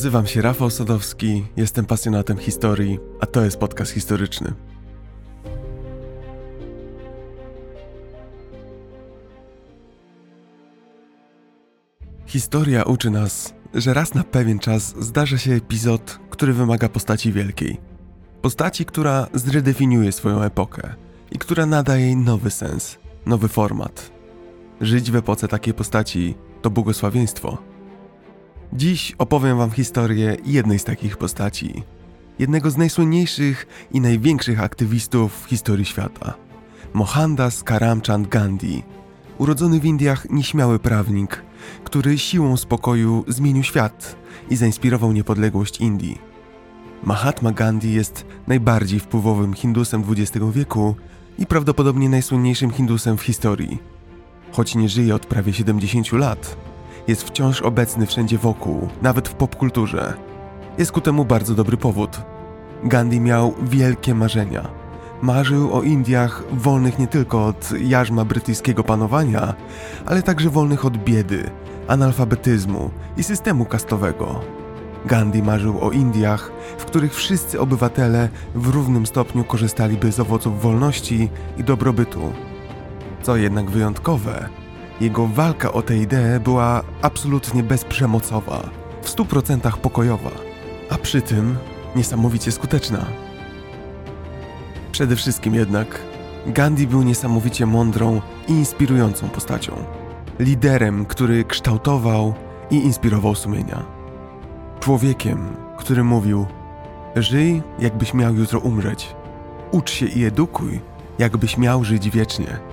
Nazywam się Rafał Sadowski, jestem pasjonatem historii, a to jest podcast historyczny. Historia uczy nas, że raz na pewien czas zdarza się epizod, który wymaga postaci wielkiej. Postaci, która zredefiniuje swoją epokę i która nada jej nowy sens, nowy format. Żyć w epoce takiej postaci to błogosławieństwo. Dziś opowiem Wam historię jednej z takich postaci, jednego z najsłynniejszych i największych aktywistów w historii świata. Mohandas Karamchand Gandhi, urodzony w Indiach nieśmiały prawnik, który siłą spokoju zmienił świat i zainspirował niepodległość Indii. Mahatma Gandhi jest najbardziej wpływowym hindusem XX wieku i prawdopodobnie najsłynniejszym hindusem w historii. Choć nie żyje od prawie 70 lat, jest wciąż obecny wszędzie wokół, nawet w popkulturze. Jest ku temu bardzo dobry powód. Gandhi miał wielkie marzenia. Marzył o Indiach wolnych nie tylko od jarzma brytyjskiego panowania, ale także wolnych od biedy, analfabetyzmu i systemu kastowego. Gandhi marzył o Indiach, w których wszyscy obywatele w równym stopniu korzystaliby z owoców wolności i dobrobytu. Co jednak wyjątkowe, jego walka o tę ideę była absolutnie bezprzemocowa, w stu procentach pokojowa, a przy tym niesamowicie skuteczna. Przede wszystkim jednak Gandhi był niesamowicie mądrą i inspirującą postacią. Liderem, który kształtował i inspirował sumienia. Człowiekiem, który mówił: Żyj, jakbyś miał jutro umrzeć. Ucz się i edukuj, jakbyś miał żyć wiecznie.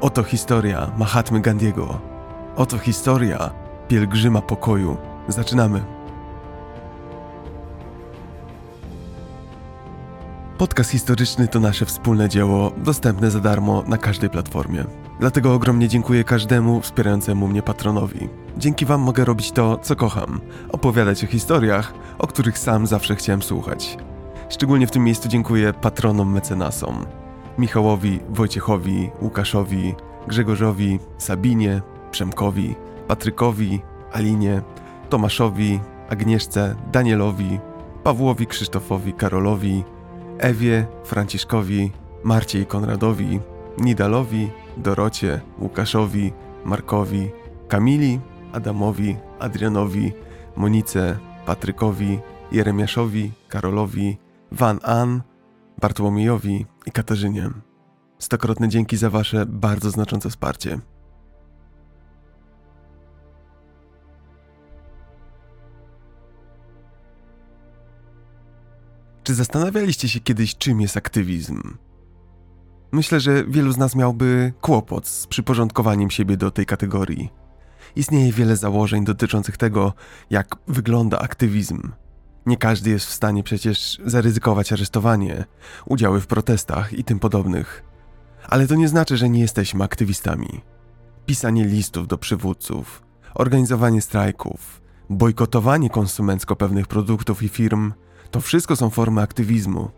Oto historia Mahatmy Gandiego. Oto historia pielgrzyma pokoju. Zaczynamy. Podcast historyczny to nasze wspólne dzieło, dostępne za darmo na każdej platformie. Dlatego ogromnie dziękuję każdemu wspierającemu mnie patronowi. Dzięki Wam mogę robić to, co kocham opowiadać o historiach, o których sam zawsze chciałem słuchać. Szczególnie w tym miejscu dziękuję patronom mecenasom. Michałowi, Wojciechowi, Łukaszowi, Grzegorzowi, Sabinie, Przemkowi, Patrykowi, Alinie, Tomaszowi, Agnieszce, Danielowi, Pawłowi, Krzysztofowi, Karolowi, Ewie, Franciszkowi, Marcie i Konradowi, Nidalowi, Dorocie, Łukaszowi, Markowi, Kamili, Adamowi, Adrianowi, Monice, Patrykowi, Jeremiaszowi, Karolowi, Van An, Bartłomiejowi i Katarzynie. Stokrotne dzięki za Wasze bardzo znaczące wsparcie. Czy zastanawialiście się kiedyś, czym jest aktywizm? Myślę, że wielu z nas miałby kłopot z przyporządkowaniem siebie do tej kategorii. Istnieje wiele założeń dotyczących tego, jak wygląda aktywizm. Nie każdy jest w stanie przecież zaryzykować aresztowanie, udziały w protestach i tym podobnych. Ale to nie znaczy, że nie jesteśmy aktywistami. Pisanie listów do przywódców, organizowanie strajków, bojkotowanie konsumencko pewnych produktów i firm to wszystko są formy aktywizmu.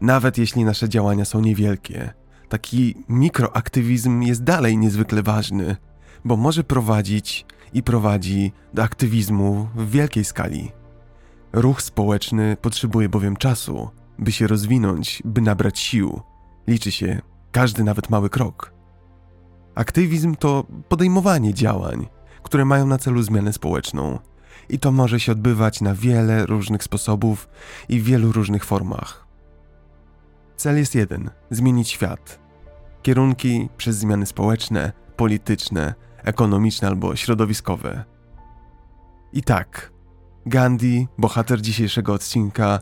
Nawet jeśli nasze działania są niewielkie, taki mikroaktywizm jest dalej niezwykle ważny, bo może prowadzić i prowadzi do aktywizmu w wielkiej skali. Ruch społeczny potrzebuje bowiem czasu, by się rozwinąć, by nabrać sił. Liczy się każdy nawet mały krok. Aktywizm to podejmowanie działań, które mają na celu zmianę społeczną. I to może się odbywać na wiele różnych sposobów i w wielu różnych formach. Cel jest jeden: zmienić świat. Kierunki przez zmiany społeczne, polityczne, ekonomiczne albo środowiskowe. I tak, Gandhi, bohater dzisiejszego odcinka,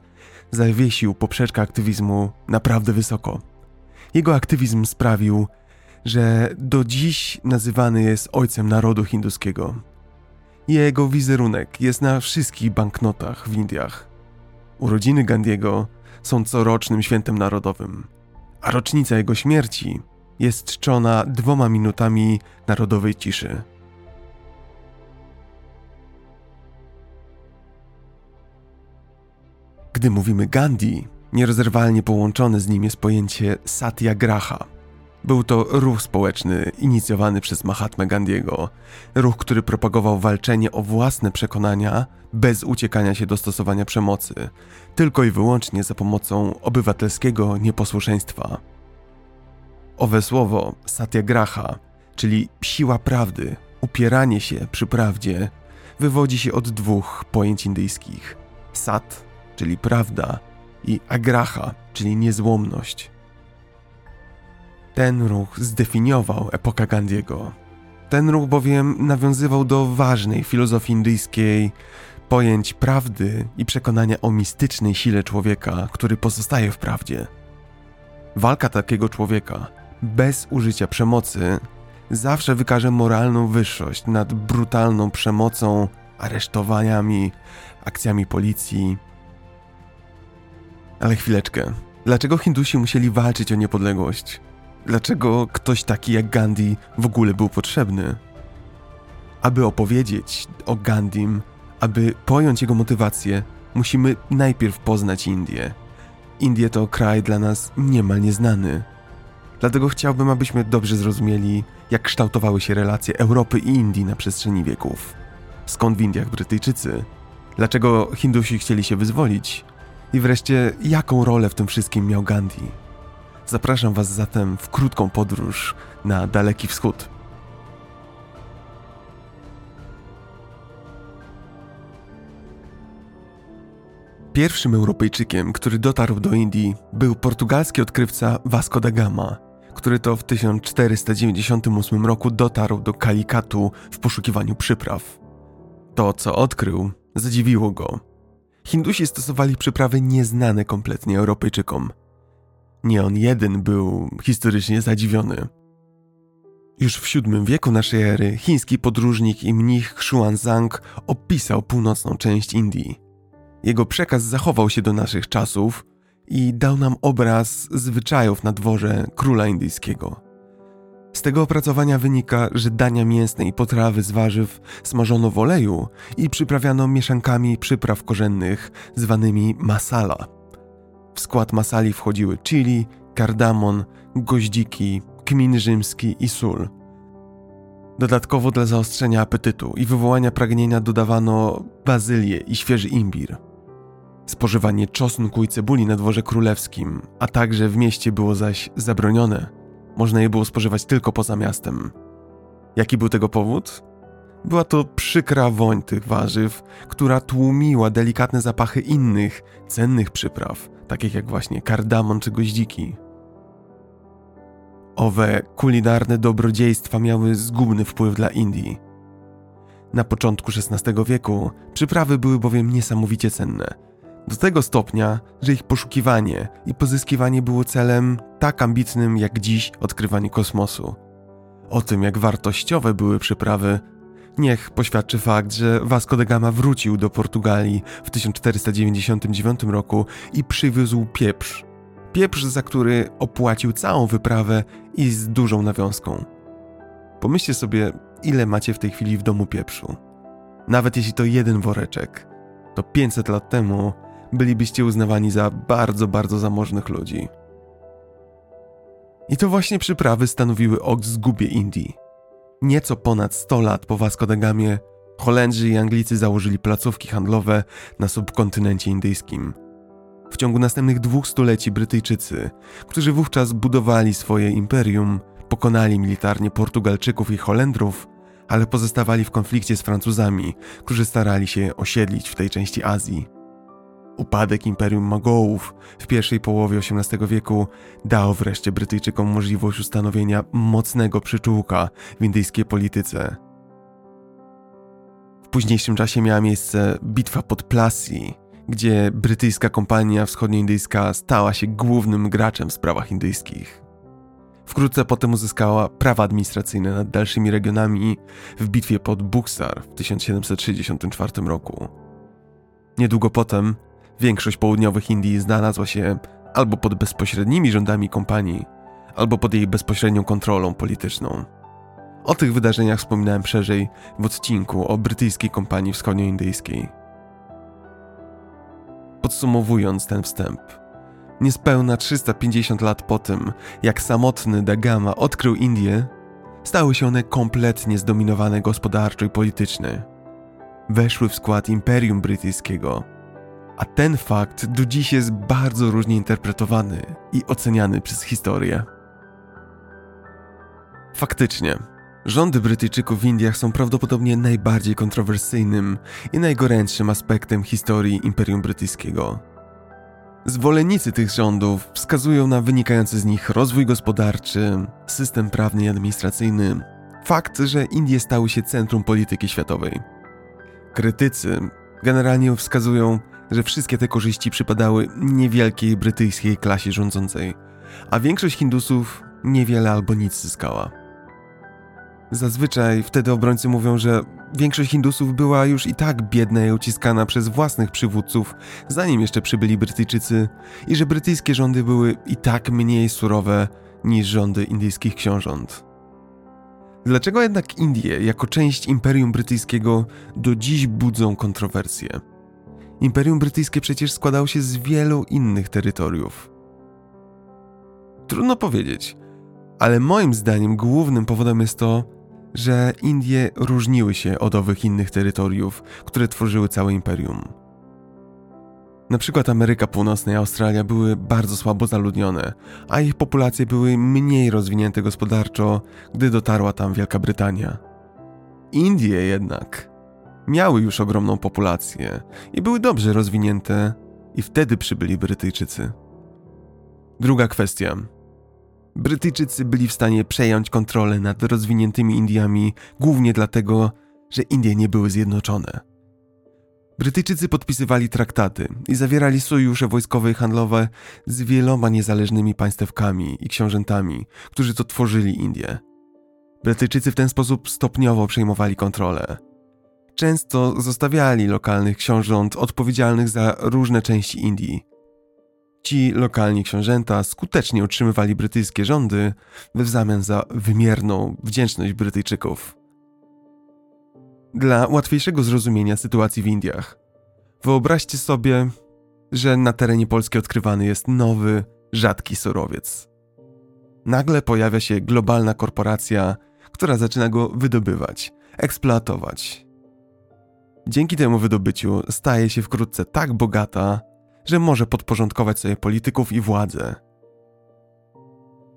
zawiesił poprzeczkę aktywizmu naprawdę wysoko. Jego aktywizm sprawił, że do dziś nazywany jest ojcem narodu hinduskiego. Jego wizerunek jest na wszystkich banknotach w Indiach. Urodziny Gandiego są corocznym świętem narodowym, a rocznica jego śmierci jest czczona dwoma minutami narodowej ciszy. Gdy mówimy Gandhi, nierozerwalnie połączone z nim jest pojęcie satyagraha, Był to ruch społeczny inicjowany przez Mahatma Gandhiego, ruch, który propagował walczenie o własne przekonania bez uciekania się do stosowania przemocy, tylko i wyłącznie za pomocą obywatelskiego nieposłuszeństwa. Owe słowo satyagraha, czyli siła prawdy, upieranie się przy prawdzie, wywodzi się od dwóch pojęć indyjskich: sat, czyli prawda, i agraha, czyli niezłomność. Ten ruch zdefiniował epokę Gandiego. Ten ruch bowiem nawiązywał do ważnej filozofii indyjskiej pojęć prawdy i przekonania o mistycznej sile człowieka, który pozostaje w prawdzie. Walka takiego człowieka bez użycia przemocy zawsze wykaże moralną wyższość nad brutalną przemocą, aresztowaniami, akcjami policji. Ale chwileczkę. Dlaczego Hindusi musieli walczyć o niepodległość? Dlaczego ktoś taki jak Gandhi w ogóle był potrzebny? Aby opowiedzieć o Gandhim, aby pojąć jego motywację, musimy najpierw poznać Indię. Indie to kraj dla nas niemal nieznany. Dlatego chciałbym, abyśmy dobrze zrozumieli, jak kształtowały się relacje Europy i Indii na przestrzeni wieków. Skąd w Indiach Brytyjczycy? Dlaczego Hindusi chcieli się wyzwolić? I wreszcie, jaką rolę w tym wszystkim miał Gandhi? Zapraszam Was zatem w krótką podróż na Daleki Wschód. Pierwszym Europejczykiem, który dotarł do Indii, był portugalski odkrywca Vasco da Gama, który to w 1498 roku dotarł do Kalikatu w poszukiwaniu przypraw. To, co odkrył, zadziwiło go. Hindusi stosowali przyprawy nieznane kompletnie Europejczykom – nie on jeden był historycznie zadziwiony. Już w VII wieku naszej ery chiński podróżnik i mnich Xuanzang opisał północną część Indii. Jego przekaz zachował się do naszych czasów i dał nam obraz zwyczajów na dworze króla indyjskiego. Z tego opracowania wynika, że dania mięsne i potrawy z warzyw smażono w oleju i przyprawiano mieszankami przypraw korzennych zwanymi masala – w skład masali wchodziły chili, kardamon, goździki, kmin rzymski i sól. Dodatkowo dla zaostrzenia apetytu i wywołania pragnienia dodawano bazylię i świeży imbir. Spożywanie czosnku i cebuli na dworze królewskim, a także w mieście było zaś zabronione. Można je było spożywać tylko poza miastem. Jaki był tego powód? Była to przykra woń tych warzyw, która tłumiła delikatne zapachy innych, cennych przypraw, takich jak właśnie kardamon czy goździki. Owe kulinarne dobrodziejstwa miały zgubny wpływ dla Indii. Na początku XVI wieku przyprawy były bowiem niesamowicie cenne. Do tego stopnia, że ich poszukiwanie i pozyskiwanie było celem tak ambitnym jak dziś odkrywanie kosmosu. O tym, jak wartościowe były przyprawy, Niech poświadczy fakt, że Vasco da Gama wrócił do Portugalii w 1499 roku i przywiózł pieprz. Pieprz, za który opłacił całą wyprawę i z dużą nawiązką. Pomyślcie sobie, ile macie w tej chwili w domu pieprzu. Nawet jeśli to jeden woreczek, to 500 lat temu bylibyście uznawani za bardzo, bardzo zamożnych ludzi. I to właśnie przyprawy stanowiły o zgubie Indii. Nieco ponad 100 lat po Vasco da Gamie Holendrzy i Anglicy założyli placówki handlowe na subkontynencie indyjskim. W ciągu następnych dwóch stuleci Brytyjczycy, którzy wówczas budowali swoje imperium, pokonali militarnie Portugalczyków i Holendrów, ale pozostawali w konflikcie z Francuzami, którzy starali się osiedlić w tej części Azji. Upadek Imperium Mogołów w pierwszej połowie XVIII wieku dał wreszcie Brytyjczykom możliwość ustanowienia mocnego przyczółka w indyjskiej polityce. W późniejszym czasie miała miejsce bitwa pod Plassey, gdzie brytyjska kompania wschodnioindyjska stała się głównym graczem w sprawach indyjskich. Wkrótce potem uzyskała prawa administracyjne nad dalszymi regionami w bitwie pod Buxar w 1764 roku. Niedługo potem Większość południowych Indii znalazła się albo pod bezpośrednimi rządami kompanii, albo pod jej bezpośrednią kontrolą polityczną. O tych wydarzeniach wspominałem szerzej w odcinku o brytyjskiej kompanii wschodnioindyjskiej. Podsumowując ten wstęp, niespełna 350 lat po tym, jak samotny Da Gama odkrył Indię, stały się one kompletnie zdominowane gospodarczo i politycznie. Weszły w skład Imperium Brytyjskiego, a ten fakt do dziś jest bardzo różnie interpretowany i oceniany przez historię. Faktycznie, rządy Brytyjczyków w Indiach są prawdopodobnie najbardziej kontrowersyjnym i najgorętszym aspektem historii Imperium Brytyjskiego. Zwolennicy tych rządów wskazują na wynikający z nich rozwój gospodarczy, system prawny i administracyjny, fakt, że Indie stały się centrum polityki światowej. Krytycy generalnie wskazują, że wszystkie te korzyści przypadały niewielkiej brytyjskiej klasie rządzącej, a większość Hindusów niewiele albo nic zyskała. Zazwyczaj wtedy obrońcy mówią, że większość Hindusów była już i tak biedna i uciskana przez własnych przywódców, zanim jeszcze przybyli Brytyjczycy, i że brytyjskie rządy były i tak mniej surowe niż rządy indyjskich książąt. Dlaczego jednak Indie, jako część Imperium Brytyjskiego, do dziś budzą kontrowersje? Imperium Brytyjskie przecież składało się z wielu innych terytoriów. Trudno powiedzieć, ale moim zdaniem głównym powodem jest to, że Indie różniły się od owych innych terytoriów, które tworzyły całe imperium. Na przykład Ameryka Północna i Australia były bardzo słabo zaludnione, a ich populacje były mniej rozwinięte gospodarczo, gdy dotarła tam Wielka Brytania. Indie jednak miały już ogromną populację i były dobrze rozwinięte, i wtedy przybyli Brytyjczycy. Druga kwestia Brytyjczycy byli w stanie przejąć kontrolę nad rozwiniętymi Indiami głównie dlatego, że Indie nie były zjednoczone. Brytyjczycy podpisywali traktaty i zawierali sojusze wojskowe i handlowe z wieloma niezależnymi państewkami i książętami, którzy to tworzyli Indie. Brytyjczycy w ten sposób stopniowo przejmowali kontrolę. Często zostawiali lokalnych książąt odpowiedzialnych za różne części Indii, Ci lokalni książęta skutecznie utrzymywali brytyjskie rządy w zamian za wymierną wdzięczność Brytyjczyków. Dla łatwiejszego zrozumienia sytuacji w Indiach, wyobraźcie sobie, że na terenie Polski odkrywany jest nowy, rzadki surowiec. Nagle pojawia się globalna korporacja, która zaczyna go wydobywać, eksploatować. Dzięki temu wydobyciu staje się wkrótce tak bogata, że może podporządkować sobie polityków i władzę.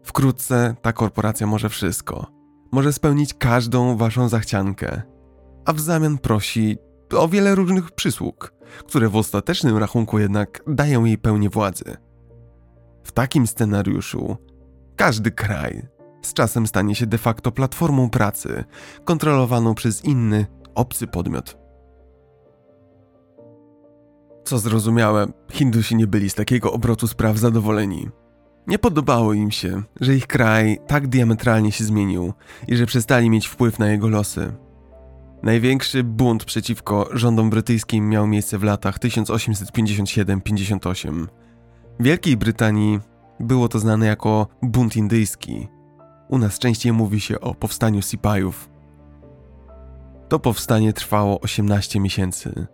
Wkrótce ta korporacja może wszystko. Może spełnić każdą waszą zachciankę, a w zamian prosi o wiele różnych przysług, które w ostatecznym rachunku jednak dają jej pełnię władzy. W takim scenariuszu każdy kraj z czasem stanie się de facto platformą pracy, kontrolowaną przez inny, obcy podmiot. Co zrozumiałe, Hindusi nie byli z takiego obrotu spraw zadowoleni. Nie podobało im się, że ich kraj tak diametralnie się zmienił i że przestali mieć wpływ na jego losy. Największy bunt przeciwko rządom brytyjskim miał miejsce w latach 1857-58. W Wielkiej Brytanii było to znane jako bunt indyjski. U nas częściej mówi się o powstaniu Sipajów. To powstanie trwało 18 miesięcy.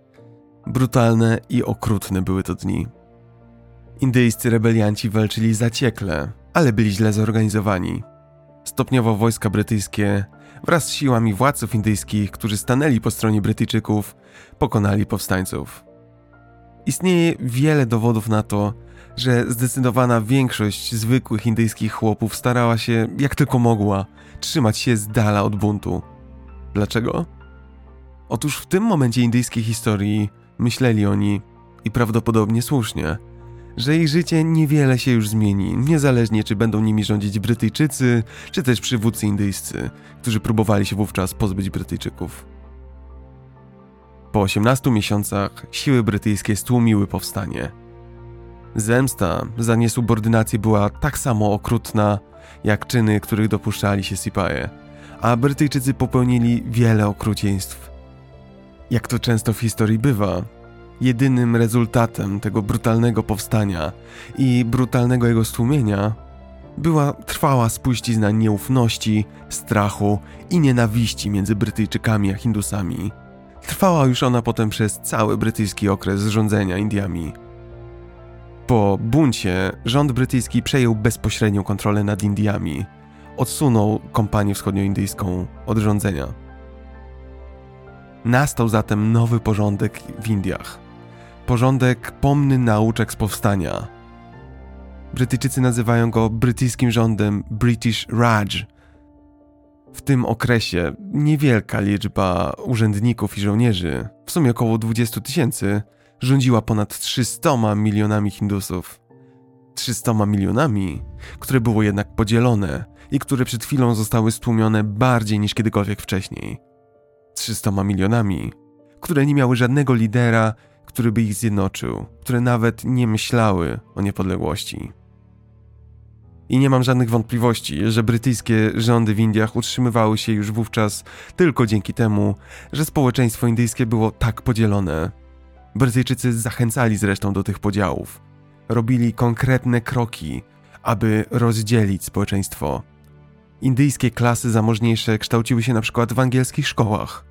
Brutalne i okrutne były to dni. Indyjscy rebelianci walczyli zaciekle, ale byli źle zorganizowani. Stopniowo wojska brytyjskie wraz z siłami władców indyjskich, którzy stanęli po stronie Brytyjczyków, pokonali powstańców. Istnieje wiele dowodów na to, że zdecydowana większość zwykłych indyjskich chłopów starała się, jak tylko mogła, trzymać się z dala od buntu. Dlaczego? Otóż w tym momencie indyjskiej historii Myśleli oni, i prawdopodobnie słusznie, że ich życie niewiele się już zmieni, niezależnie czy będą nimi rządzić Brytyjczycy, czy też przywódcy indyjscy, którzy próbowali się wówczas pozbyć Brytyjczyków. Po 18 miesiącach siły brytyjskie stłumiły powstanie. Zemsta za niesubordynację była tak samo okrutna, jak czyny, których dopuszczali się Sipaje, a Brytyjczycy popełnili wiele okrucieństw jak to często w historii bywa, jedynym rezultatem tego brutalnego powstania i brutalnego jego stłumienia była trwała spuścizna nieufności, strachu i nienawiści między Brytyjczykami a Hindusami. Trwała już ona potem przez cały brytyjski okres rządzenia Indiami. Po buncie rząd brytyjski przejął bezpośrednią kontrolę nad Indiami. Odsunął kompanię wschodnioindyjską od rządzenia. Nastał zatem nowy porządek w Indiach. Porządek pomny nauczek z powstania. Brytyjczycy nazywają go brytyjskim rządem British Raj. W tym okresie niewielka liczba urzędników i żołnierzy, w sumie około 20 tysięcy, rządziła ponad 300 milionami Hindusów. 300 milionami, które było jednak podzielone i które przed chwilą zostały stłumione bardziej niż kiedykolwiek wcześniej. 300 milionami, które nie miały żadnego lidera, który by ich zjednoczył, które nawet nie myślały o niepodległości. I nie mam żadnych wątpliwości, że brytyjskie rządy w Indiach utrzymywały się już wówczas tylko dzięki temu, że społeczeństwo indyjskie było tak podzielone. Brytyjczycy zachęcali zresztą do tych podziałów. Robili konkretne kroki, aby rozdzielić społeczeństwo. Indyjskie klasy zamożniejsze kształciły się na przykład w angielskich szkołach.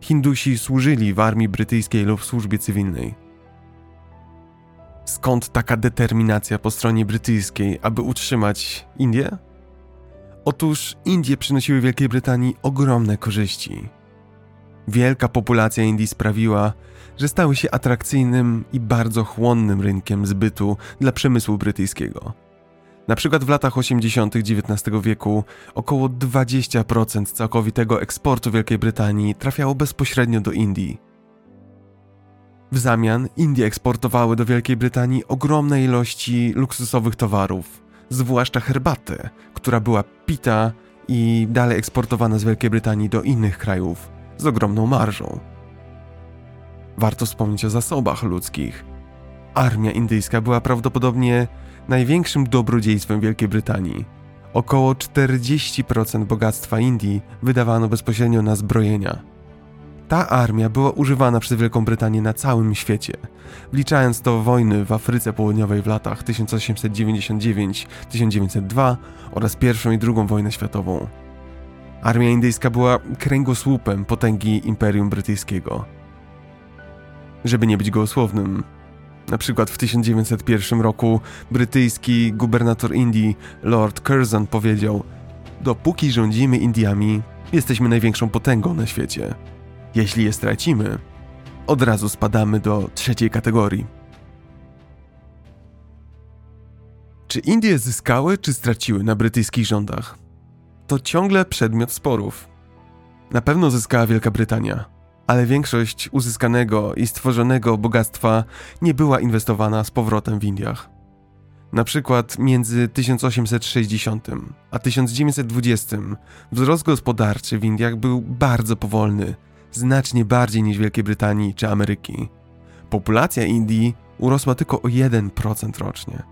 Hindusi służyli w armii brytyjskiej lub w służbie cywilnej. Skąd taka determinacja po stronie brytyjskiej, aby utrzymać Indię? Otóż Indie przynosiły Wielkiej Brytanii ogromne korzyści. Wielka populacja Indii sprawiła, że stały się atrakcyjnym i bardzo chłonnym rynkiem zbytu dla przemysłu brytyjskiego. Na przykład w latach 80. XIX wieku około 20% całkowitego eksportu Wielkiej Brytanii trafiało bezpośrednio do Indii. W zamian Indie eksportowały do Wielkiej Brytanii ogromne ilości luksusowych towarów, zwłaszcza herbatę, która była pita i dalej eksportowana z Wielkiej Brytanii do innych krajów z ogromną marżą. Warto wspomnieć o zasobach ludzkich. Armia indyjska była prawdopodobnie największym dobrodziejstwem Wielkiej Brytanii. Około 40% bogactwa Indii wydawano bezpośrednio na zbrojenia. Ta armia była używana przez Wielką Brytanię na całym świecie, wliczając to wojny w Afryce Południowej w latach 1899-1902 oraz I i II wojnę światową. Armia indyjska była kręgosłupem potęgi Imperium Brytyjskiego. Żeby nie być gołosłownym, na przykład w 1901 roku brytyjski gubernator Indii Lord Curzon powiedział: Dopóki rządzimy Indiami, jesteśmy największą potęgą na świecie. Jeśli je stracimy, od razu spadamy do trzeciej kategorii. Czy Indie zyskały czy straciły na brytyjskich rządach? To ciągle przedmiot sporów. Na pewno zyskała Wielka Brytania, ale większość uzyskanego i stworzonego bogactwa nie była inwestowana z powrotem w Indiach. Na przykład między 1860 a 1920 wzrost gospodarczy w Indiach był bardzo powolny, znacznie bardziej niż Wielkiej Brytanii czy Ameryki. Populacja Indii urosła tylko o 1% rocznie.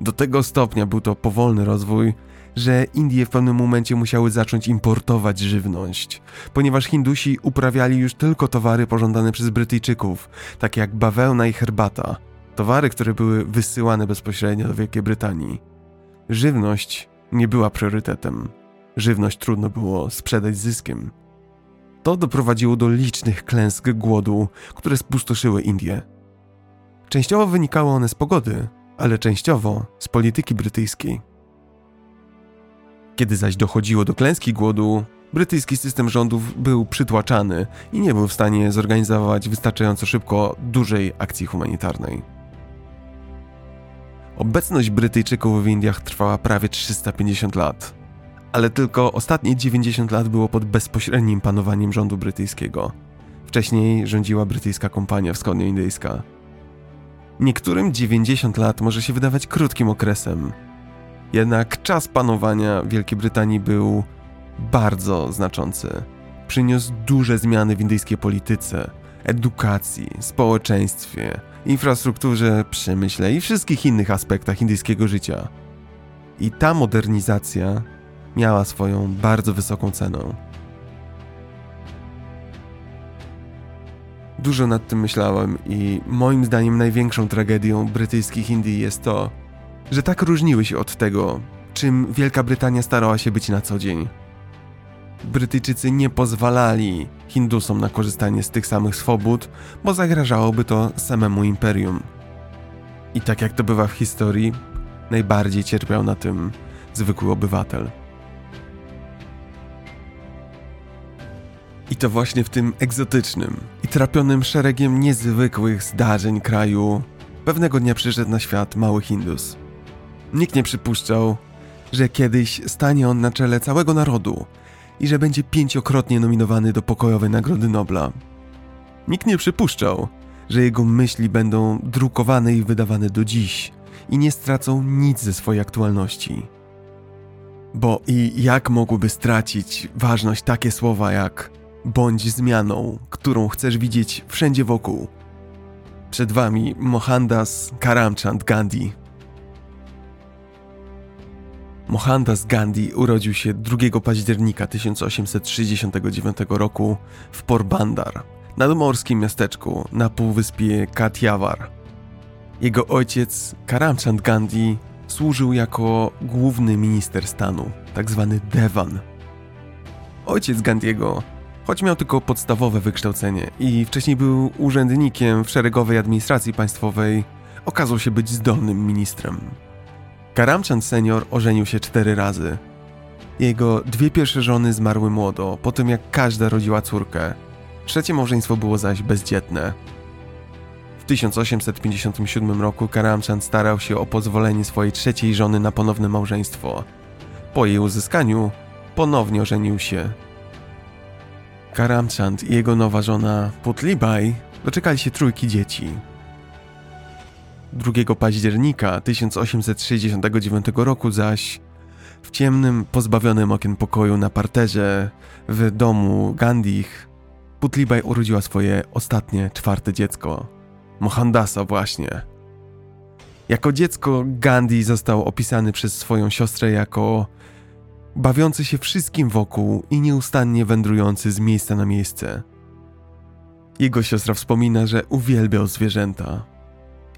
Do tego stopnia był to powolny rozwój, że Indie w pewnym momencie musiały zacząć importować żywność, ponieważ Hindusi uprawiali już tylko towary pożądane przez Brytyjczyków, takie jak bawełna i herbata, towary, które były wysyłane bezpośrednio do Wielkiej Brytanii. Żywność nie była priorytetem. Żywność trudno było sprzedać zyskiem. To doprowadziło do licznych klęsk głodu, które spustoszyły Indie. Częściowo wynikały one z pogody, ale częściowo z polityki brytyjskiej. Kiedy zaś dochodziło do klęski głodu, brytyjski system rządów był przytłaczany i nie był w stanie zorganizować wystarczająco szybko dużej akcji humanitarnej. Obecność Brytyjczyków w Indiach trwała prawie 350 lat, ale tylko ostatnie 90 lat było pod bezpośrednim panowaniem rządu brytyjskiego. Wcześniej rządziła brytyjska kompania wschodnioindyjska. Niektórym 90 lat może się wydawać krótkim okresem, jednak czas panowania Wielkiej Brytanii był bardzo znaczący. Przyniósł duże zmiany w indyjskiej polityce, edukacji, społeczeństwie, infrastrukturze, przemyśle i wszystkich innych aspektach indyjskiego życia. I ta modernizacja miała swoją bardzo wysoką cenę. Dużo nad tym myślałem i moim zdaniem największą tragedią brytyjskich Indii jest to, że tak różniły się od tego, czym Wielka Brytania starała się być na co dzień. Brytyjczycy nie pozwalali Hindusom na korzystanie z tych samych swobód, bo zagrażałoby to samemu imperium. I tak jak to bywa w historii, najbardziej cierpiał na tym zwykły obywatel. I to właśnie w tym egzotycznym i trapionym szeregiem niezwykłych zdarzeń kraju pewnego dnia przyszedł na świat mały Hindus. Nikt nie przypuszczał, że kiedyś stanie on na czele całego narodu i że będzie pięciokrotnie nominowany do pokojowej Nagrody Nobla. Nikt nie przypuszczał, że jego myśli będą drukowane i wydawane do dziś i nie stracą nic ze swojej aktualności. Bo i jak mogłyby stracić ważność takie słowa jak bądź zmianą, którą chcesz widzieć wszędzie wokół? Przed wami Mohandas Karamchand Gandhi. Mohandas Gandhi urodził się 2 października 1869 roku w Porbandar, nadmorskim miasteczku na półwyspie Kathiawar. Jego ojciec, Karamchand Gandhi, służył jako główny minister stanu, tzw. Tak Devan. Ojciec Gandhiego, choć miał tylko podstawowe wykształcenie i wcześniej był urzędnikiem w szeregowej administracji państwowej, okazał się być zdolnym ministrem. Karamchand senior ożenił się cztery razy. Jego dwie pierwsze żony zmarły młodo, po tym jak każda rodziła córkę. Trzecie małżeństwo było zaś bezdzietne. W 1857 roku Karamchand starał się o pozwolenie swojej trzeciej żony na ponowne małżeństwo. Po jej uzyskaniu ponownie ożenił się. Karamchand i jego nowa żona Putlibai doczekali się trójki dzieci. 2 października 1869 roku zaś w ciemnym, pozbawionym okien pokoju na parterze w domu Gandhich Putlibaj urodziła swoje ostatnie, czwarte dziecko. Mohandasa właśnie. Jako dziecko Gandhi został opisany przez swoją siostrę jako bawiący się wszystkim wokół i nieustannie wędrujący z miejsca na miejsce. Jego siostra wspomina, że uwielbiał zwierzęta,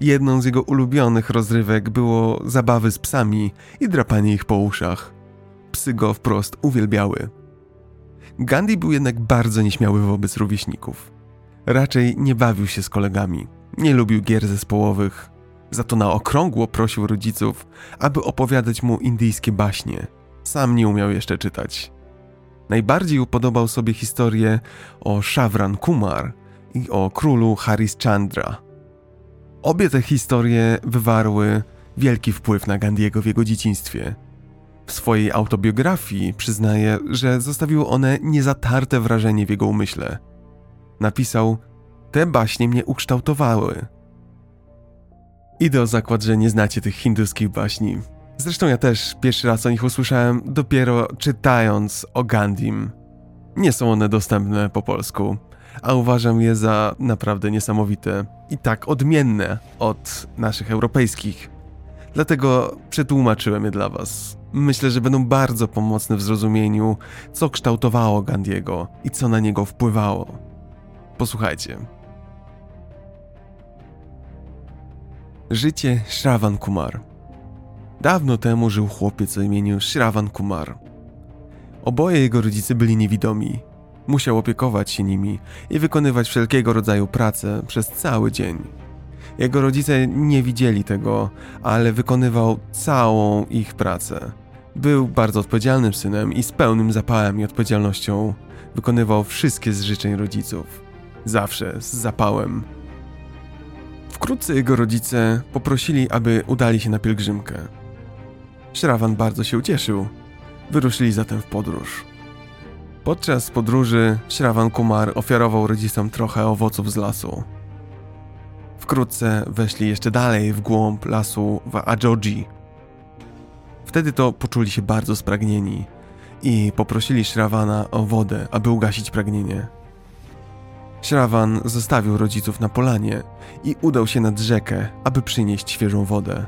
Jedną z jego ulubionych rozrywek było zabawy z psami i drapanie ich po uszach. Psy go wprost uwielbiały. Gandhi był jednak bardzo nieśmiały wobec rówieśników. Raczej nie bawił się z kolegami, nie lubił gier zespołowych, za to na okrągło prosił rodziców, aby opowiadać mu indyjskie baśnie. Sam nie umiał jeszcze czytać. Najbardziej upodobał sobie historię o Shavran Kumar i o królu Haris Chandra – Obie te historie wywarły wielki wpływ na Gandiego w jego dzieciństwie. W swojej autobiografii przyznaje, że zostawiły one niezatarte wrażenie w jego umyśle. Napisał: Te baśnie mnie ukształtowały. Idę o zakład, że nie znacie tych hinduskich baśni. Zresztą ja też pierwszy raz o nich usłyszałem dopiero czytając o Gandim. Nie są one dostępne po polsku, a uważam je za naprawdę niesamowite i tak odmienne od naszych europejskich. Dlatego przetłumaczyłem je dla Was. Myślę, że będą bardzo pomocne w zrozumieniu, co kształtowało Gandiego i co na niego wpływało. Posłuchajcie. Życie Shravan Kumar. Dawno temu żył chłopiec o imieniu Shravan Kumar. Oboje jego rodzice byli niewidomi, Musiał opiekować się nimi i wykonywać wszelkiego rodzaju prace przez cały dzień. Jego rodzice nie widzieli tego, ale wykonywał całą ich pracę. Był bardzo odpowiedzialnym synem i z pełnym zapałem i odpowiedzialnością wykonywał wszystkie z życzeń rodziców. Zawsze z zapałem. Wkrótce jego rodzice poprosili, aby udali się na pielgrzymkę. Shravan bardzo się ucieszył. Wyruszyli zatem w podróż. Podczas podróży Shravan Kumar ofiarował rodzicom trochę owoców z lasu. Wkrótce weszli jeszcze dalej w głąb lasu w Ajoji. Wtedy to poczuli się bardzo spragnieni i poprosili Shravana o wodę, aby ugasić pragnienie. Shravan zostawił rodziców na polanie i udał się nad rzekę, aby przynieść świeżą wodę.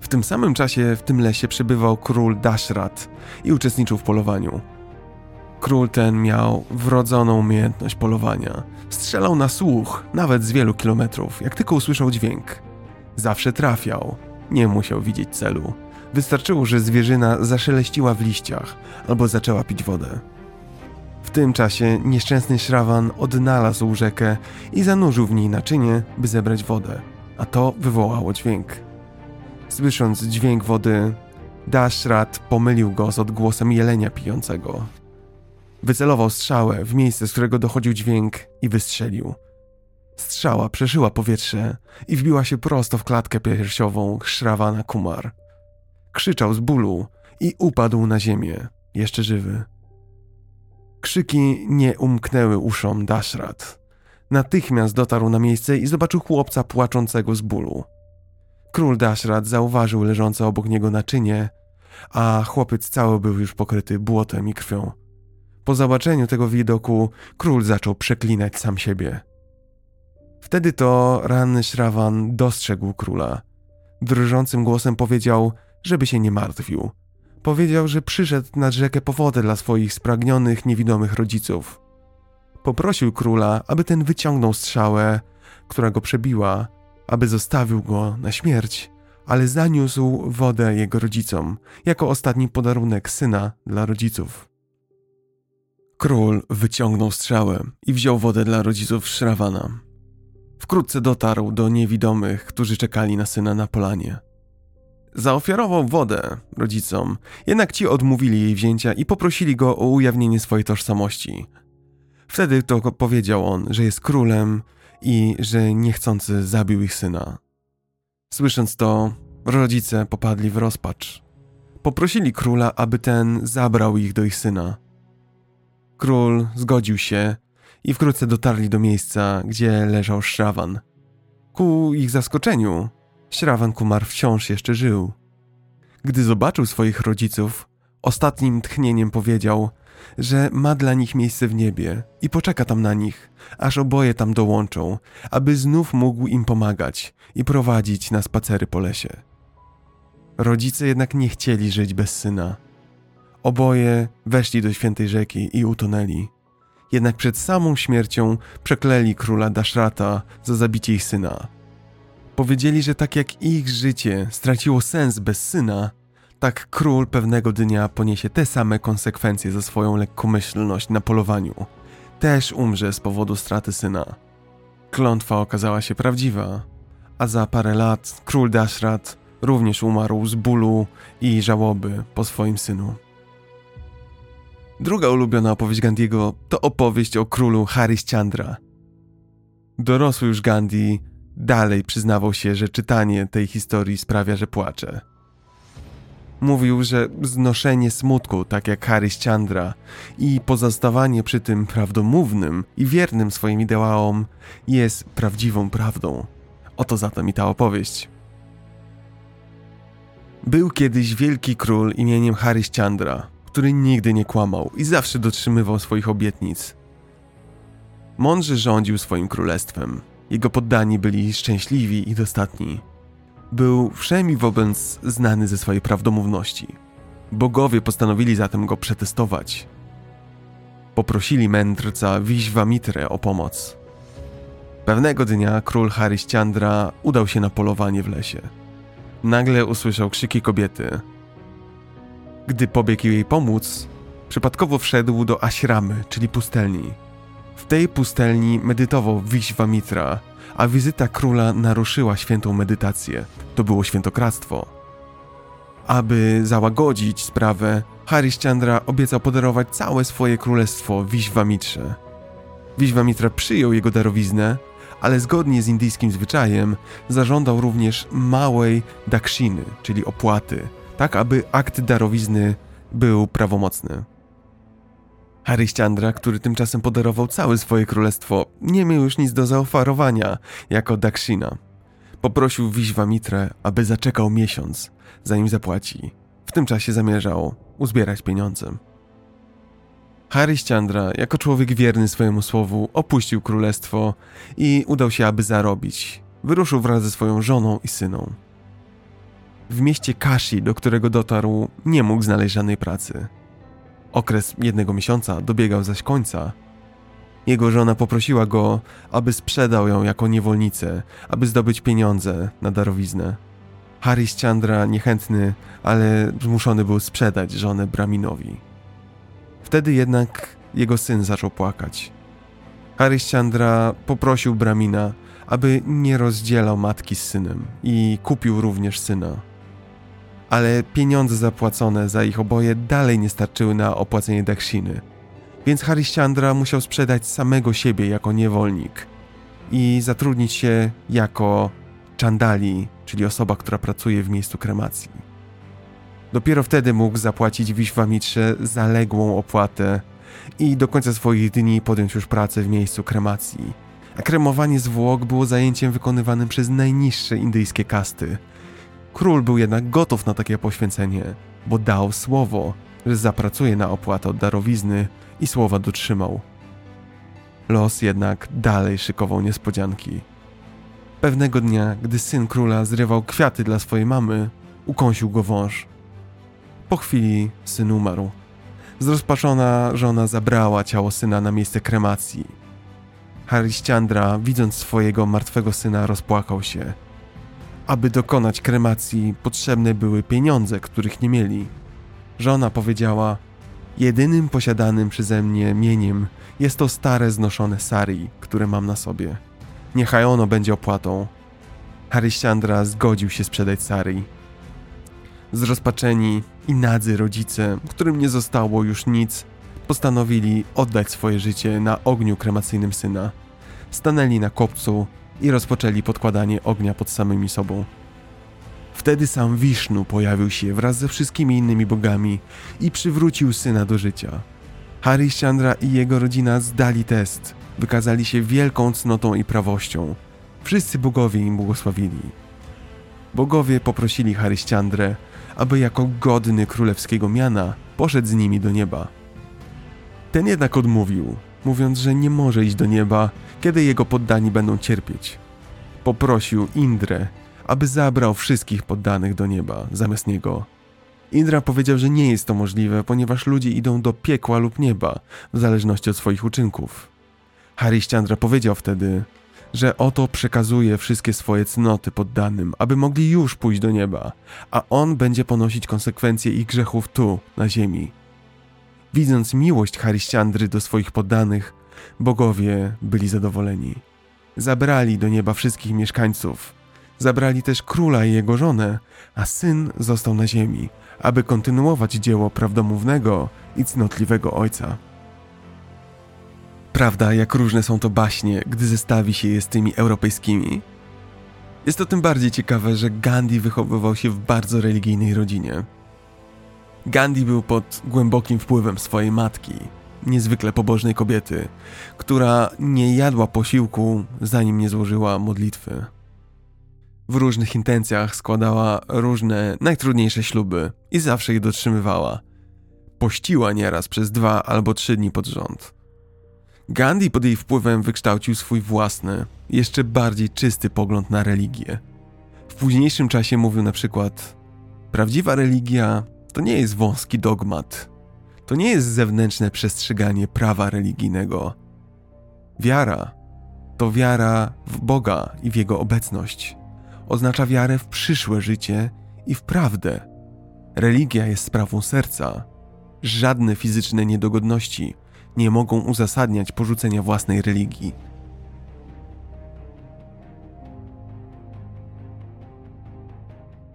W tym samym czasie w tym lesie przebywał król Dashrat i uczestniczył w polowaniu. Król ten miał wrodzoną umiejętność polowania. Strzelał na słuch, nawet z wielu kilometrów, jak tylko usłyszał dźwięk. Zawsze trafiał, nie musiał widzieć celu. Wystarczyło, że zwierzyna zaszeleściła w liściach albo zaczęła pić wodę. W tym czasie nieszczęsny szrawan odnalazł rzekę i zanurzył w niej naczynie, by zebrać wodę. a to wywołało dźwięk. Słysząc dźwięk wody, Dashrat pomylił go z odgłosem jelenia pijącego. Wycelował strzałę w miejsce, z którego dochodził dźwięk i wystrzelił. Strzała przeszyła powietrze i wbiła się prosto w klatkę piersiową Shravana Kumar. Krzyczał z bólu i upadł na ziemię, jeszcze żywy. Krzyki nie umknęły uszom Dashrat. Natychmiast dotarł na miejsce i zobaczył chłopca płaczącego z bólu. Król Dashrat zauważył leżące obok niego naczynie, a chłopiec cały był już pokryty błotem i krwią. Po zobaczeniu tego widoku król zaczął przeklinać sam siebie. Wtedy to ranny Śrawan dostrzegł króla. Drżącym głosem powiedział, żeby się nie martwił. Powiedział, że przyszedł nad rzekę po wodę dla swoich spragnionych, niewidomych rodziców. Poprosił króla, aby ten wyciągnął strzałę, która go przebiła, aby zostawił go na śmierć, ale zaniósł wodę jego rodzicom, jako ostatni podarunek syna dla rodziców. Król wyciągnął strzałę i wziął wodę dla rodziców Szrawana. Wkrótce dotarł do niewidomych, którzy czekali na syna na polanie. Zaofiarował wodę rodzicom, jednak ci odmówili jej wzięcia i poprosili go o ujawnienie swojej tożsamości. Wtedy to powiedział on, że jest królem i że niechcący zabił ich syna. Słysząc to, rodzice popadli w rozpacz. Poprosili króla, aby ten zabrał ich do ich syna. Król zgodził się i wkrótce dotarli do miejsca, gdzie leżał Szrawan. Ku ich zaskoczeniu, Śrawan Kumar wciąż jeszcze żył. Gdy zobaczył swoich rodziców, ostatnim tchnieniem powiedział, że ma dla nich miejsce w niebie i poczeka tam na nich, aż oboje tam dołączą, aby znów mógł im pomagać i prowadzić na spacery po lesie. Rodzice jednak nie chcieli żyć bez syna. Oboje weszli do świętej rzeki i utonęli. Jednak przed samą śmiercią przekleli króla Dashrata za zabicie ich syna. Powiedzieli, że tak jak ich życie straciło sens bez syna, tak król pewnego dnia poniesie te same konsekwencje za swoją lekkomyślność na polowaniu. Też umrze z powodu straty syna. Klątwa okazała się prawdziwa, a za parę lat król Dashrat również umarł z bólu i żałoby po swoim synu. Druga ulubiona opowieść Gandhiego to opowieść o królu Harishchandra. Dorosły już Gandhi dalej przyznawał się, że czytanie tej historii sprawia, że płacze. Mówił, że znoszenie smutku, tak jak Harishchandra, i pozostawanie przy tym prawdomównym i wiernym swoim ideałom jest prawdziwą prawdą. Oto zatem i ta opowieść. Był kiedyś wielki król imieniem Harishchandra, który nigdy nie kłamał i zawsze dotrzymywał swoich obietnic. Mądrze rządził swoim królestwem. Jego poddani byli szczęśliwi i dostatni. Był wszemi wobec znany ze swojej prawdomówności. Bogowie postanowili zatem go przetestować. Poprosili mędrca Wiśwamitrę o pomoc. Pewnego dnia król Harishchandra udał się na polowanie w lesie. Nagle usłyszał krzyki kobiety. Gdy pobiegł jej pomóc, przypadkowo wszedł do ashramy, czyli pustelni. W tej pustelni medytował Wiśwamitra, a wizyta króla naruszyła świętą medytację. To było świętokradztwo. Aby załagodzić sprawę, Harishchandra obiecał podarować całe swoje królestwo Wiśwamitrze. Wiśwamitra przyjął jego darowiznę, ale zgodnie z indyjskim zwyczajem zażądał również małej dakshiny, czyli opłaty, tak aby akt darowizny był prawomocny. Harishchandra, który tymczasem podarował całe swoje królestwo, nie miał już nic do zaoferowania jako Dakshina. Poprosił Wiśwamitrę, aby zaczekał miesiąc, zanim zapłaci. W tym czasie zamierzał uzbierać pieniądze. Harishchandra, jako człowiek wierny swojemu słowu, opuścił królestwo i udał się, aby zarobić. Wyruszył wraz ze swoją żoną i syną. W mieście Kashi, do którego dotarł, nie mógł znaleźć żadnej pracy. Okres jednego miesiąca dobiegał zaś końca. Jego żona poprosiła go, aby sprzedał ją jako niewolnicę, aby zdobyć pieniądze na darowiznę. Harishchandra niechętny, ale zmuszony był sprzedać żonę Braminowi. Wtedy jednak jego syn zaczął płakać. Harishchandra poprosił Bramina, aby nie rozdzielał matki z synem i kupił również syna. Ale pieniądze zapłacone za ich oboje dalej nie starczyły na opłacenie Dakshiny, więc Harishchandra musiał sprzedać samego siebie jako niewolnik i zatrudnić się jako Chandali, czyli osoba, która pracuje w miejscu kremacji. Dopiero wtedy mógł zapłacić Wiśwamitrze zaległą opłatę i do końca swoich dni podjąć już pracę w miejscu kremacji. A kremowanie zwłok było zajęciem wykonywanym przez najniższe indyjskie kasty. Król był jednak gotów na takie poświęcenie, bo dał słowo, że zapracuje na opłatę od darowizny i słowa dotrzymał. Los jednak dalej szykował niespodzianki. Pewnego dnia, gdy syn króla zrywał kwiaty dla swojej mamy, ukąsił go wąż. Po chwili syn umarł. Zrozpaczona żona zabrała ciało syna na miejsce kremacji. Harishchandra, widząc swojego martwego syna, rozpłakał się. Aby dokonać kremacji, potrzebne były pieniądze, których nie mieli. Żona powiedziała: Jedynym posiadanym przeze mnie mieniem jest to stare znoszone sari, które mam na sobie. Niechaj ono będzie opłatą. Harishchandra zgodził się sprzedać sari. Zrozpaczeni i nadzy rodzice, którym nie zostało już nic, postanowili oddać swoje życie na ogniu kremacyjnym syna. Stanęli na kopcu i rozpoczęli podkładanie ognia pod samymi sobą. Wtedy sam Wisznu pojawił się wraz ze wszystkimi innymi bogami i przywrócił syna do życia. Harishchandra i jego rodzina zdali test, wykazali się wielką cnotą i prawością. Wszyscy bogowie im błogosławili. Bogowie poprosili Harishchandrę, aby jako godny królewskiego miana poszedł z nimi do nieba. Ten jednak odmówił, mówiąc, że nie może iść do nieba, kiedy jego poddani będą cierpieć. Poprosił Indrę, aby zabrał wszystkich poddanych do nieba zamiast niego. Indra powiedział, że nie jest to możliwe, ponieważ ludzie idą do piekła lub nieba, w zależności od swoich uczynków. Harishchandra powiedział wtedy, że oto przekazuje wszystkie swoje cnoty poddanym, aby mogli już pójść do nieba, a on będzie ponosić konsekwencje ich grzechów tu, na ziemi. Widząc miłość Harishchandry do swoich poddanych, bogowie byli zadowoleni. Zabrali do nieba wszystkich mieszkańców. Zabrali też króla i jego żonę, a syn został na ziemi, aby kontynuować dzieło prawdomównego i cnotliwego ojca. Prawda, jak różne są to baśnie, gdy zestawi się je z tymi europejskimi? Jest to tym bardziej ciekawe, że Gandhi wychowywał się w bardzo religijnej rodzinie. Gandhi był pod głębokim wpływem swojej matki, niezwykle pobożnej kobiety, która nie jadła posiłku, zanim nie złożyła modlitwy. W różnych intencjach składała różne, najtrudniejsze śluby i zawsze je dotrzymywała. Pościła nieraz przez dwa albo trzy dni pod rząd. Gandhi pod jej wpływem wykształcił swój własny, jeszcze bardziej czysty pogląd na religię. W późniejszym czasie mówił na przykład: Prawdziwa religia to nie jest wąski dogmat, to nie jest zewnętrzne przestrzeganie prawa religijnego. Wiara to wiara w Boga i w Jego obecność. Oznacza wiarę w przyszłe życie i w prawdę. Religia jest sprawą serca. Żadne fizyczne niedogodności nie mogą uzasadniać porzucenia własnej religii.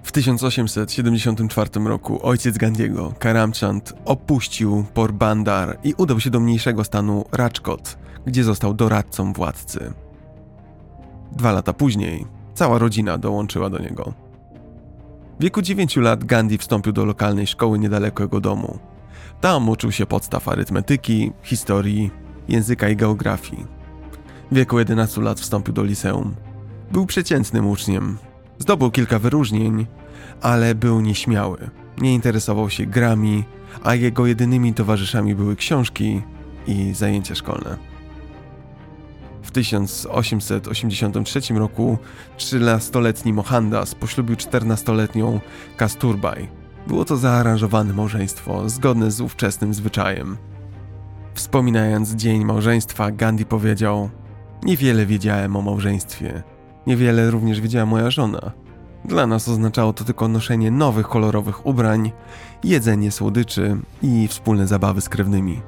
W 1874 roku ojciec Gandiego, Karamchand, opuścił Porbandar i udał się do mniejszego stanu Rajkot, gdzie został doradcą władcy. Dwa lata później cała rodzina dołączyła do niego. W wieku 9 lat Gandhi wstąpił do lokalnej szkoły niedaleko jego domu. Tam uczył się podstaw arytmetyki, historii, języka i geografii. W wieku 11 lat wstąpił do liceum. Był przeciętnym uczniem. Zdobył kilka wyróżnień, ale był nieśmiały. Nie interesował się grami, a jego jedynymi towarzyszami były książki i zajęcia szkolne. W 1883 roku 13-letni Mohandas poślubił 14-letnią Kasturbaj, było to zaaranżowane małżeństwo, zgodne z ówczesnym zwyczajem. Wspominając dzień małżeństwa, Gandhi powiedział: Niewiele wiedziałem o małżeństwie. Niewiele również wiedziała moja żona. Dla nas oznaczało to tylko noszenie nowych kolorowych ubrań, jedzenie słodyczy i wspólne zabawy z krewnymi.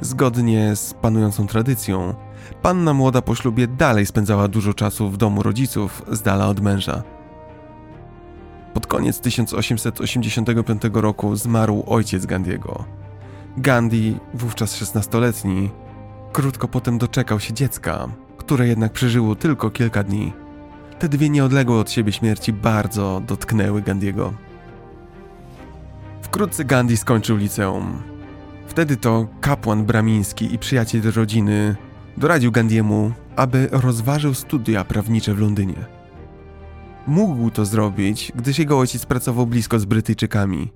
Zgodnie z panującą tradycją, panna młoda po ślubie dalej spędzała dużo czasu w domu rodziców, z dala od męża. Pod koniec 1885 roku zmarł ojciec Gandiego. Gandhi, wówczas 16-letni, krótko potem doczekał się dziecka, które jednak przeżyło tylko kilka dni. Te dwie nieodległe od siebie śmierci bardzo dotknęły Gandiego. Wkrótce Gandhi skończył liceum. Wtedy to kapłan bramiński i przyjaciel rodziny doradził Gandiemu, aby rozważył studia prawnicze w Londynie. Mógł to zrobić, gdyż jego ojciec pracował blisko z Brytyjczykami,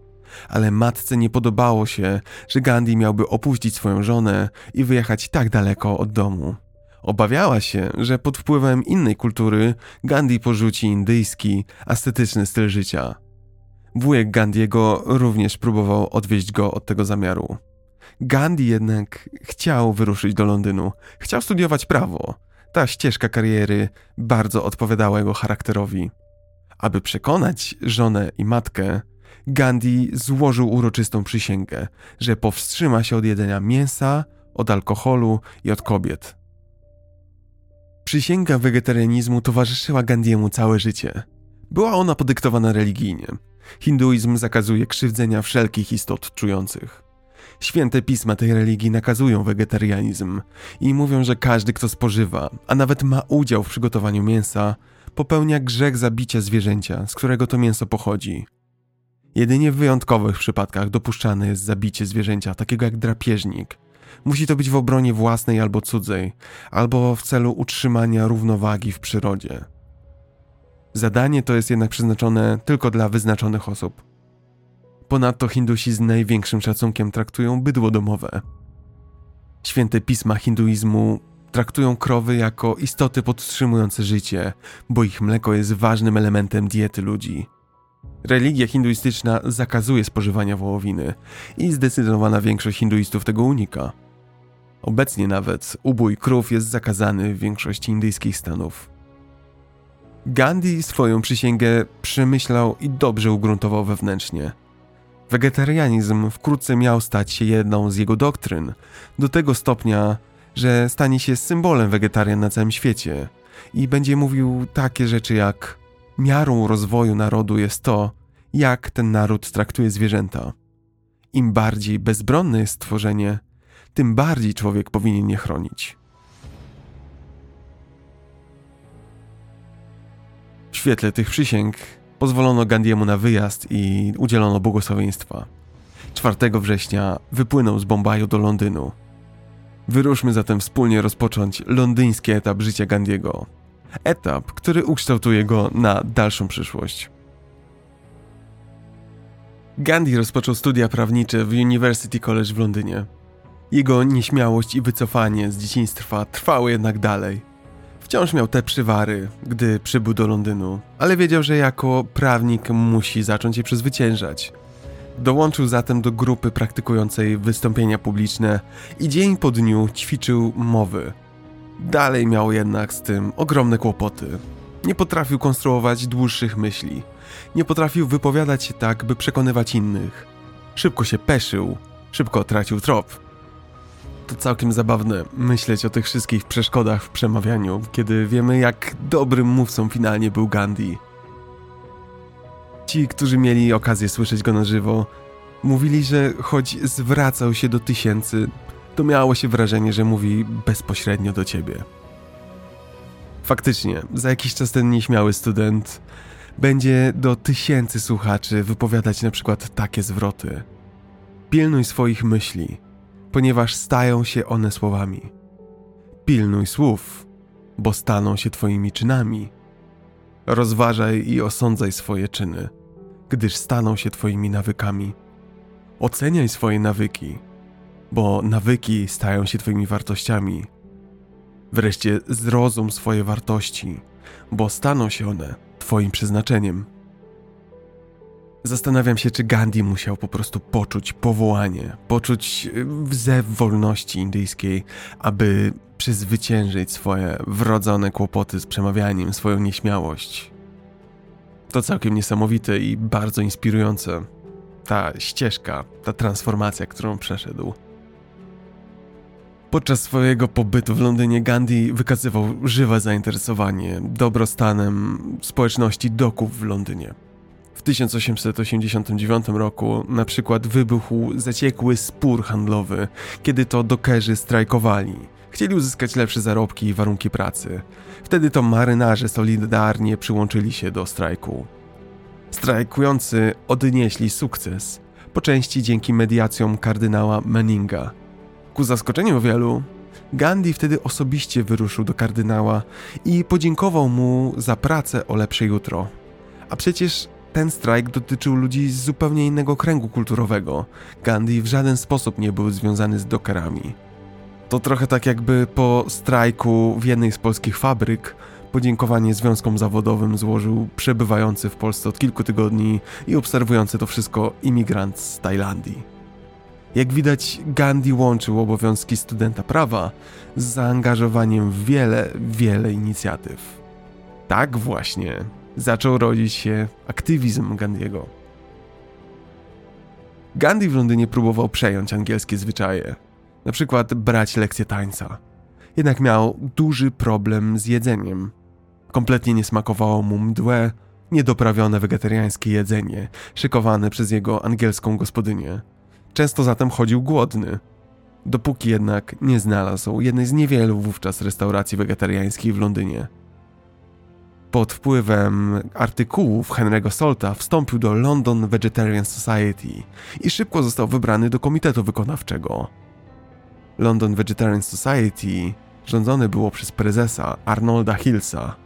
ale matce nie podobało się, że Gandhi miałby opuścić swoją żonę i wyjechać tak daleko od domu. Obawiała się, że pod wpływem innej kultury Gandhi porzuci indyjski, ascetyczny styl życia. Wujek Gandhiego również próbował odwieźć go od tego zamiaru. Gandhi jednak chciał wyruszyć do Londynu, chciał studiować prawo. Ta ścieżka kariery bardzo odpowiadała jego charakterowi. Aby przekonać żonę i matkę, Gandhi złożył uroczystą przysięgę, że powstrzyma się od jedzenia mięsa, od alkoholu i od kobiet. Przysięga wegetarianizmu towarzyszyła Gandhiemu całe życie. Była ona podyktowana religijnie. Hinduizm zakazuje krzywdzenia wszelkich istot czujących. Święte pisma tej religii nakazują wegetarianizm i mówią, że każdy, kto spożywa, a nawet ma udział w przygotowaniu mięsa, popełnia grzech zabicia zwierzęcia, z którego to mięso pochodzi. Jedynie w wyjątkowych przypadkach dopuszczane jest zabicie zwierzęcia, takiego jak drapieżnik. Musi to być w obronie własnej albo cudzej, albo w celu utrzymania równowagi w przyrodzie. Zadanie to jest jednak przeznaczone tylko dla wyznaczonych osób. Ponadto Hindusi z największym szacunkiem traktują bydło domowe. Święte pisma hinduizmu traktują krowy jako istoty podtrzymujące życie, bo ich mleko jest ważnym elementem diety ludzi. Religia hinduistyczna zakazuje spożywania wołowiny i zdecydowana większość hinduistów tego unika. Obecnie nawet ubój krów jest zakazany w większości indyjskich stanów. Gandhi swoją przysięgę przemyślał i dobrze ugruntował wewnętrznie. Wegetarianizm wkrótce miał stać się jedną z jego doktryn, do tego stopnia, że stanie się symbolem wegetarian na całym świecie i będzie mówił takie rzeczy jak miarą rozwoju narodu jest to, jak ten naród traktuje zwierzęta. Im bardziej bezbronne jest stworzenie, tym bardziej człowiek powinien je chronić. W świetle tych przysięg pozwolono Gandiemu na wyjazd i udzielono błogosławieństwa. 4 września wypłynął z Bombaju do Londynu. Wyruszmy zatem wspólnie rozpocząć londyński etap życia Gandiego. Etap, który ukształtuje go na dalszą przyszłość. Gandhi rozpoczął studia prawnicze w University College w Londynie. Jego nieśmiałość i wycofanie z dzieciństwa trwały jednak dalej. Wciąż miał te przywary, gdy przybył do Londynu, ale wiedział, że jako prawnik musi zacząć je przezwyciężać. Dołączył zatem do grupy praktykującej wystąpienia publiczne i dzień po dniu ćwiczył mowy. Dalej miał jednak z tym ogromne kłopoty. Nie potrafił konstruować dłuższych myśli. Nie potrafił wypowiadać się tak, by przekonywać innych. Szybko się peszył, szybko tracił trop. To całkiem zabawne myśleć o tych wszystkich przeszkodach w przemawianiu, kiedy wiemy, jak dobrym mówcą finalnie był Gandhi. Ci, którzy mieli okazję słyszeć go na żywo, mówili, że choć zwracał się do tysięcy, to miało się wrażenie, że mówi bezpośrednio do ciebie. Faktycznie, za jakiś czas ten nieśmiały student będzie do tysięcy słuchaczy wypowiadać na przykład takie zwroty. Pilnuj swoich myśli, ponieważ stają się one słowami. Pilnuj słów, bo staną się twoimi czynami. Rozważaj i osądzaj swoje czyny, gdyż staną się twoimi nawykami. Oceniaj swoje nawyki, bo nawyki stają się twoimi wartościami. Wreszcie zrozum swoje wartości, bo staną się one twoim przeznaczeniem. Zastanawiam się, czy Gandhi musiał po prostu poczuć powołanie, poczuć wzew wolności indyjskiej, aby przezwyciężyć swoje wrodzone kłopoty z przemawianiem, swoją nieśmiałość. To całkiem niesamowite i bardzo inspirujące. Ta ścieżka, ta transformacja, którą przeszedł. Podczas swojego pobytu w Londynie Gandhi wykazywał żywe zainteresowanie dobrostanem społeczności doków w Londynie. W 1889 roku na przykład wybuchł zaciekły spór handlowy, kiedy to dokerzy strajkowali. Chcieli uzyskać lepsze zarobki i warunki pracy. Wtedy to marynarze solidarnie przyłączyli się do strajku. Strajkujący odnieśli sukces, po części dzięki mediacjom kardynała Manninga. Ku zaskoczeniu wielu, Gandhi wtedy osobiście wyruszył do kardynała i podziękował mu za pracę o lepsze jutro. A przecież ten strajk dotyczył ludzi z zupełnie innego kręgu kulturowego. Gandhi w żaden sposób nie był związany z dokerami. To trochę tak jakby po strajku w jednej z polskich fabryk podziękowanie związkom zawodowym złożył przebywający w Polsce od kilku tygodni i obserwujący to wszystko imigrant z Tajlandii. Jak widać, Gandhi łączył obowiązki studenta prawa z zaangażowaniem w wiele, wiele inicjatyw. Tak właśnie zaczął rodzić się aktywizm Gandhiego. Gandhi w Londynie próbował przejąć angielskie zwyczaje, na przykład brać lekcje tańca. Jednak miał duży problem z jedzeniem. Kompletnie nie smakowało mu mdłe, niedoprawione wegetariańskie jedzenie, szykowane przez jego angielską gospodynię. Często zatem chodził głodny. Dopóki jednak nie znalazł jednej z niewielu wówczas restauracji wegetariańskiej w Londynie. Pod wpływem artykułów Henry'ego Solta wstąpił do London Vegetarian Society i szybko został wybrany do komitetu wykonawczego. London Vegetarian Society rządzone było przez prezesa Arnolda Hillsa.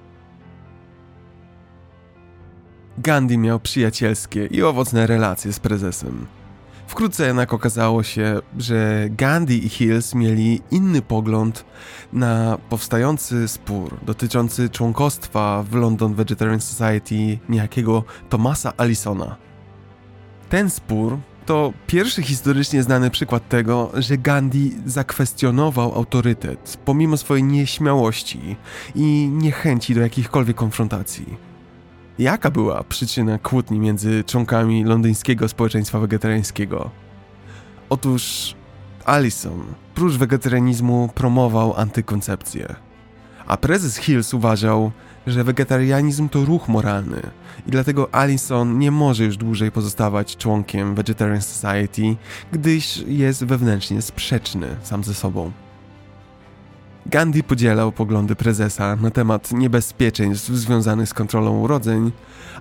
Gandhi miał przyjacielskie i owocne relacje z prezesem. Wkrótce jednak okazało się, że Gandhi i Hills mieli inny pogląd na powstający spór dotyczący członkostwa w London Vegetarian Society niejakiego Thomasa Allisona. Ten spór to pierwszy historycznie znany przykład tego, że Gandhi zakwestionował autorytet pomimo swojej nieśmiałości i niechęci do jakichkolwiek konfrontacji. Jaka była przyczyna kłótni między członkami londyńskiego społeczeństwa wegetariańskiego? Otóż Allison, prócz wegetarianizmu, promował antykoncepcję. A prezes Hills uważał, że wegetarianizm to ruch moralny i dlatego Allison nie może już dłużej pozostawać członkiem Vegetarian Society, gdyż jest wewnętrznie sprzeczny sam ze sobą. Gandhi podzielał poglądy prezesa na temat niebezpieczeństw związanych z kontrolą urodzeń,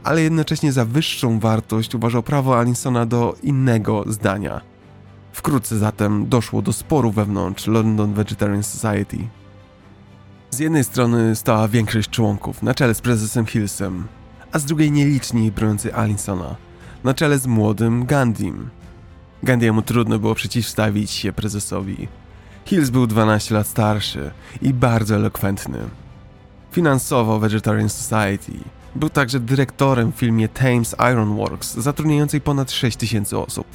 ale jednocześnie za wyższą wartość uważał prawo Alisona do innego zdania. Wkrótce zatem doszło do sporu wewnątrz London Vegetarian Society. Z jednej strony stała większość członków, na czele z prezesem Hillsem, a z drugiej nieliczni broniący Alisona, na czele z młodym Gandhim. Gandhiemu trudno było przeciwstawić się prezesowi, Hills był 12 lat starszy i bardzo elokwentny. Finansował Vegetarian Society. Był także dyrektorem w filmie Thames Iron Works, zatrudniającej ponad 6 tysięcy osób.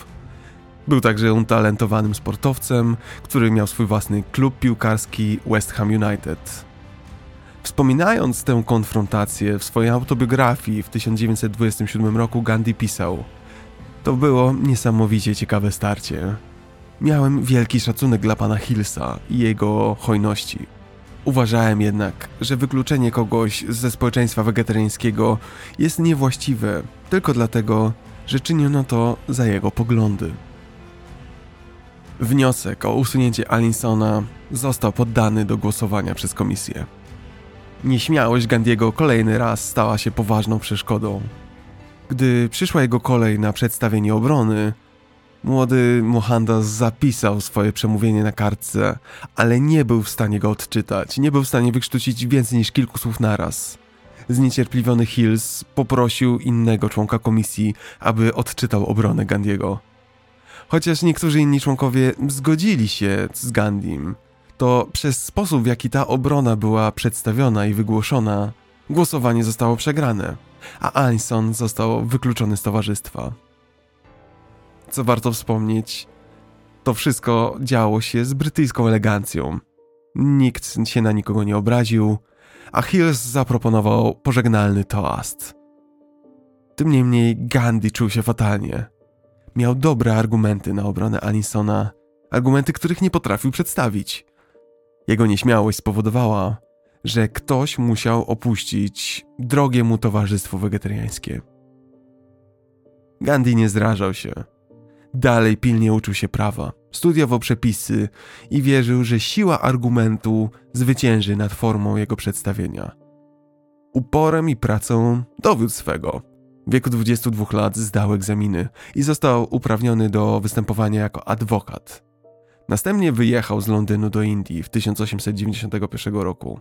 Był także utalentowanym sportowcem, który miał swój własny klub piłkarski West Ham United. Wspominając tę konfrontację w swojej autobiografii w 1927 roku Gandhi pisał: To było niesamowicie ciekawe starcie. Miałem wielki szacunek dla pana Hillsa i jego hojności. Uważałem jednak, że wykluczenie kogoś ze społeczeństwa wegetariańskiego jest niewłaściwe tylko dlatego, że czyniono to za jego poglądy. Wniosek o usunięcie Alinsona został poddany do głosowania przez komisję. Nieśmiałość Gandiego kolejny raz stała się poważną przeszkodą. Gdy przyszła jego kolej na przedstawienie obrony, Młody Mohandas zapisał swoje przemówienie na kartce, ale nie był w stanie go odczytać, nie był w stanie wykształcić więcej niż kilku słów naraz. Zniecierpliwiony Hills poprosił innego członka komisji, aby odczytał obronę Gandiego. Chociaż niektórzy inni członkowie zgodzili się z Gandim, to przez sposób w jaki ta obrona była przedstawiona i wygłoszona, głosowanie zostało przegrane, a Alison został wykluczony z towarzystwa co warto wspomnieć, to wszystko działo się z brytyjską elegancją. Nikt się na nikogo nie obraził, a Hills zaproponował pożegnalny toast. Tym niemniej Gandhi czuł się fatalnie. Miał dobre argumenty na obronę Alisona, argumenty, których nie potrafił przedstawić. Jego nieśmiałość spowodowała, że ktoś musiał opuścić drogie mu towarzystwo wegetariańskie. Gandhi nie zrażał się. Dalej pilnie uczył się prawa, studiował przepisy i wierzył, że siła argumentu zwycięży nad formą jego przedstawienia. Uporem i pracą dowiódł swego. W wieku 22 lat zdał egzaminy i został uprawniony do występowania jako adwokat. Następnie wyjechał z Londynu do Indii w 1891 roku.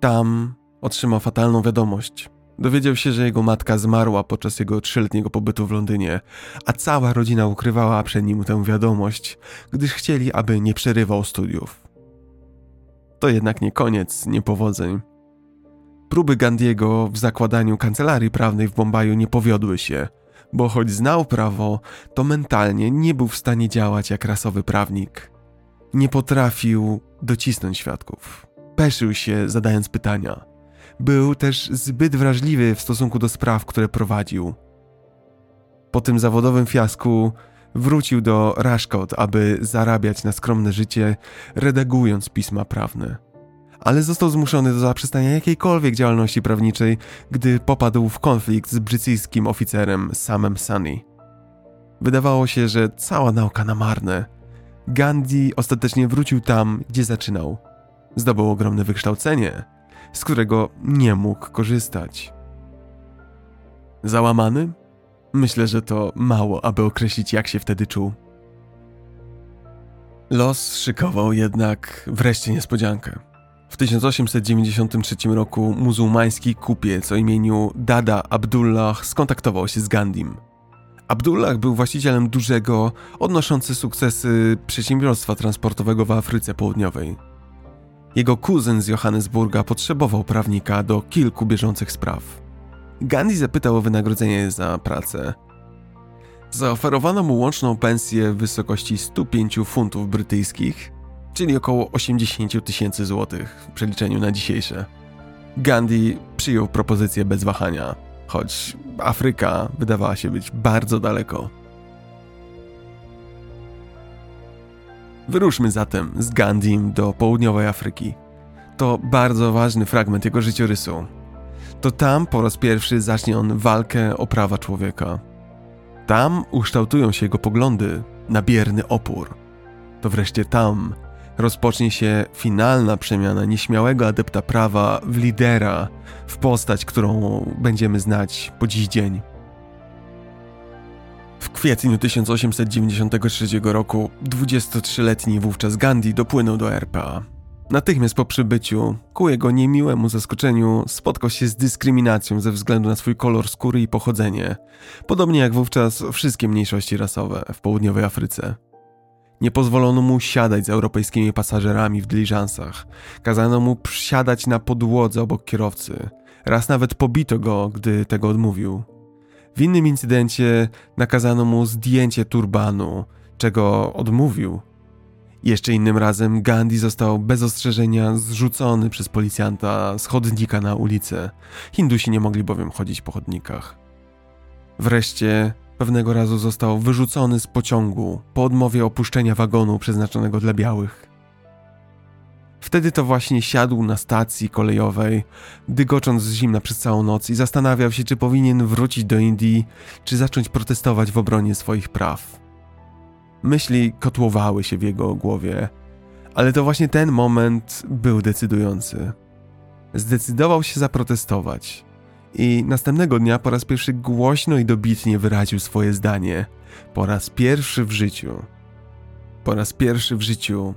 Tam otrzymał fatalną wiadomość. Dowiedział się, że jego matka zmarła podczas jego trzyletniego pobytu w Londynie, a cała rodzina ukrywała przed nim tę wiadomość, gdyż chcieli, aby nie przerywał studiów. To jednak nie koniec niepowodzeń. Próby Gandiego w zakładaniu kancelarii prawnej w Bombaju nie powiodły się, bo choć znał prawo, to mentalnie nie był w stanie działać jak rasowy prawnik. Nie potrafił docisnąć świadków. Peszył się, zadając pytania. Był też zbyt wrażliwy w stosunku do spraw, które prowadził. Po tym zawodowym fiasku wrócił do Rashkot, aby zarabiać na skromne życie, redagując pisma prawne. Ale został zmuszony do zaprzestania jakiejkolwiek działalności prawniczej, gdy popadł w konflikt z brytyjskim oficerem Samem Sunny. Wydawało się, że cała nauka na marne. Gandhi ostatecznie wrócił tam, gdzie zaczynał. Zdobył ogromne wykształcenie, z którego nie mógł korzystać. Załamany? Myślę, że to mało, aby określić, jak się wtedy czuł. Los szykował jednak wreszcie niespodziankę. W 1893 roku muzułmański kupiec o imieniu Dada Abdullah skontaktował się z Gandhim. Abdullah był właścicielem dużego, odnoszący sukcesy przedsiębiorstwa transportowego w Afryce Południowej. Jego kuzyn z Johannesburga potrzebował prawnika do kilku bieżących spraw. Gandhi zapytał o wynagrodzenie za pracę. Zaoferowano mu łączną pensję w wysokości 105 funtów brytyjskich, czyli około 80 tysięcy złotych w przeliczeniu na dzisiejsze. Gandhi przyjął propozycję bez wahania, choć Afryka wydawała się być bardzo daleko. Wyruszmy zatem z Gandhim do południowej Afryki. To bardzo ważny fragment jego życiorysu. To tam po raz pierwszy zacznie on walkę o prawa człowieka. Tam ukształtują się jego poglądy na bierny opór. To wreszcie tam rozpocznie się finalna przemiana nieśmiałego adepta prawa w lidera, w postać, którą będziemy znać po dziś dzień. W kwietniu 1893 roku 23-letni wówczas Gandhi dopłynął do RPA. Natychmiast po przybyciu, ku jego niemiłemu zaskoczeniu, spotkał się z dyskryminacją ze względu na swój kolor skóry i pochodzenie, podobnie jak wówczas wszystkie mniejszości rasowe w południowej Afryce. Nie pozwolono mu siadać z europejskimi pasażerami w dyliżansach, kazano mu siadać na podłodze obok kierowcy. Raz nawet pobito go, gdy tego odmówił. W innym incydencie nakazano mu zdjęcie turbanu, czego odmówił. Jeszcze innym razem Gandhi został bez ostrzeżenia zrzucony przez policjanta z chodnika na ulicę. Hindusi nie mogli bowiem chodzić po chodnikach. Wreszcie pewnego razu został wyrzucony z pociągu po odmowie opuszczenia wagonu przeznaczonego dla białych. Wtedy to właśnie siadł na stacji kolejowej, dygocząc z zimna przez całą noc i zastanawiał się, czy powinien wrócić do Indii, czy zacząć protestować w obronie swoich praw. Myśli kotłowały się w jego głowie, ale to właśnie ten moment był decydujący. Zdecydował się zaprotestować i następnego dnia po raz pierwszy głośno i dobitnie wyraził swoje zdanie. Po raz pierwszy w życiu. Po raz pierwszy w życiu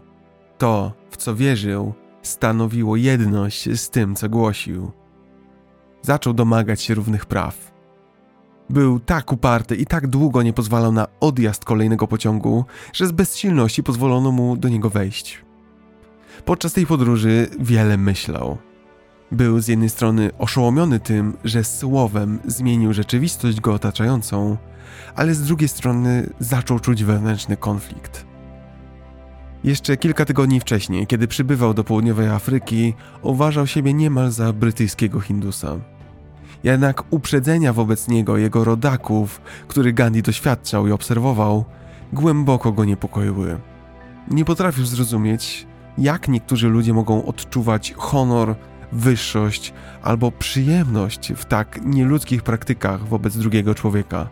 to, w co wierzył, stanowiło jedność z tym, co głosił. Zaczął domagać się równych praw. Był tak uparty i tak długo nie pozwalał na odjazd kolejnego pociągu, że z bezsilności pozwolono mu do niego wejść. Podczas tej podróży wiele myślał. Był z jednej strony oszołomiony tym, że słowem zmienił rzeczywistość go otaczającą, ale z drugiej strony zaczął czuć wewnętrzny konflikt. Jeszcze kilka tygodni wcześniej, kiedy przybywał do południowej Afryki, uważał siebie niemal za brytyjskiego Hindusa. Jednak uprzedzenia wobec niego jego rodaków, który Gandhi doświadczał i obserwował, głęboko go niepokoiły. Nie potrafił zrozumieć, jak niektórzy ludzie mogą odczuwać honor, wyższość albo przyjemność w tak nieludzkich praktykach wobec drugiego człowieka.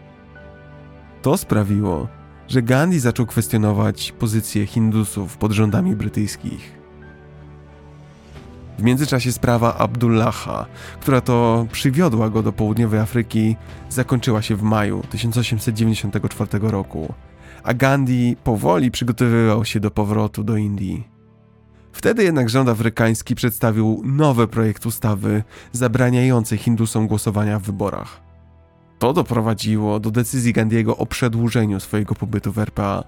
To sprawiło, że Gandhi zaczął kwestionować pozycję Hindusów pod rządami brytyjskich. W międzyczasie sprawa Abdullaha, która to przywiodła go do południowej Afryki, zakończyła się w maju 1894 roku, a Gandhi powoli przygotowywał się do powrotu do Indii. Wtedy jednak rząd afrykański przedstawił nowy projekt ustawy zabraniający Hindusom głosowania w wyborach. To doprowadziło do decyzji Gandiego o przedłużeniu swojego pobytu w RPA.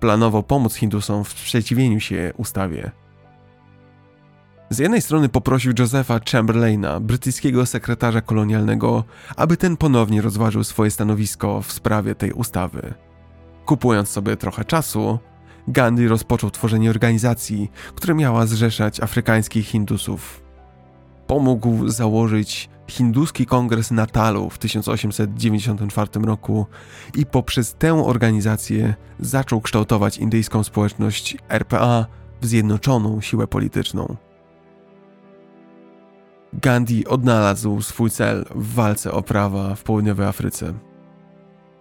Planował pomóc Hindusom w sprzeciwieniu się ustawie. Z jednej strony poprosił Josepha Chamberlaina, brytyjskiego sekretarza kolonialnego, aby ten ponownie rozważył swoje stanowisko w sprawie tej ustawy. Kupując sobie trochę czasu, Gandhi rozpoczął tworzenie organizacji, która miała zrzeszać afrykańskich Hindusów. Pomógł założyć Hinduski Kongres Natalu w 1894 roku i poprzez tę organizację zaczął kształtować indyjską społeczność RPA w zjednoczoną siłę polityczną. Gandhi odnalazł swój cel w walce o prawa w południowej Afryce.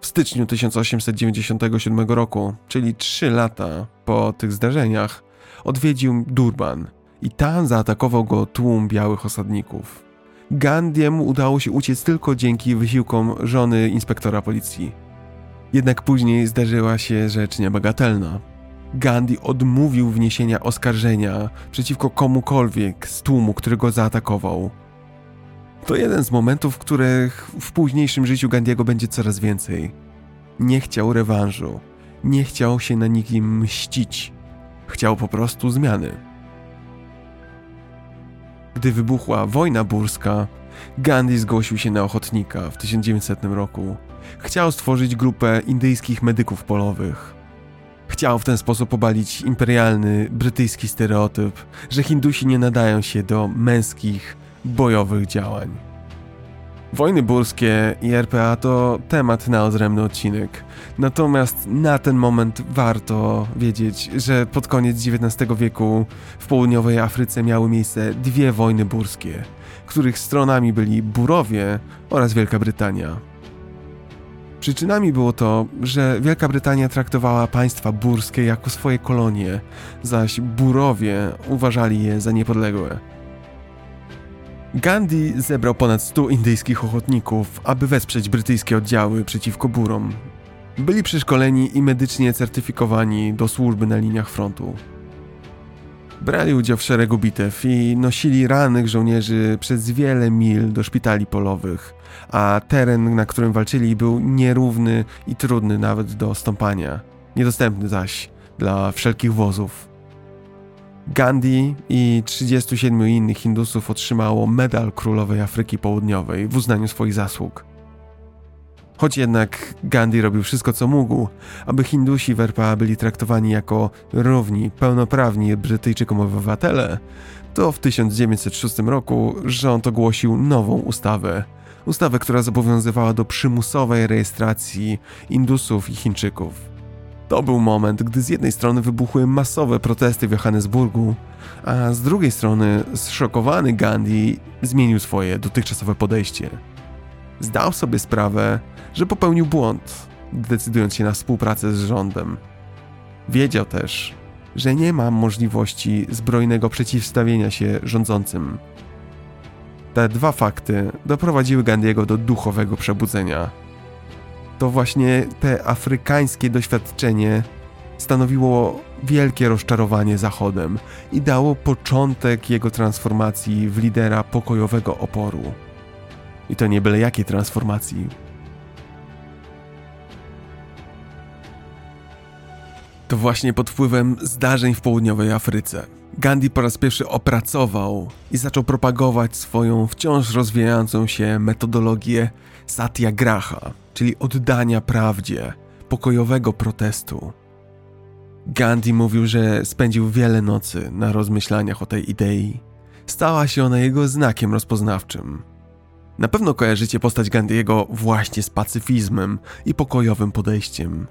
W styczniu 1897 roku, czyli trzy lata po tych zdarzeniach, odwiedził Durban i tam zaatakował go tłum białych osadników. Gandhiemu udało się uciec tylko dzięki wysiłkom żony inspektora policji. Jednak później zdarzyła się rzecz niebagatelna. Gandhi odmówił wniesienia oskarżenia przeciwko komukolwiek z tłumu, który go zaatakował. To jeden z momentów, których w późniejszym życiu Gandiego będzie coraz więcej. Nie chciał rewanżu, nie chciał się na nikim mścić, chciał po prostu zmiany. Gdy wybuchła wojna burska, Gandhi zgłosił się na ochotnika w 1900 roku. Chciał stworzyć grupę indyjskich medyków polowych. Chciał w ten sposób obalić imperialny brytyjski stereotyp, że Hindusi nie nadają się do męskich, bojowych działań. Wojny burskie i RPA to temat na odrębny odcinek. Natomiast na ten moment warto wiedzieć, że pod koniec XIX wieku w południowej Afryce miały miejsce dwie wojny burskie, których stronami byli Burowie oraz Wielka Brytania. Przyczynami było to, że Wielka Brytania traktowała państwa burskie jako swoje kolonie, zaś Burowie uważali je za niepodległe. Gandhi zebrał ponad 100 indyjskich ochotników, aby wesprzeć brytyjskie oddziały przeciwko Burom. Byli przeszkoleni i medycznie certyfikowani do służby na liniach frontu. Brali udział w szeregu bitew i nosili rannych żołnierzy przez wiele mil do szpitali polowych, a teren, na którym walczyli, był nierówny i trudny nawet do stąpania, niedostępny zaś dla wszelkich wozów. Gandhi i 37 innych Hindusów otrzymało medal Królowej Afryki Południowej w uznaniu swoich zasług. Choć jednak Gandhi robił wszystko, co mógł, aby Hindusi w RPA byli traktowani jako równi, pełnoprawni Brytyjczykom obywatele, to w 1906 roku rząd ogłosił nową ustawę. Ustawę, która zobowiązywała do przymusowej rejestracji Indusów i Chińczyków. To był moment, gdy z jednej strony wybuchły masowe protesty w Johannesburgu, a z drugiej strony zszokowany Gandhi zmienił swoje dotychczasowe podejście. Zdał sobie sprawę, że popełnił błąd, decydując się na współpracę z rządem. Wiedział też, że nie ma możliwości zbrojnego przeciwstawienia się rządzącym. Te dwa fakty doprowadziły Gandiego do duchowego przebudzenia to właśnie te afrykańskie doświadczenie stanowiło wielkie rozczarowanie Zachodem i dało początek jego transformacji w lidera pokojowego oporu. I to nie byle jakiej transformacji. To właśnie pod wpływem zdarzeń w południowej Afryce Gandhi po raz pierwszy opracował i zaczął propagować swoją wciąż rozwijającą się metodologię satyagraha, czyli oddania prawdzie, pokojowego protestu. Gandhi mówił, że spędził wiele nocy na rozmyślaniach o tej idei. Stała się ona jego znakiem rozpoznawczym. Na pewno kojarzycie postać Gandhiego właśnie z pacyfizmem i pokojowym podejściem.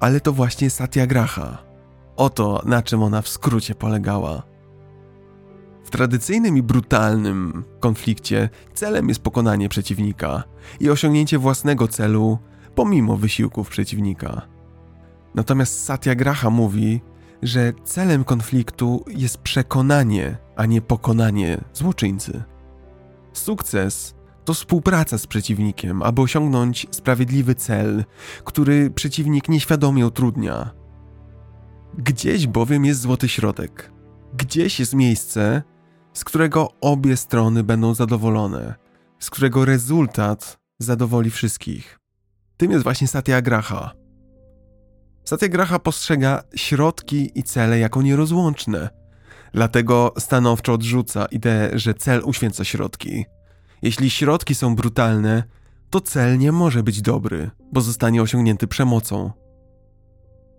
Ale to właśnie satyagraha, Oto na czym ona w skrócie polegała. Tradycyjnym i brutalnym konflikcie celem jest pokonanie przeciwnika i osiągnięcie własnego celu pomimo wysiłków przeciwnika. Natomiast Satyagraha mówi, że celem konfliktu jest przekonanie, a nie pokonanie złoczyńcy. Sukces to współpraca z przeciwnikiem, aby osiągnąć sprawiedliwy cel, który przeciwnik nieświadomie utrudnia. Gdzieś bowiem jest złoty środek. Gdzieś jest miejsce, z którego obie strony będą zadowolone, z którego rezultat zadowoli wszystkich. Tym jest właśnie Satyagraha. Satyagraha postrzega środki i cele jako nierozłączne. Dlatego stanowczo odrzuca ideę, że cel uświęca środki. Jeśli środki są brutalne, to cel nie może być dobry, bo zostanie osiągnięty przemocą.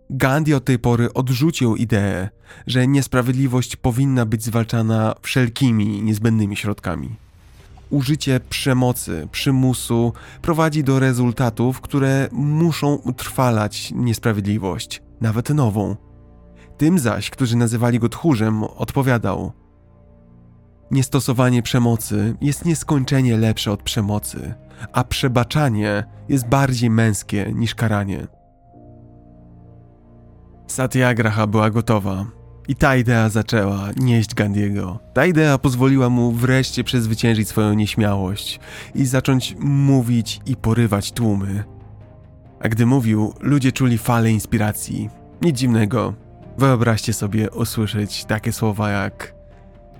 Gandhi od tej pory odrzucił ideę, że niesprawiedliwość powinna być zwalczana wszelkimi niezbędnymi środkami. Użycie przemocy, przymusu prowadzi do rezultatów, które muszą utrwalać niesprawiedliwość, nawet nową. Tym zaś, którzy nazywali go tchórzem, odpowiadał: Niestosowanie przemocy jest nieskończenie lepsze od przemocy, a przebaczanie jest bardziej męskie niż karanie. Satyagraha była gotowa. I ta idea zaczęła nieść Gandiego. Ta idea pozwoliła mu wreszcie przezwyciężyć swoją nieśmiałość i zacząć mówić i porywać tłumy. A gdy mówił, ludzie czuli falę inspiracji. Nic dziwnego. Wyobraźcie sobie usłyszeć takie słowa jak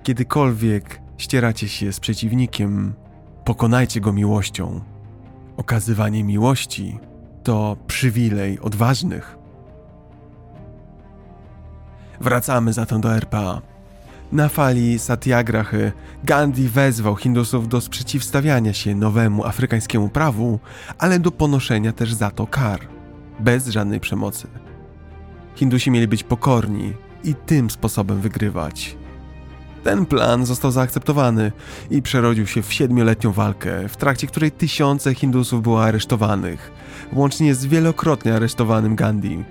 Kiedykolwiek ścieracie się z przeciwnikiem, pokonajcie go miłością. Okazywanie miłości to przywilej odważnych. Wracamy zatem do RPA. Na fali satyagrahy Gandhi wezwał Hindusów do sprzeciwstawiania się nowemu afrykańskiemu prawu, ale do ponoszenia też za to kar, bez żadnej przemocy. Hindusi mieli być pokorni i tym sposobem wygrywać. Ten plan został zaakceptowany i przerodził się w siedmioletnią walkę, w trakcie której tysiące Hindusów było aresztowanych, łącznie z wielokrotnie aresztowanym Gandhi.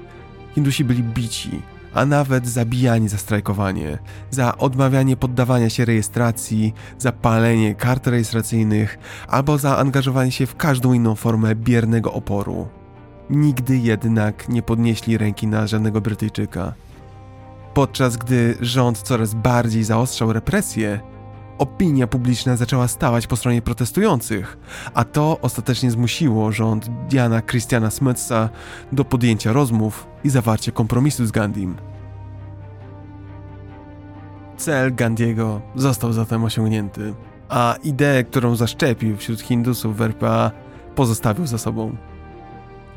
Hindusi byli bici, a nawet zabijani za strajkowanie, za odmawianie poddawania się rejestracji, za palenie kart rejestracyjnych albo za angażowanie się w każdą inną formę biernego oporu. Nigdy jednak nie podnieśli ręki na żadnego Brytyjczyka. Podczas gdy rząd coraz bardziej zaostrzał represje, opinia publiczna zaczęła stawać po stronie protestujących, a to ostatecznie zmusiło rząd Diana Christiana Smithsa do podjęcia rozmów i zawarcia kompromisu z Gandhim. Cel Gandhiego został zatem osiągnięty, a ideę, którą zaszczepił wśród Hindusów w RPA, pozostawił za sobą.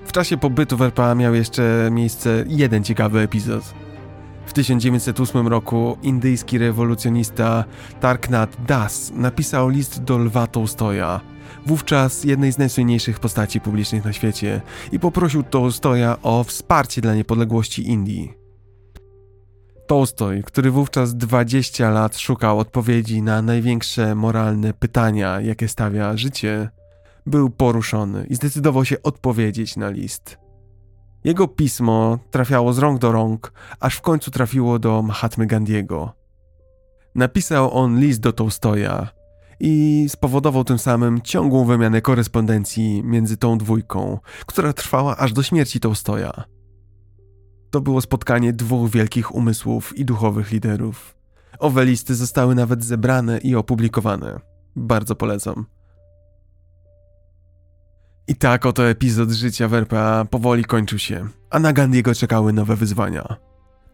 W czasie pobytu w RPA miał jeszcze miejsce jeden ciekawy epizod – w 1908 roku indyjski rewolucjonista Tarknat Das napisał list do Lwa Tolstoja, wówczas jednej z najsłynniejszych postaci publicznych na świecie, i poprosił Tolstoja o wsparcie dla niepodległości Indii. Tolstoj, który wówczas 20 lat szukał odpowiedzi na największe moralne pytania, jakie stawia życie, był poruszony i zdecydował się odpowiedzieć na list. Jego pismo trafiało z rąk do rąk, aż w końcu trafiło do Mahatmy Gandiego. Napisał on list do Tolstoja i spowodował tym samym ciągłą wymianę korespondencji między tą dwójką, która trwała aż do śmierci Tolstoja. To było spotkanie dwóch wielkich umysłów i duchowych liderów. Owe listy zostały nawet zebrane i opublikowane. Bardzo polecam. I tak oto epizod życia w RPA powoli kończył się, a na Gandiego czekały nowe wyzwania.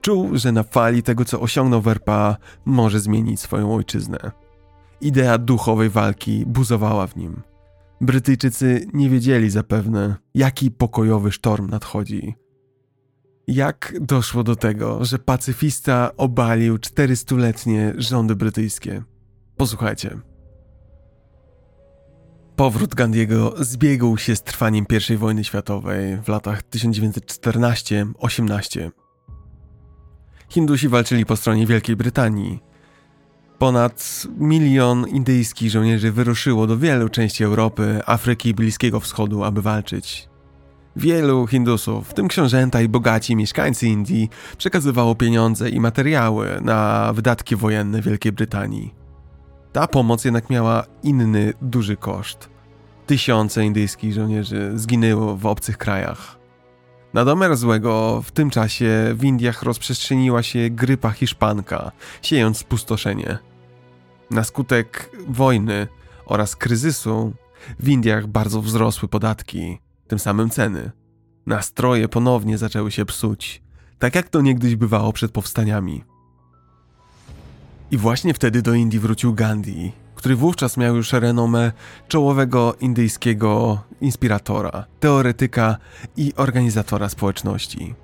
Czuł, że na fali tego, co osiągnął w RPA, może zmienić swoją ojczyznę. Idea duchowej walki buzowała w nim. Brytyjczycy nie wiedzieli zapewne, jaki pokojowy sztorm nadchodzi. Jak doszło do tego, że pacyfista obalił 400-letnie rządy brytyjskie? Posłuchajcie. Powrót Gandiego zbiegł się z trwaniem I wojny światowej w latach 1914-18. Hindusi walczyli po stronie Wielkiej Brytanii. Ponad milion indyjskich żołnierzy wyruszyło do wielu części Europy, Afryki i Bliskiego Wschodu, aby walczyć. Wielu Hindusów, w tym książęta i bogaci mieszkańcy Indii, przekazywało pieniądze i materiały na wydatki wojenne Wielkiej Brytanii. Ta pomoc jednak miała inny, duży koszt. Tysiące indyjskich żołnierzy zginęło w obcych krajach. Na domiar złego w tym czasie w Indiach rozprzestrzeniła się grypa hiszpanka, siejąc spustoszenie. Na skutek wojny oraz kryzysu w Indiach bardzo wzrosły podatki, tym samym ceny. Nastroje ponownie zaczęły się psuć, tak jak to niegdyś bywało przed powstaniami. I właśnie wtedy do Indii wrócił Gandhi, który wówczas miał już renomę czołowego indyjskiego inspiratora, teoretyka i organizatora społeczności.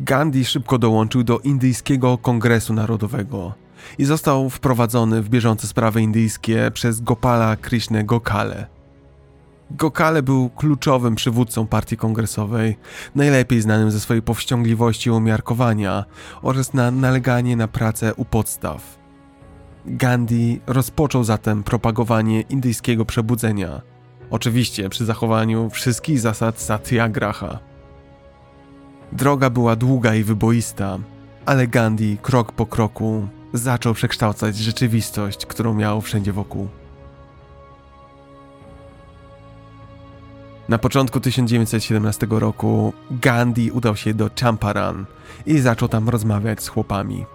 Gandhi szybko dołączył do Indyjskiego Kongresu Narodowego i został wprowadzony w bieżące sprawy indyjskie przez Gopala Krishnę Gokale. Gokale był kluczowym przywódcą partii kongresowej, najlepiej znanym ze swojej powściągliwości umiarkowania oraz na naleganie na pracę u podstaw. Gandhi rozpoczął zatem propagowanie indyjskiego przebudzenia, oczywiście przy zachowaniu wszystkich zasad satyagraha. Droga była długa i wyboista, ale Gandhi krok po kroku zaczął przekształcać rzeczywistość, którą miał wszędzie wokół. Na początku 1917 roku Gandhi udał się do Champaran i zaczął tam rozmawiać z chłopami.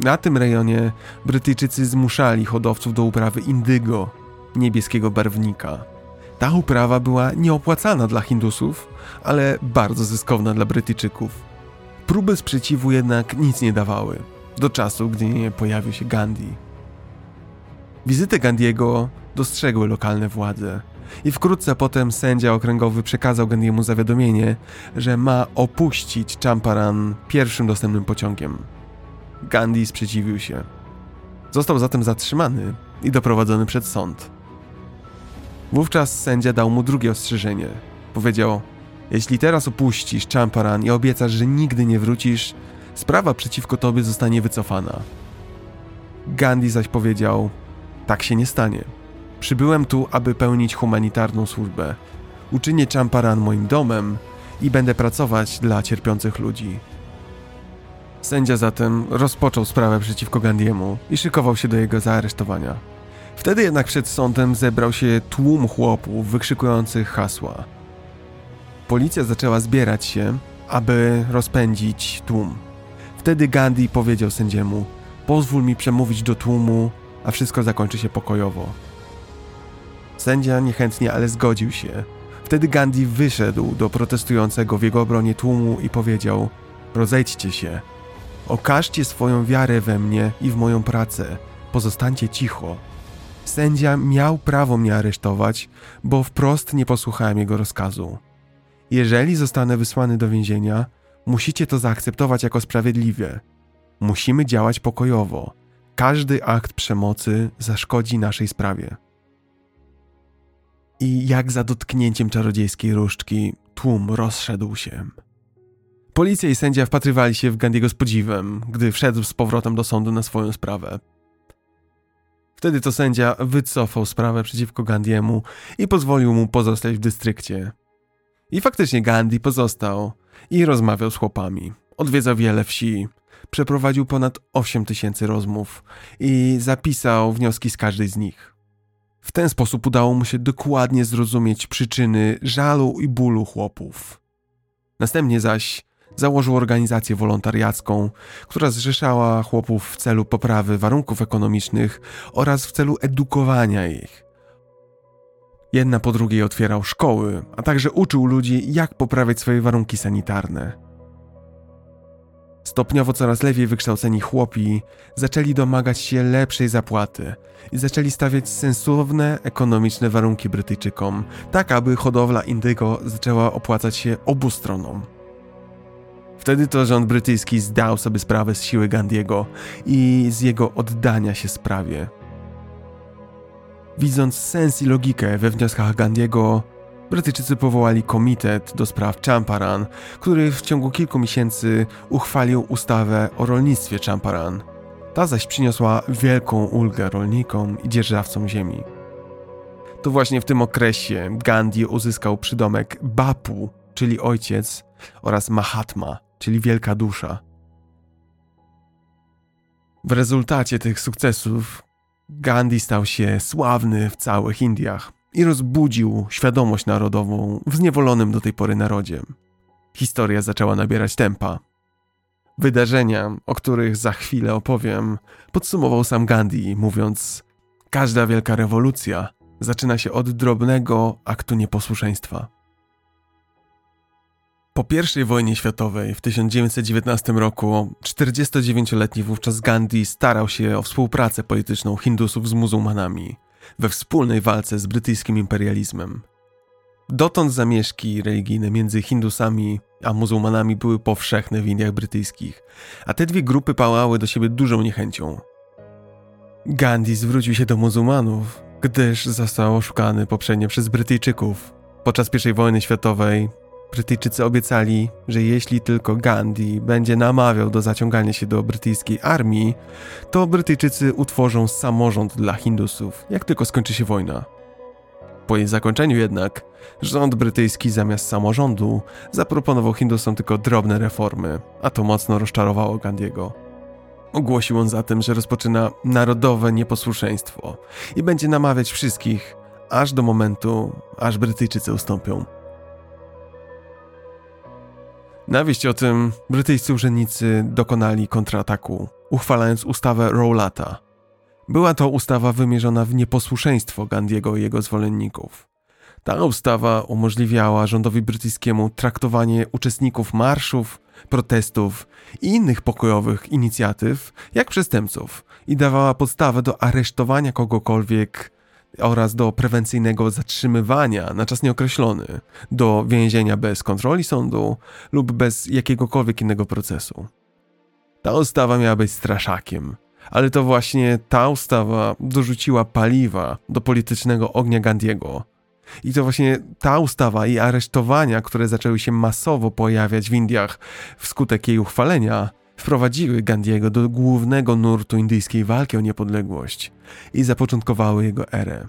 Na tym rejonie Brytyjczycy zmuszali hodowców do uprawy indygo, niebieskiego barwnika. Ta uprawa była nieopłacalna dla Hindusów, ale bardzo zyskowna dla Brytyjczyków. Próby sprzeciwu jednak nic nie dawały, do czasu, gdy nie pojawił się Gandhi. Wizytę Gandhiego dostrzegły lokalne władze i wkrótce potem sędzia okręgowy przekazał Gandhiemu zawiadomienie, że ma opuścić Champaran pierwszym dostępnym pociągiem. Gandhi sprzeciwił się. Został zatem zatrzymany i doprowadzony przed sąd. Wówczas sędzia dał mu drugie ostrzeżenie. Powiedział: Jeśli teraz opuścisz Champaran i obiecasz, że nigdy nie wrócisz, sprawa przeciwko tobie zostanie wycofana. Gandhi zaś powiedział: Tak się nie stanie. Przybyłem tu, aby pełnić humanitarną służbę. Uczynię Champaran moim domem i będę pracować dla cierpiących ludzi. Sędzia zatem rozpoczął sprawę przeciwko Gandiemu i szykował się do jego zaaresztowania. Wtedy jednak przed sądem zebrał się tłum chłopów wykrzykujących hasła. Policja zaczęła zbierać się, aby rozpędzić tłum. Wtedy Gandhi powiedział sędziemu: Pozwól mi przemówić do tłumu, a wszystko zakończy się pokojowo. Sędzia niechętnie, ale zgodził się. Wtedy Gandhi wyszedł do protestującego w jego obronie tłumu i powiedział: Rozejdźcie się, Okażcie swoją wiarę we mnie i w moją pracę. Pozostańcie cicho. Sędzia miał prawo mnie aresztować, bo wprost nie posłuchałem jego rozkazu. Jeżeli zostanę wysłany do więzienia, musicie to zaakceptować jako sprawiedliwe. Musimy działać pokojowo. Każdy akt przemocy zaszkodzi naszej sprawie. I jak za dotknięciem czarodziejskiej różdżki, tłum rozszedł się. Policja i sędzia wpatrywali się w Gandiego z podziwem, gdy wszedł z powrotem do sądu na swoją sprawę. Wtedy to sędzia wycofał sprawę przeciwko Gandiemu i pozwolił mu pozostać w dystrykcie. I faktycznie Gandhi pozostał i rozmawiał z chłopami. Odwiedzał wiele wsi, przeprowadził ponad 8 tysięcy rozmów i zapisał wnioski z każdej z nich. W ten sposób udało mu się dokładnie zrozumieć przyczyny żalu i bólu chłopów. Następnie zaś założył organizację wolontariacką, która zrzeszała chłopów w celu poprawy warunków ekonomicznych oraz w celu edukowania ich. Jedna po drugiej otwierał szkoły, a także uczył ludzi, jak poprawiać swoje warunki sanitarne. Stopniowo coraz lepiej wykształceni chłopi zaczęli domagać się lepszej zapłaty i zaczęli stawiać sensowne ekonomiczne warunki Brytyjczykom, tak aby hodowla indygo zaczęła opłacać się obu stronom. Wtedy to rząd brytyjski zdał sobie sprawę z siły Gandiego i z jego oddania się sprawie. Widząc sens i logikę we wnioskach Gandiego, Brytyjczycy powołali komitet do spraw Champaran, który w ciągu kilku miesięcy uchwalił ustawę o rolnictwie Champaran. Ta zaś przyniosła wielką ulgę rolnikom i dzierżawcom ziemi. To właśnie w tym okresie Gandhi uzyskał przydomek Bapu, czyli ojciec, oraz Mahatma, czyli wielka dusza. W rezultacie tych sukcesów Gandhi stał się sławny w całych Indiach i rozbudził świadomość narodową w zniewolonym do tej pory narodzie. Historia zaczęła nabierać tempa. Wydarzenia, o których za chwilę opowiem, podsumował sam Gandhi, mówiąc: Każda wielka rewolucja zaczyna się od drobnego aktu nieposłuszeństwa. Po I wojnie światowej w 1919 roku 49-letni wówczas Gandhi starał się o współpracę polityczną Hindusów z muzułmanami we wspólnej walce z brytyjskim imperializmem. Dotąd zamieszki religijne między Hindusami a muzułmanami były powszechne w Indiach brytyjskich, a te dwie grupy pałały do siebie dużą niechęcią. Gandhi zwrócił się do muzułmanów, gdyż został oszukany poprzednio przez Brytyjczyków. Podczas I wojny światowej Brytyjczycy obiecali, że jeśli tylko Gandhi będzie namawiał do zaciągania się do brytyjskiej armii, to Brytyjczycy utworzą samorząd dla Hindusów, jak tylko skończy się wojna. Po jej zakończeniu jednak, rząd brytyjski zamiast samorządu zaproponował Hindusom tylko drobne reformy, a to mocno rozczarowało Gandhiego. Ogłosił on zatem, że rozpoczyna narodowe nieposłuszeństwo i będzie namawiać wszystkich, aż do momentu, aż Brytyjczycy ustąpią. Na wieść o tym brytyjscy urzędnicy dokonali kontrataku, uchwalając ustawę Rowlata. Była to ustawa wymierzona w nieposłuszeństwo Gandiego i jego zwolenników. Ta ustawa umożliwiała rządowi brytyjskiemu traktowanie uczestników marszów, protestów i innych pokojowych inicjatyw jak przestępców i dawała podstawę do aresztowania kogokolwiek oraz do prewencyjnego zatrzymywania na czas nieokreślony, do więzienia bez kontroli sądu lub bez jakiegokolwiek innego procesu. Ta ustawa miała być straszakiem, ale to właśnie ta ustawa dorzuciła paliwa do politycznego ognia Gandiego. I to właśnie ta ustawa i aresztowania, które zaczęły się masowo pojawiać w Indiach wskutek jej uchwalenia, wprowadziły Gandiego do głównego nurtu indyjskiej walki o niepodległość i zapoczątkowały jego erę.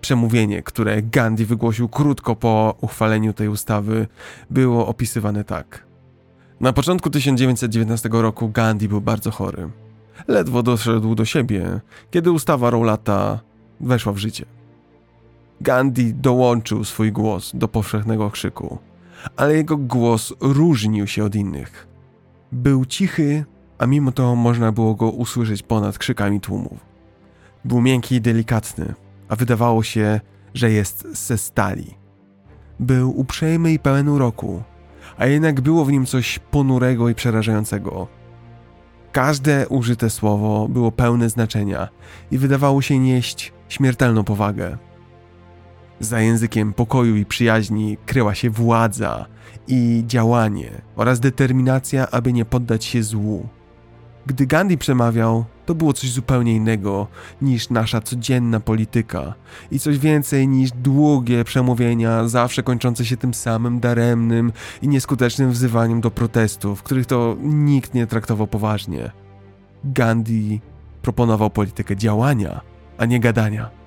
Przemówienie, które Gandhi wygłosił krótko po uchwaleniu tej ustawy, było opisywane tak. Na początku 1919 roku Gandhi był bardzo chory. Ledwo doszedł do siebie, kiedy ustawa Rowlata weszła w życie. Gandhi dołączył swój głos do powszechnego krzyku ale jego głos różnił się od innych. Był cichy, a mimo to można było go usłyszeć ponad krzykami tłumów. Był miękki i delikatny, a wydawało się, że jest ze stali. Był uprzejmy i pełen uroku, a jednak było w nim coś ponurego i przerażającego. Każde użyte słowo było pełne znaczenia i wydawało się nieść śmiertelną powagę. Za językiem pokoju i przyjaźni kryła się władza i działanie oraz determinacja, aby nie poddać się złu. Gdy Gandhi przemawiał, to było coś zupełnie innego niż nasza codzienna polityka i coś więcej niż długie przemówienia, zawsze kończące się tym samym daremnym i nieskutecznym wzywaniem do protestów, których to nikt nie traktował poważnie. Gandhi proponował politykę działania, a nie gadania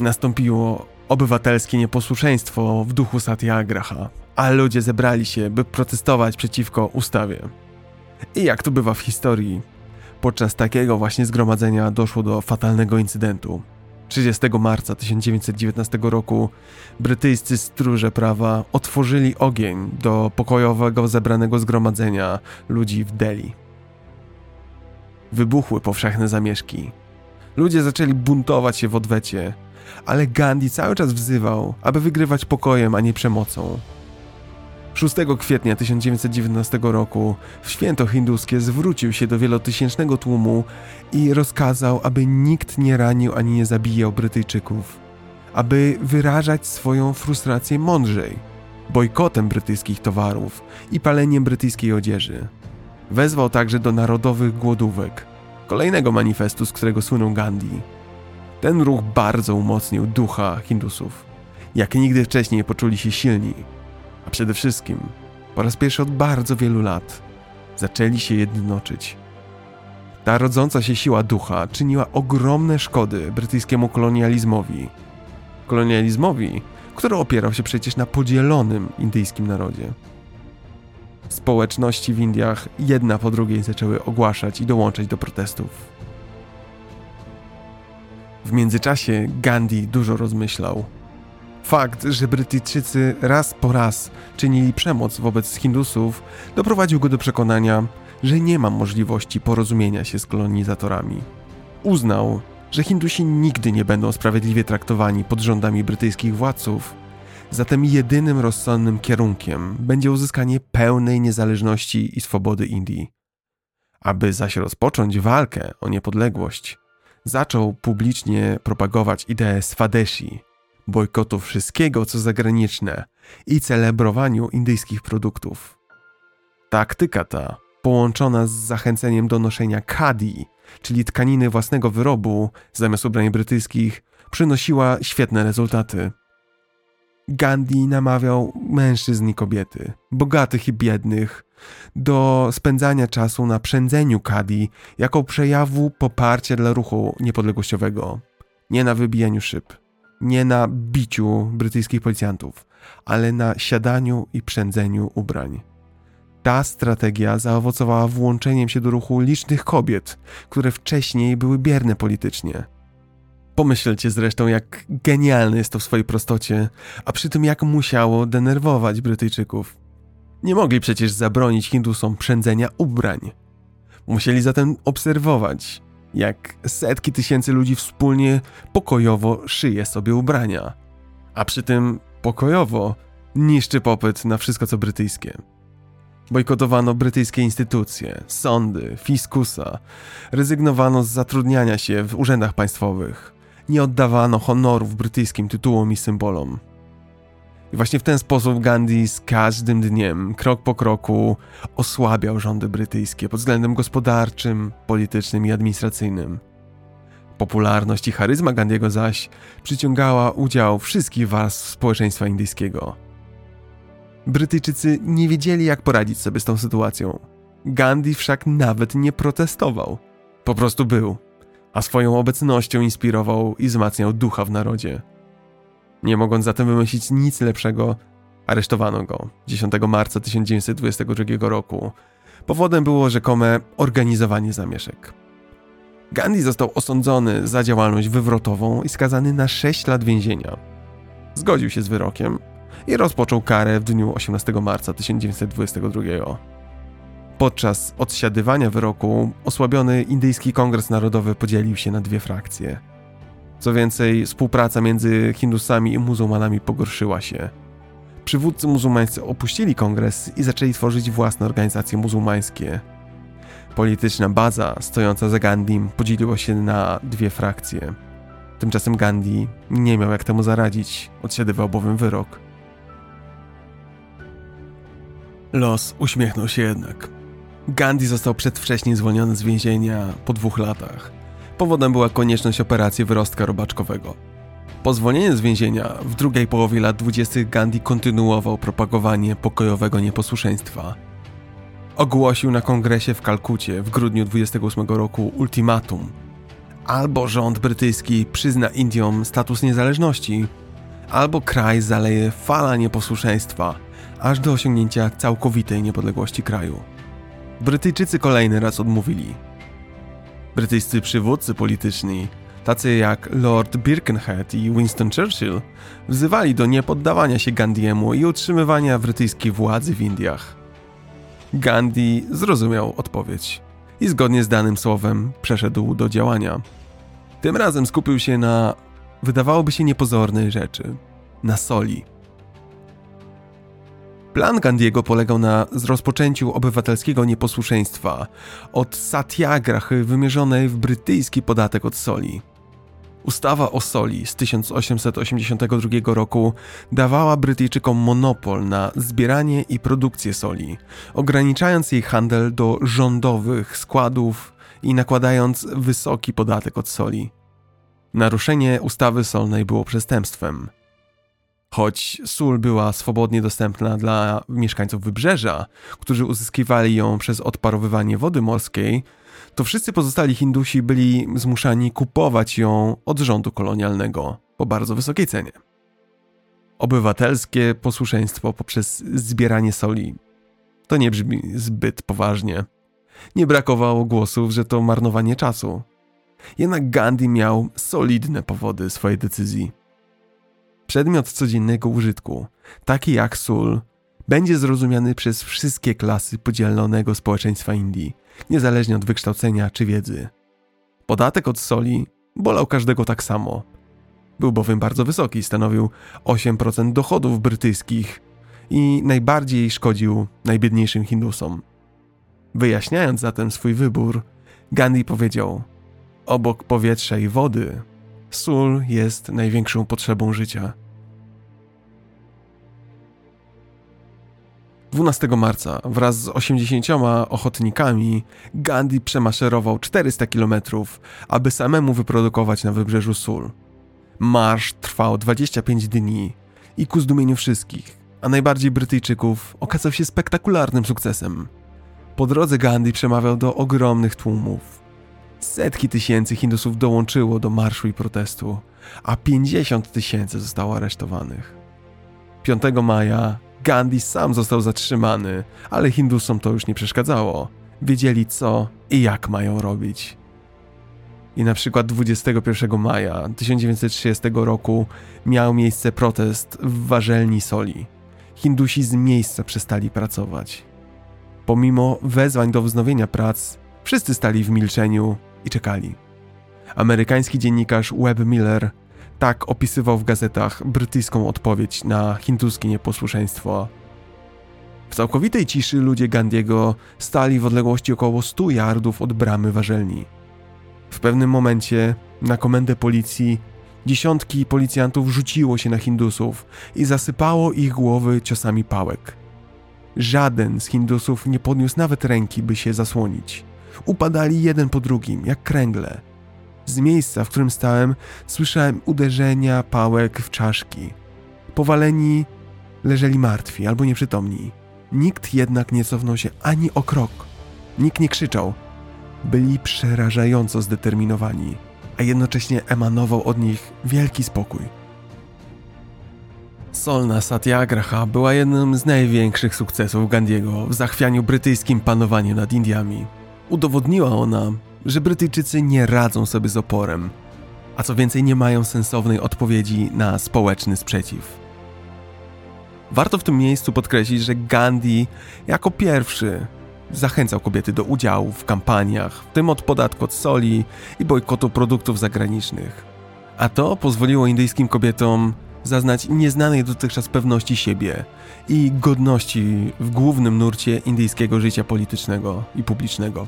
nastąpiło obywatelskie nieposłuszeństwo w duchu Satyagraha, a ludzie zebrali się, by protestować przeciwko ustawie. I jak to bywa w historii, podczas takiego właśnie zgromadzenia doszło do fatalnego incydentu. 30 marca 1919 roku brytyjscy stróże prawa otworzyli ogień do pokojowego zebranego zgromadzenia ludzi w Delhi. Wybuchły powszechne zamieszki. Ludzie zaczęli buntować się w odwecie, ale Gandhi cały czas wzywał, aby wygrywać pokojem, a nie przemocą. 6 kwietnia 1919 roku w święto hinduskie zwrócił się do wielotysięcznego tłumu i rozkazał, aby nikt nie ranił ani nie zabijał Brytyjczyków, aby wyrażać swoją frustrację mądrzej, bojkotem brytyjskich towarów i paleniem brytyjskiej odzieży. Wezwał także do narodowych głodówek, kolejnego manifestu, z którego słynął Gandhi. Ten ruch bardzo umocnił ducha Hindusów. Jak nigdy wcześniej poczuli się silni, a przede wszystkim po raz pierwszy od bardzo wielu lat zaczęli się jednoczyć. Ta rodząca się siła ducha czyniła ogromne szkody brytyjskiemu kolonializmowi. Kolonializmowi, który opierał się przecież na podzielonym indyjskim narodzie. Społeczności w Indiach jedna po drugiej zaczęły ogłaszać i dołączać do protestów. W międzyczasie Gandhi dużo rozmyślał. Fakt, że Brytyjczycy raz po raz czynili przemoc wobec Hindusów, doprowadził go do przekonania, że nie ma możliwości porozumienia się z kolonizatorami. Uznał, że Hindusi nigdy nie będą sprawiedliwie traktowani pod rządami brytyjskich władców, zatem jedynym rozsądnym kierunkiem będzie uzyskanie pełnej niezależności i swobody Indii. Aby zaś rozpocząć walkę o niepodległość, zaczął publicznie propagować ideę Swadeshi, bojkotu wszystkiego co zagraniczne i celebrowaniu indyjskich produktów. Taktyka ta, połączona z zachęceniem do noszenia kadi, czyli tkaniny własnego wyrobu zamiast ubrań brytyjskich, przynosiła świetne rezultaty. Gandhi namawiał mężczyzn i kobiety, bogatych i biednych, do spędzania czasu na przędzeniu kadi jako przejawu poparcia dla ruchu niepodległościowego, nie na wybijaniu szyb, nie na biciu brytyjskich policjantów, ale na siadaniu i przędzeniu ubrań. Ta strategia zaowocowała włączeniem się do ruchu licznych kobiet, które wcześniej były bierne politycznie. Pomyślcie zresztą, jak genialne jest to w swojej prostocie, a przy tym jak musiało denerwować Brytyjczyków. Nie mogli przecież zabronić Hindusom przędzenia ubrań. Musieli zatem obserwować, jak setki tysięcy ludzi wspólnie pokojowo szyje sobie ubrania, a przy tym pokojowo niszczy popyt na wszystko co brytyjskie. Bojkotowano brytyjskie instytucje, sądy, fiskusa, rezygnowano z zatrudniania się w urzędach państwowych, nie oddawano honorów brytyjskim tytułom i symbolom. I właśnie w ten sposób Gandhi z każdym dniem, krok po kroku, osłabiał rządy brytyjskie pod względem gospodarczym, politycznym i administracyjnym. Popularność i charyzma Gandhiego zaś przyciągała udział wszystkich warstw społeczeństwa indyjskiego. Brytyjczycy nie wiedzieli, jak poradzić sobie z tą sytuacją. Gandhi wszak nawet nie protestował. Po prostu był, a swoją obecnością inspirował i wzmacniał ducha w narodzie. Nie mogąc zatem wymyślić nic lepszego, aresztowano go 10 marca 1922 roku. Powodem było rzekome organizowanie zamieszek. Gandhi został osądzony za działalność wywrotową i skazany na 6 lat więzienia. Zgodził się z wyrokiem i rozpoczął karę w dniu 18 marca 1922. Podczas odsiadywania wyroku osłabiony Indyjski Kongres Narodowy podzielił się na dwie frakcje – co więcej, współpraca między Hindusami i muzułmanami pogorszyła się. Przywódcy muzułmańscy opuścili kongres i zaczęli tworzyć własne organizacje muzułmańskie. Polityczna baza stojąca za Gandhim podzieliła się na dwie frakcje. Tymczasem Gandhi nie miał jak temu zaradzić, odsiadywał bowiem wyrok. Los uśmiechnął się jednak. Gandhi został przedwcześnie zwolniony z więzienia po dwóch latach. Powodem była konieczność operacji wyrostka robaczkowego. Po zwolnieniu z więzienia w drugiej połowie lat 20. Gandhi kontynuował propagowanie pokojowego nieposłuszeństwa. Ogłosił na kongresie w Kalkucie w grudniu 28 roku ultimatum. Albo rząd brytyjski przyzna Indiom status niezależności, albo kraj zaleje fala nieposłuszeństwa, aż do osiągnięcia całkowitej niepodległości kraju. Brytyjczycy kolejny raz odmówili, Brytyjscy przywódcy polityczni, tacy jak Lord Birkenhead i Winston Churchill, wzywali do niepoddawania się Gandhiemu i utrzymywania brytyjskiej władzy w Indiach. Gandhi zrozumiał odpowiedź i zgodnie z danym słowem przeszedł do działania. Tym razem skupił się na, wydawałoby się niepozornej rzeczy, na soli. Plan Gandiego polegał na rozpoczęciu obywatelskiego nieposłuszeństwa od satyagrachy wymierzonej w brytyjski podatek od soli. Ustawa o soli z 1882 roku dawała Brytyjczykom monopol na zbieranie i produkcję soli, ograniczając jej handel do rządowych składów i nakładając wysoki podatek od soli. Naruszenie ustawy solnej było przestępstwem. Choć sól była swobodnie dostępna dla mieszkańców wybrzeża, którzy uzyskiwali ją przez odparowywanie wody morskiej, to wszyscy pozostali Hindusi byli zmuszani kupować ją od rządu kolonialnego po bardzo wysokiej cenie. Obywatelskie posłuszeństwo poprzez zbieranie soli to nie brzmi zbyt poważnie. Nie brakowało głosów, że to marnowanie czasu. Jednak Gandhi miał solidne powody swojej decyzji. Przedmiot codziennego użytku, taki jak sól, będzie zrozumiany przez wszystkie klasy podzielonego społeczeństwa Indii, niezależnie od wykształcenia czy wiedzy. Podatek od soli bolał każdego tak samo. Był bowiem bardzo wysoki, stanowił 8% dochodów brytyjskich i najbardziej szkodził najbiedniejszym Hindusom. Wyjaśniając zatem swój wybór, Gandhi powiedział: Obok powietrza i wody, sól jest największą potrzebą życia. 12 marca wraz z 80 ochotnikami Gandhi przemaszerował 400 km, aby samemu wyprodukować na wybrzeżu sól. Marsz trwał 25 dni i ku zdumieniu wszystkich, a najbardziej Brytyjczyków, okazał się spektakularnym sukcesem. Po drodze Gandhi przemawiał do ogromnych tłumów. Setki tysięcy Hindusów dołączyło do marszu i protestu, a 50 tysięcy zostało aresztowanych. 5 maja Gandhi sam został zatrzymany, ale Hindusom to już nie przeszkadzało. Wiedzieli co i jak mają robić. I na przykład 21 maja 1930 roku miał miejsce protest w warzelni soli. Hindusi z miejsca przestali pracować. Pomimo wezwań do wznowienia prac, wszyscy stali w milczeniu i czekali. Amerykański dziennikarz Webb Miller tak opisywał w gazetach brytyjską odpowiedź na hinduskie nieposłuszeństwo. W całkowitej ciszy ludzie Gandiego stali w odległości około 100 yardów od bramy warzelni. W pewnym momencie na komendę policji dziesiątki policjantów rzuciło się na Hindusów i zasypało ich głowy ciosami pałek. Żaden z Hindusów nie podniósł nawet ręki, by się zasłonić. Upadali jeden po drugim, jak kręgle. Z miejsca, w którym stałem, słyszałem uderzenia pałek w czaszki. Powaleni leżeli martwi albo nieprzytomni. Nikt jednak nie cofnął się ani o krok. Nikt nie krzyczał. Byli przerażająco zdeterminowani, a jednocześnie emanował od nich wielki spokój. Solna Satyagraha była jednym z największych sukcesów Gandiego w zachwianiu brytyjskim panowaniu nad Indiami. Udowodniła ona, że Brytyjczycy nie radzą sobie z oporem, a co więcej, nie mają sensownej odpowiedzi na społeczny sprzeciw. Warto w tym miejscu podkreślić, że Gandhi jako pierwszy zachęcał kobiety do udziału w kampaniach, w tym od podatku od soli i bojkotu produktów zagranicznych. A to pozwoliło indyjskim kobietom zaznać nieznanej dotychczas pewności siebie i godności w głównym nurcie indyjskiego życia politycznego i publicznego.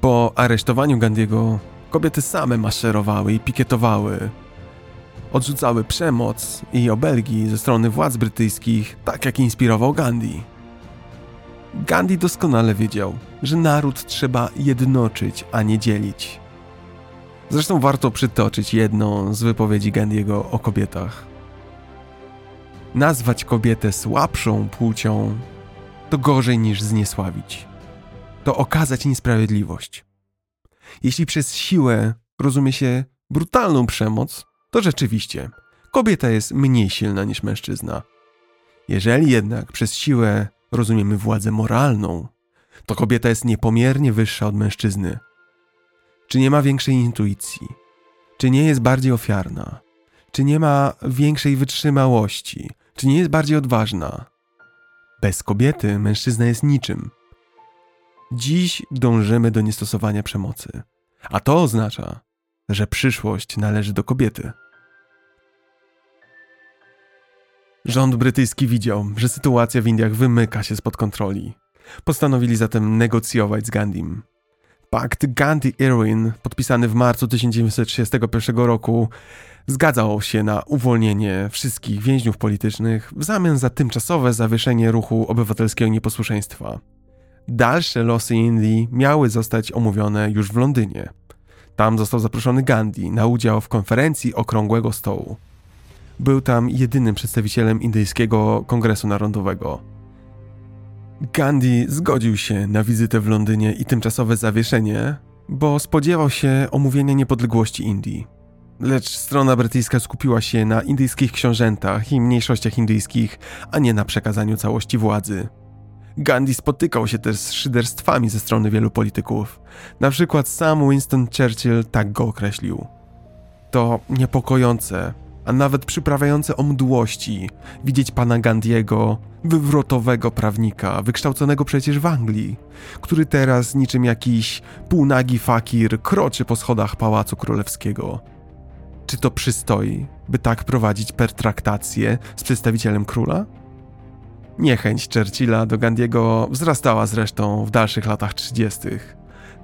Po aresztowaniu Gandiego kobiety same maszerowały i pikietowały. Odrzucały przemoc i obelgi ze strony władz brytyjskich, tak jak inspirował Gandhi. Gandhi doskonale wiedział, że naród trzeba jednoczyć, a nie dzielić. Zresztą warto przytoczyć jedną z wypowiedzi Gandhiego o kobietach. Nazwać kobietę słabszą płcią to gorzej niż zniesławić to okazać niesprawiedliwość. Jeśli przez siłę rozumie się brutalną przemoc, to rzeczywiście kobieta jest mniej silna niż mężczyzna. Jeżeli jednak przez siłę rozumiemy władzę moralną, to kobieta jest niepomiernie wyższa od mężczyzny. Czy nie ma większej intuicji? Czy nie jest bardziej ofiarna? Czy nie ma większej wytrzymałości? Czy nie jest bardziej odważna? Bez kobiety mężczyzna jest niczym. Dziś dążymy do niestosowania przemocy, a to oznacza, że przyszłość należy do kobiety. Rząd brytyjski widział, że sytuacja w Indiach wymyka się spod kontroli. Postanowili zatem negocjować z Gandhim. Pakt Gandhi-Irwin, podpisany w marcu 1931 roku, zgadzał się na uwolnienie wszystkich więźniów politycznych w zamian za tymczasowe zawieszenie ruchu obywatelskiego nieposłuszeństwa. Dalsze losy Indii miały zostać omówione już w Londynie. Tam został zaproszony Gandhi na udział w konferencji Okrągłego Stołu. Był tam jedynym przedstawicielem Indyjskiego Kongresu Narodowego. Gandhi zgodził się na wizytę w Londynie i tymczasowe zawieszenie, bo spodziewał się omówienia niepodległości Indii. Lecz strona brytyjska skupiła się na indyjskich książętach i mniejszościach indyjskich, a nie na przekazaniu całości władzy. Gandhi spotykał się też z szyderstwami ze strony wielu polityków. Na przykład sam Winston Churchill tak go określił. To niepokojące, a nawet przyprawiające o mdłości widzieć pana Gandiego, wywrotowego prawnika, wykształconego przecież w Anglii, który teraz niczym jakiś półnagi fakir kroczy po schodach Pałacu Królewskiego. Czy to przystoi, by tak prowadzić pertraktację z przedstawicielem króla? Niechęć Churchilla do Gandiego wzrastała zresztą w dalszych latach 30.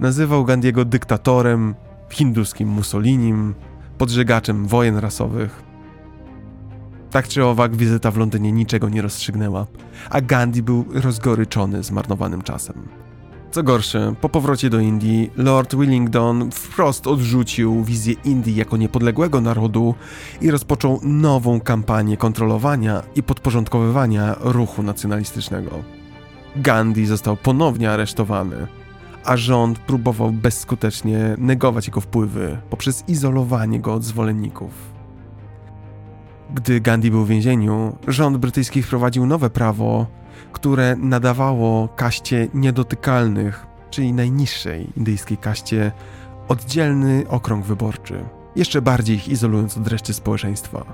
Nazywał Gandiego dyktatorem, hinduskim Mussolinim, podżegaczem wojen rasowych. Tak czy owak, wizyta w Londynie niczego nie rozstrzygnęła, a Gandhi był rozgoryczony zmarnowanym czasem. Co gorsze, po powrocie do Indii, Lord Willingdon wprost odrzucił wizję Indii jako niepodległego narodu i rozpoczął nową kampanię kontrolowania i podporządkowywania ruchu nacjonalistycznego. Gandhi został ponownie aresztowany, a rząd próbował bezskutecznie negować jego wpływy poprzez izolowanie go od zwolenników. Gdy Gandhi był w więzieniu, rząd brytyjski wprowadził nowe prawo, które nadawało kaście niedotykalnych, czyli najniższej indyjskiej kaście, oddzielny okrąg wyborczy, jeszcze bardziej ich izolując od reszty społeczeństwa.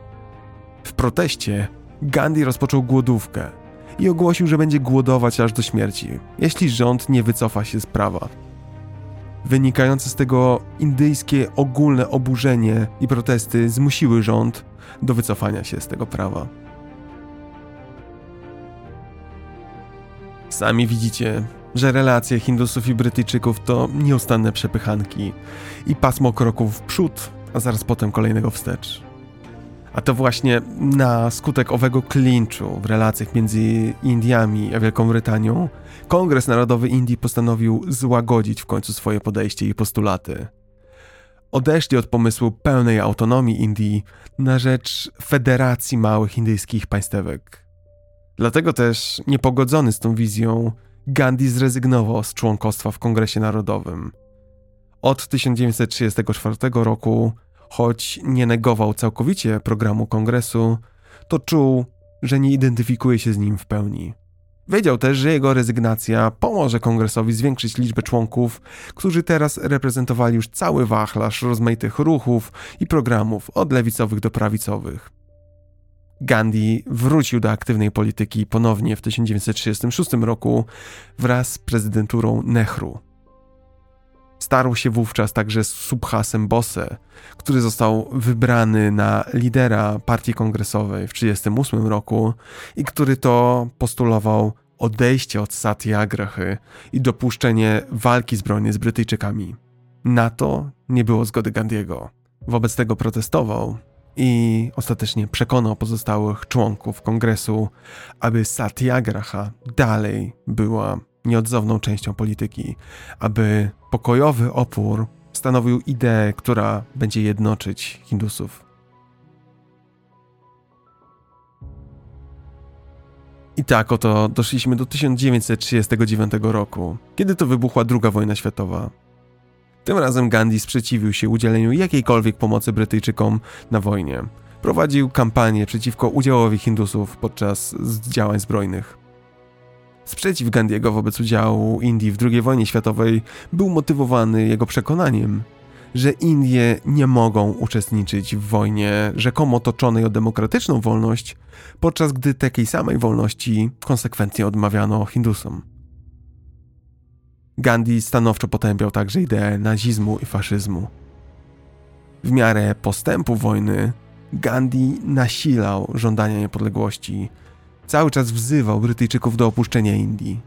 W proteście Gandhi rozpoczął głodówkę i ogłosił, że będzie głodować aż do śmierci, jeśli rząd nie wycofa się z prawa. Wynikające z tego indyjskie ogólne oburzenie i protesty zmusiły rząd do wycofania się z tego prawa. Sami widzicie, że relacje Hindusów i Brytyjczyków to nieustanne przepychanki i pasmo kroków w przód, a zaraz potem kolejnego wstecz. A to właśnie na skutek owego klinczu w relacjach między Indiami a Wielką Brytanią Kongres Narodowy Indii postanowił złagodzić w końcu swoje podejście i postulaty. Odeszli od pomysłu pełnej autonomii Indii na rzecz federacji małych indyjskich państewek. Dlatego też, niepogodzony z tą wizją, Gandhi zrezygnował z członkostwa w Kongresie Narodowym. Od 1934 roku, choć nie negował całkowicie programu kongresu, to czuł, że nie identyfikuje się z nim w pełni. Wiedział też, że jego rezygnacja pomoże kongresowi zwiększyć liczbę członków, którzy teraz reprezentowali już cały wachlarz rozmaitych ruchów i programów, od lewicowych do prawicowych. Gandhi wrócił do aktywnej polityki ponownie w 1936 roku wraz z prezydenturą Nehru. Starł się wówczas także z Subhasem Bose, który został wybrany na lidera partii kongresowej w 1938 roku i który to postulował odejście od satyagrahy i dopuszczenie walki zbrojnej z Brytyjczykami. Na to nie było zgody Gandiego. Wobec tego protestował i ostatecznie przekonał pozostałych członków kongresu, aby satyagraha dalej była nieodzowną częścią polityki, aby pokojowy opór stanowił ideę, która będzie jednoczyć Hindusów. I tak oto doszliśmy do 1939 roku, kiedy to wybuchła II wojna światowa. Tym razem Gandhi sprzeciwił się udzieleniu jakiejkolwiek pomocy Brytyjczykom na wojnie. Prowadził kampanię przeciwko udziałowi Hindusów podczas działań zbrojnych. Sprzeciw Gandhiego wobec udziału Indii w II wojnie światowej był motywowany jego przekonaniem, że Indie nie mogą uczestniczyć w wojnie rzekomo toczonej o demokratyczną wolność, podczas gdy takiej samej wolności konsekwentnie odmawiano Hindusom. Gandhi stanowczo potępiał także ideę nazizmu i faszyzmu. W miarę postępu wojny Gandhi nasilał żądania niepodległości, cały czas wzywał Brytyjczyków do opuszczenia Indii.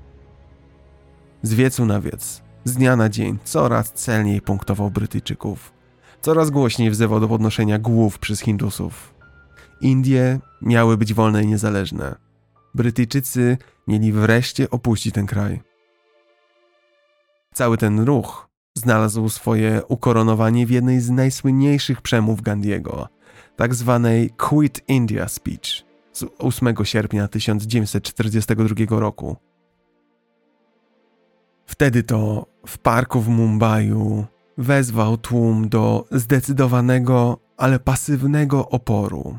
Z wiecu na wiec, z dnia na dzień, coraz celniej punktował Brytyjczyków. Coraz głośniej wzywał do podnoszenia głów przez Hindusów. Indie miały być wolne i niezależne. Brytyjczycy mieli wreszcie opuścić ten kraj. Cały ten ruch znalazł swoje ukoronowanie w jednej z najsłynniejszych przemów Gandhiego, tak zwanej Quit India Speech z 8 sierpnia 1942 roku. Wtedy to w parku w Mumbai wezwał tłum do zdecydowanego, ale pasywnego oporu.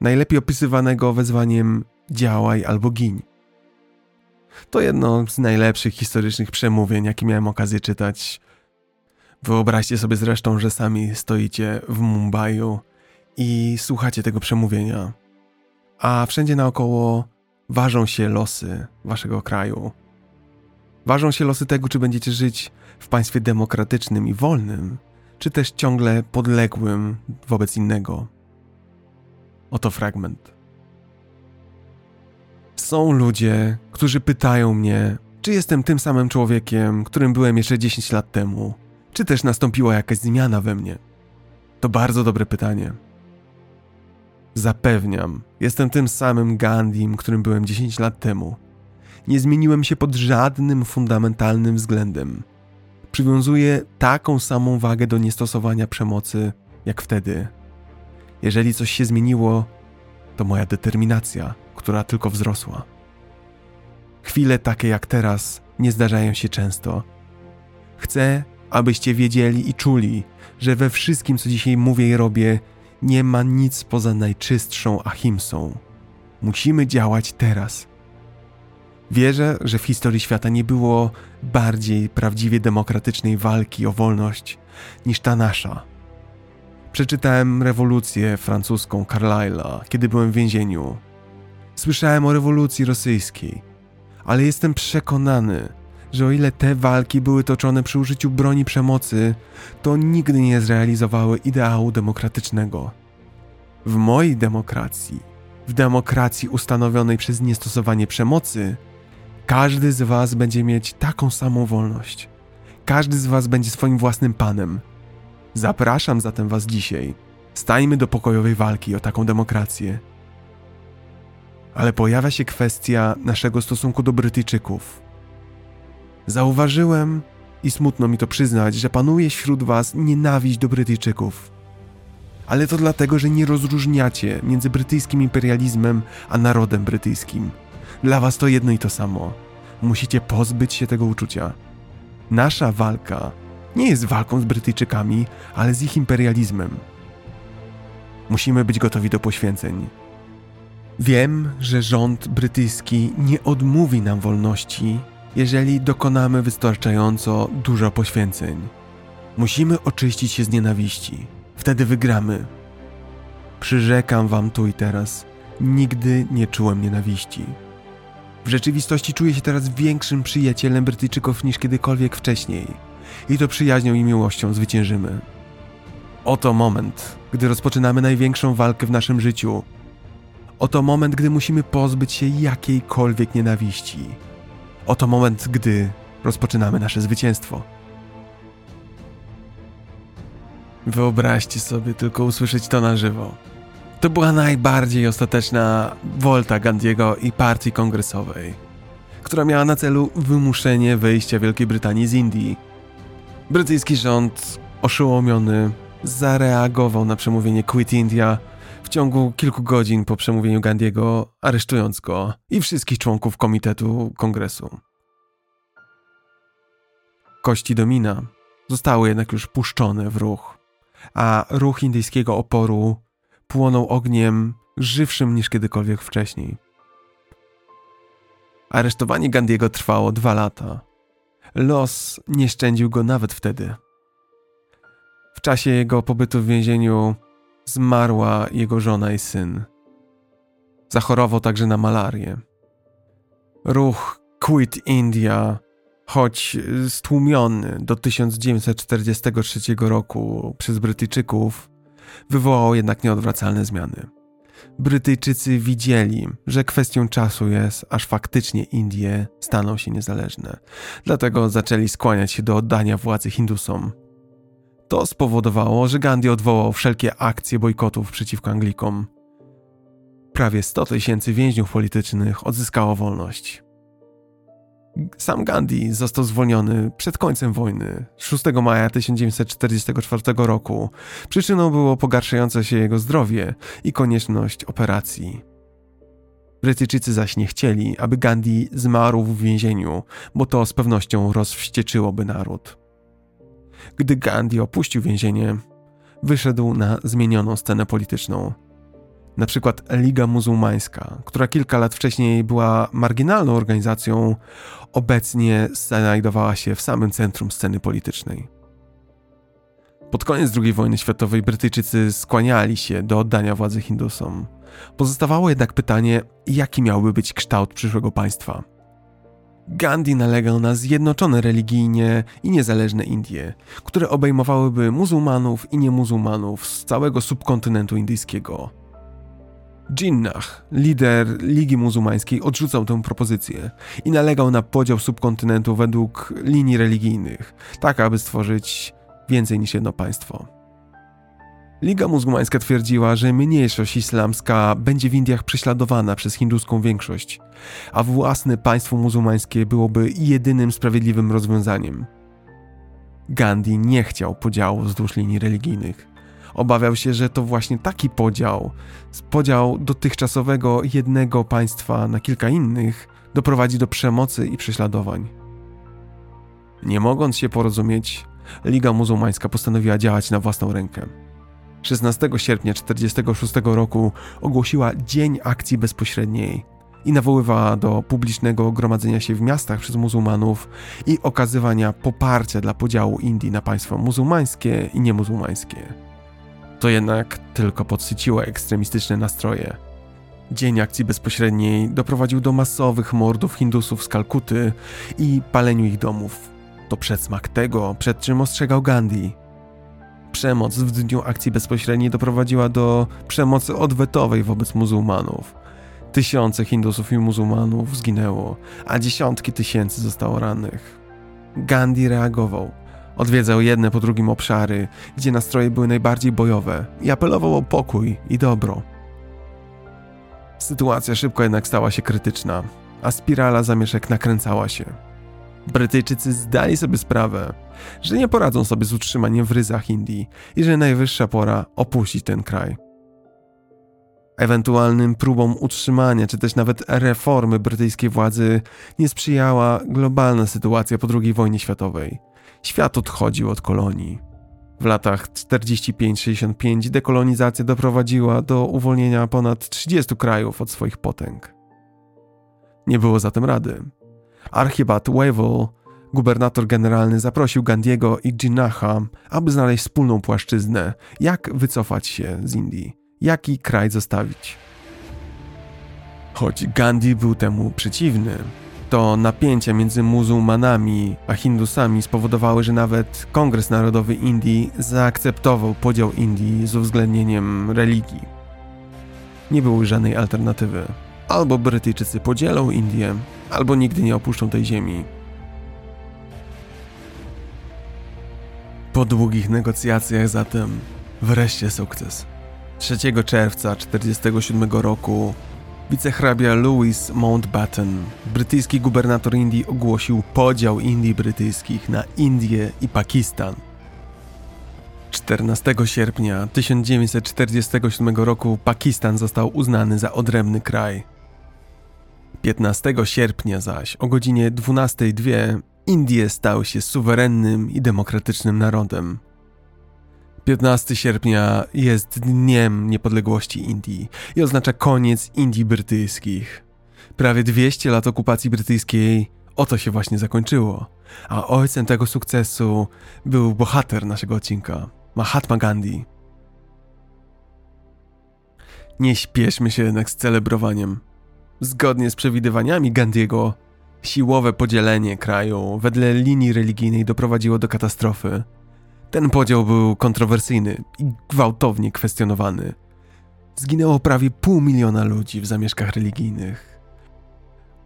Najlepiej opisywanego wezwaniem działaj albo giń. To jedno z najlepszych historycznych przemówień, jakie miałem okazję czytać. Wyobraźcie sobie zresztą, że sami stoicie w Mumbai i słuchacie tego przemówienia, a wszędzie naokoło ważą się losy waszego kraju. Ważą się losy tego, czy będziecie żyć w państwie demokratycznym i wolnym, czy też ciągle podległym wobec innego. Oto fragment. Są ludzie, którzy pytają mnie, czy jestem tym samym człowiekiem, którym byłem jeszcze 10 lat temu, czy też nastąpiła jakaś zmiana we mnie. To bardzo dobre pytanie. Zapewniam, jestem tym samym Gandhim, którym byłem 10 lat temu. Nie zmieniłem się pod żadnym fundamentalnym względem. Przywiązuję taką samą wagę do niestosowania przemocy, jak wtedy. Jeżeli coś się zmieniło, to moja determinacja, która tylko wzrosła. Chwile takie jak teraz nie zdarzają się często. Chcę, abyście wiedzieli i czuli, że we wszystkim, co dzisiaj mówię i robię, nie ma nic poza najczystszą ahimsą. Musimy działać teraz. Wierzę, że w historii świata nie było bardziej prawdziwie demokratycznej walki o wolność niż ta nasza. Przeczytałem rewolucję francuską Carlyle'a, kiedy byłem w więzieniu. Słyszałem o rewolucji rosyjskiej, ale jestem przekonany, że o ile te walki były toczone przy użyciu broni przemocy, to nigdy nie zrealizowały ideału demokratycznego. W mojej demokracji, w demokracji ustanowionej przez niestosowanie przemocy, każdy z Was będzie mieć taką samą wolność. Każdy z Was będzie swoim własnym panem. Zapraszam zatem Was dzisiaj. Stańmy do pokojowej walki o taką demokrację. Ale pojawia się kwestia naszego stosunku do Brytyjczyków. Zauważyłem, i smutno mi to przyznać, że panuje wśród Was nienawiść do Brytyjczyków. Ale to dlatego, że nie rozróżniacie między brytyjskim imperializmem a narodem brytyjskim. Dla Was to jedno i to samo. Musicie pozbyć się tego uczucia. Nasza walka nie jest walką z Brytyjczykami, ale z ich imperializmem. Musimy być gotowi do poświęceń. Wiem, że rząd brytyjski nie odmówi nam wolności, jeżeli dokonamy wystarczająco dużo poświęceń. Musimy oczyścić się z nienawiści. Wtedy wygramy. Przyrzekam wam tu i teraz, nigdy nie czułem nienawiści. W rzeczywistości czuję się teraz większym przyjacielem Brytyjczyków niż kiedykolwiek wcześniej. I to przyjaźnią i miłością zwyciężymy. Oto moment, gdy rozpoczynamy największą walkę w naszym życiu. Oto moment, gdy musimy pozbyć się jakiejkolwiek nienawiści. Oto moment, gdy rozpoczynamy nasze zwycięstwo. Wyobraźcie sobie tylko usłyszeć to na żywo. To była najbardziej ostateczna wolta Gandiego i partii kongresowej, która miała na celu wymuszenie wyjścia Wielkiej Brytanii z Indii. Brytyjski rząd, oszołomiony, zareagował na przemówienie Quit India w ciągu kilku godzin po przemówieniu Gandiego, aresztując go i wszystkich członków Komitetu Kongresu. Kości Domina zostały jednak już puszczone w ruch, a ruch indyjskiego oporu płonął ogniem żywszym niż kiedykolwiek wcześniej. Aresztowanie Gandiego trwało dwa lata. Los nie szczędził go nawet wtedy. W czasie jego pobytu w więzieniu zmarła jego żona i syn. Zachorował także na malarię. Ruch Quit India, choć stłumiony do 1943 roku przez Brytyjczyków, wywołało jednak nieodwracalne zmiany. Brytyjczycy widzieli, że kwestią czasu jest, aż faktycznie Indie staną się niezależne. Dlatego zaczęli skłaniać się do oddania władzy Hindusom. To spowodowało, że Gandhi odwołał wszelkie akcje bojkotów przeciwko Anglikom. Prawie 100 tysięcy więźniów politycznych odzyskało wolność. Sam Gandhi został zwolniony przed końcem wojny 6 maja 1944 roku. Przyczyną było pogarszające się jego zdrowie i konieczność operacji. Brytyjczycy zaś nie chcieli, aby Gandhi zmarł w więzieniu, bo to z pewnością rozwścieczyłoby naród. Gdy Gandhi opuścił więzienie, wyszedł na zmienioną scenę polityczną. Na przykład Liga Muzułmańska, która kilka lat wcześniej była marginalną organizacją, obecnie znajdowała się w samym centrum sceny politycznej. Pod koniec II wojny światowej Brytyjczycy skłaniali się do oddania władzy Hindusom. Pozostawało jednak pytanie, jaki miałby być kształt przyszłego państwa. Gandhi nalegał na zjednoczone religijnie i niezależne Indie, które obejmowałyby muzułmanów i niemuzułmanów z całego subkontynentu indyjskiego. Jinnah, lider Ligi Muzułmańskiej, odrzucał tę propozycję i nalegał na podział subkontynentu według linii religijnych, tak aby stworzyć więcej niż jedno państwo. Liga Muzułmańska twierdziła, że mniejszość islamska będzie w Indiach prześladowana przez hinduską większość, a własne państwo muzułmańskie byłoby jedynym sprawiedliwym rozwiązaniem. Gandhi nie chciał podziału wzdłuż linii religijnych. Obawiał się, że to właśnie taki podział, podział dotychczasowego jednego państwa na kilka innych, doprowadzi do przemocy i prześladowań. Nie mogąc się porozumieć, Liga Muzułmańska postanowiła działać na własną rękę. 16 sierpnia 1946 roku ogłosiła Dzień Akcji Bezpośredniej i nawoływała do publicznego gromadzenia się w miastach przez muzułmanów i okazywania poparcia dla podziału Indii na państwa muzułmańskie i niemuzułmańskie. To jednak tylko podsyciło ekstremistyczne nastroje. Dzień akcji bezpośredniej doprowadził do masowych mordów Hindusów z Kalkuty i paleniu ich domów. To przedsmak tego, przed czym ostrzegał Gandhi. Przemoc w dniu akcji bezpośredniej doprowadziła do przemocy odwetowej wobec muzułmanów. Tysiące Hindusów i muzułmanów zginęło, a dziesiątki tysięcy zostało rannych. Gandhi reagował. Odwiedzał jedne po drugim obszary, gdzie nastroje były najbardziej bojowe i apelował o pokój i dobro. Sytuacja szybko jednak stała się krytyczna, a spirala zamieszek nakręcała się. Brytyjczycy zdali sobie sprawę, że nie poradzą sobie z utrzymaniem w ryzach Indii i że najwyższa pora opuścić ten kraj. Ewentualnym próbom utrzymania czy też nawet reformy brytyjskiej władzy nie sprzyjała globalna sytuacja po II wojnie światowej. Świat odchodził od kolonii. W latach 45-65 dekolonizacja doprowadziła do uwolnienia ponad 30 krajów od swoich potęg. Nie było zatem rady. Archibald Wavell, gubernator generalny, zaprosił Gandiego i Jinnaha, aby znaleźć wspólną płaszczyznę, jak wycofać się z Indii, jaki kraj zostawić. Choć Gandhi był temu przeciwny, to napięcia między muzułmanami a hindusami spowodowały, że nawet Kongres Narodowy Indii zaakceptował podział Indii z uwzględnieniem religii. Nie było żadnej alternatywy. Albo Brytyjczycy podzielą Indię, albo nigdy nie opuszczą tej ziemi. Po długich negocjacjach zatem wreszcie sukces. 3 czerwca 1947 roku wicehrabia Louis Mountbatten, brytyjski gubernator Indii, ogłosił podział Indii brytyjskich na Indię i Pakistan. 14 sierpnia 1947 roku Pakistan został uznany za odrębny kraj. 15 sierpnia zaś o godzinie 12.02 Indie stały się suwerennym i demokratycznym narodem. 15 sierpnia jest Dniem Niepodległości Indii i oznacza koniec Indii brytyjskich. Prawie 200 lat okupacji brytyjskiej oto się właśnie zakończyło, a ojcem tego sukcesu był bohater naszego odcinka, Mahatma Gandhi. Nie śpieszmy się jednak z celebrowaniem. Zgodnie z przewidywaniami Gandiego, siłowe podzielenie kraju wedle linii religijnej doprowadziło do katastrofy. Ten podział był kontrowersyjny i gwałtownie kwestionowany. Zginęło prawie pół miliona ludzi w zamieszkach religijnych.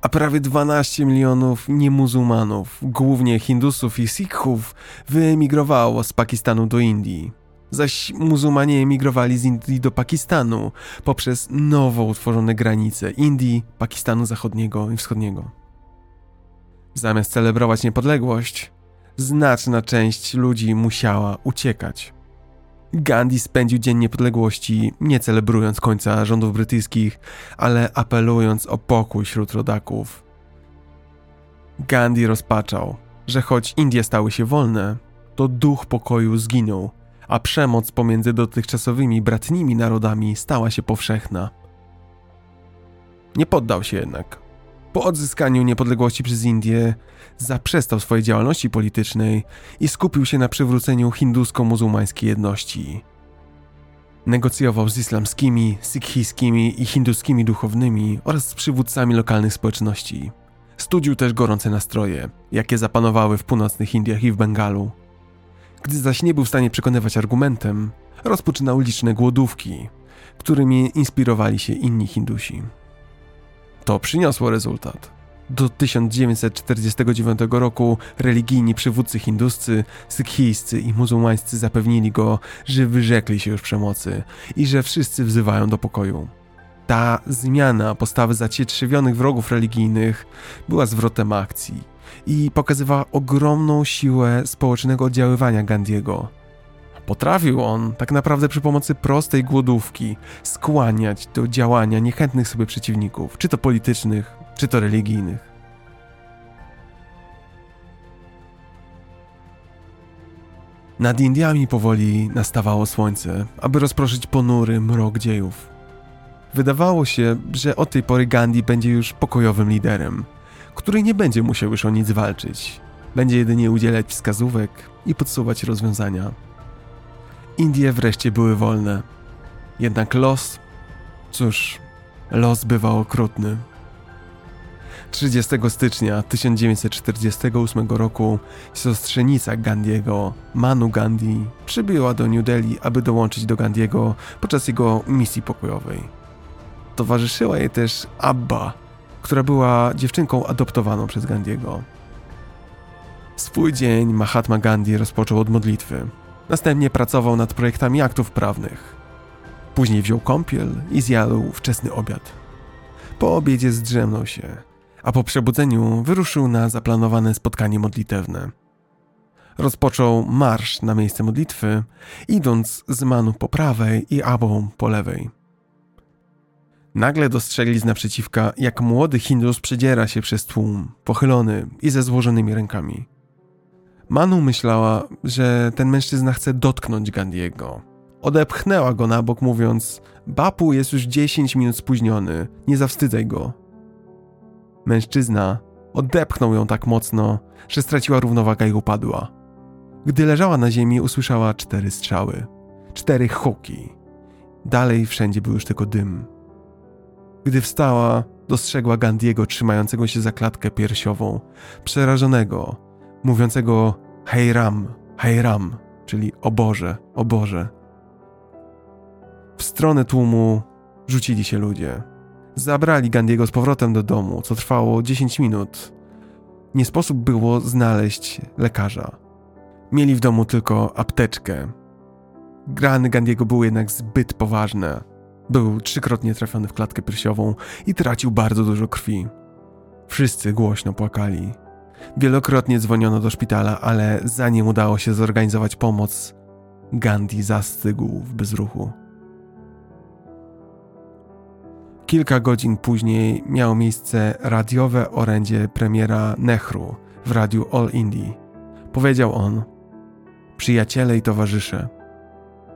A prawie 12 milionów niemuzułmanów, głównie Hindusów i Sikhów, wyemigrowało z Pakistanu do Indii zaś muzułmanie emigrowali z Indii do Pakistanu poprzez nowo utworzone granice Indii, Pakistanu Zachodniego i Wschodniego. Zamiast celebrować niepodległość, znaczna część ludzi musiała uciekać. Gandhi spędził Dzień Niepodległości nie celebrując końca rządów brytyjskich, ale apelując o pokój wśród rodaków. Gandhi rozpaczał, że choć Indie stały się wolne, to duch pokoju zginął, a przemoc pomiędzy dotychczasowymi bratnimi narodami stała się powszechna. Nie poddał się jednak. Po odzyskaniu niepodległości przez Indię zaprzestał swojej działalności politycznej i skupił się na przywróceniu hindusko-muzułmańskiej jedności. Negocjował z islamskimi, sikhijskimi i hinduskimi duchownymi oraz z przywódcami lokalnych społeczności. Studził też gorące nastroje, jakie zapanowały w północnych Indiach i w Bengalu. Gdy zaś nie był w stanie przekonywać argumentem, rozpoczynał liczne głodówki, którymi inspirowali się inni Hindusi. To przyniosło rezultat. Do 1949 roku religijni przywódcy hinduscy, sykhijscy i muzułmańscy zapewnili go, że wyrzekli się już przemocy i że wszyscy wzywają do pokoju. Ta zmiana postawy zacietrzewionych wrogów religijnych była zwrotem akcji i pokazywała ogromną siłę społecznego oddziaływania Gandiego. Potrafił on, tak naprawdę przy pomocy prostej głodówki, skłaniać do działania niechętnych sobie przeciwników, czy to politycznych, czy to religijnych. Nad Indiami powoli nastawało słońce, aby rozproszyć ponury mrok dziejów. Wydawało się, że od tej pory Gandhi będzie już pokojowym liderem, który nie będzie musiał już o nic walczyć. Będzie jedynie udzielać wskazówek i podsuwać rozwiązania. Indie wreszcie były wolne. Jednak los, cóż, los bywał okrutny. 30 stycznia 1948 roku siostrzenica Gandiego, Manu Gandhi, przybyła do New Delhi, aby dołączyć do Gandiego podczas jego misji pokojowej. Towarzyszyła jej też Abba, która była dziewczynką adoptowaną przez Gandiego. Swój dzień Mahatma Gandhi rozpoczął od modlitwy. Następnie pracował nad projektami aktów prawnych. Później wziął kąpiel i zjadł wczesny obiad. Po obiedzie zdrzemnął się, a po przebudzeniu wyruszył na zaplanowane spotkanie modlitewne. Rozpoczął marsz na miejsce modlitwy, idąc z Manu po prawej i Abą po lewej. Nagle dostrzegli z naprzeciwka, jak młody Hindus przedziera się przez tłum, pochylony i ze złożonymi rękami. Manu myślała, że ten mężczyzna chce dotknąć Gandiego. Odepchnęła go na bok, mówiąc: Bapu jest już 10 minut spóźniony, nie zawstydzaj go. Mężczyzna odepchnął ją tak mocno, że straciła równowagę i upadła. Gdy leżała na ziemi, usłyszała cztery strzały, cztery huki. Dalej wszędzie był już tylko dym. Gdy wstała, dostrzegła Gandiego trzymającego się za klatkę piersiową, przerażonego, mówiącego hej ram, hej ram, czyli o Boże, o Boże. W stronę tłumu rzucili się ludzie. Zabrali Gandiego z powrotem do domu, co trwało 10 minut. Nie sposób było znaleźć lekarza. Mieli w domu tylko apteczkę. Grany Gandiego były jednak zbyt poważne, był trzykrotnie trafiony w klatkę piersiową i tracił bardzo dużo krwi. Wszyscy głośno płakali. Wielokrotnie dzwoniono do szpitala, ale zanim udało się zorganizować pomoc, Gandhi zastygł w bezruchu. Kilka godzin później miało miejsce radiowe orędzie premiera Nehru w radiu All Indie. Powiedział on: Przyjaciele i towarzysze,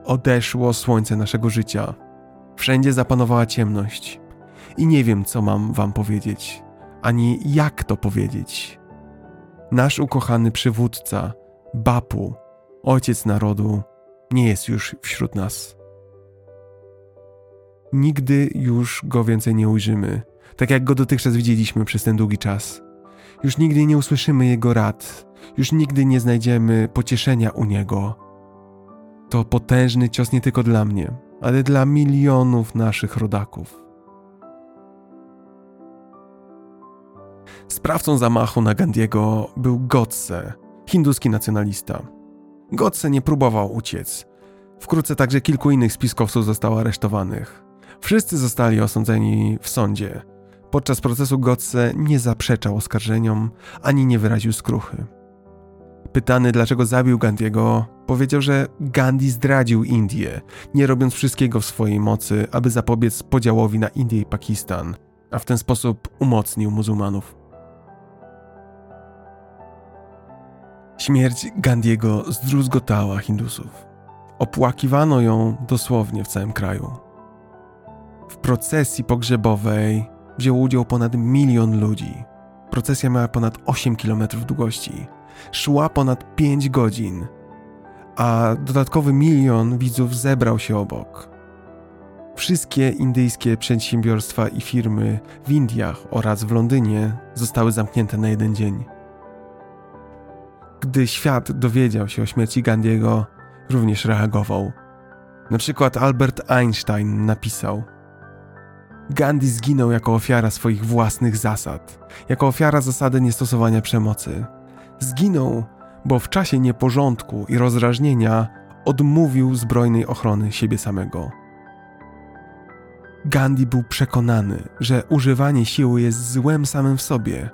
odeszło słońce naszego życia Wszędzie zapanowała ciemność i nie wiem, co mam wam powiedzieć, ani jak to powiedzieć. Nasz ukochany przywódca, Bapu, ojciec narodu, nie jest już wśród nas. Nigdy już go więcej nie ujrzymy, tak jak go dotychczas widzieliśmy przez ten długi czas. Już nigdy nie usłyszymy jego rad, już nigdy nie znajdziemy pocieszenia u niego. To potężny cios nie tylko dla mnie, ale dla milionów naszych rodaków. Sprawcą zamachu na Gandiego był Godse, hinduski nacjonalista. Godse nie próbował uciec. Wkrótce także kilku innych spiskowców zostało aresztowanych. Wszyscy zostali osądzeni w sądzie. Podczas procesu Godse nie zaprzeczał oskarżeniom ani nie wyraził skruchy. Pytany, dlaczego zabił Gandiego, powiedział, że Gandhi zdradził Indię, nie robiąc wszystkiego w swojej mocy, aby zapobiec podziałowi na Indię i Pakistan, a w ten sposób umocnił muzułmanów. Śmierć Gandiego zdruzgotała Hindusów. Opłakiwano ją dosłownie w całym kraju. W procesji pogrzebowej wziął udział ponad milion ludzi. Procesja miała ponad 8 km długości. Szła ponad 5 godzin, a dodatkowy milion widzów zebrał się obok. Wszystkie indyjskie przedsiębiorstwa i firmy w Indiach oraz w Londynie zostały zamknięte na jeden dzień. Gdy świat dowiedział się o śmierci Gandiego, również reagował. Na przykład Albert Einstein napisał: Gandhi zginął jako ofiara swoich własnych zasad, jako ofiara zasady niestosowania przemocy. Zginął, bo w czasie nieporządku i rozrażnienia odmówił zbrojnej ochrony siebie samego. Gandhi był przekonany, że używanie siły jest złem samym w sobie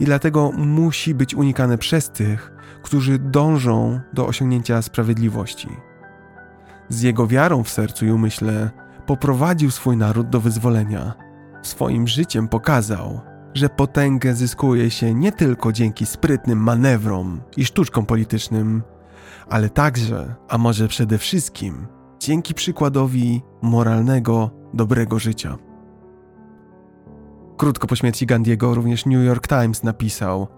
i dlatego musi być unikane przez tych, którzy dążą do osiągnięcia sprawiedliwości. Z jego wiarą w sercu i umyśle poprowadził swój naród do wyzwolenia. Swoim życiem pokazał, że potęgę zyskuje się nie tylko dzięki sprytnym manewrom i sztuczkom politycznym, ale także, a może przede wszystkim, dzięki przykładowi moralnego, dobrego życia. Krótko po śmierci Gandiego również New York Times napisał: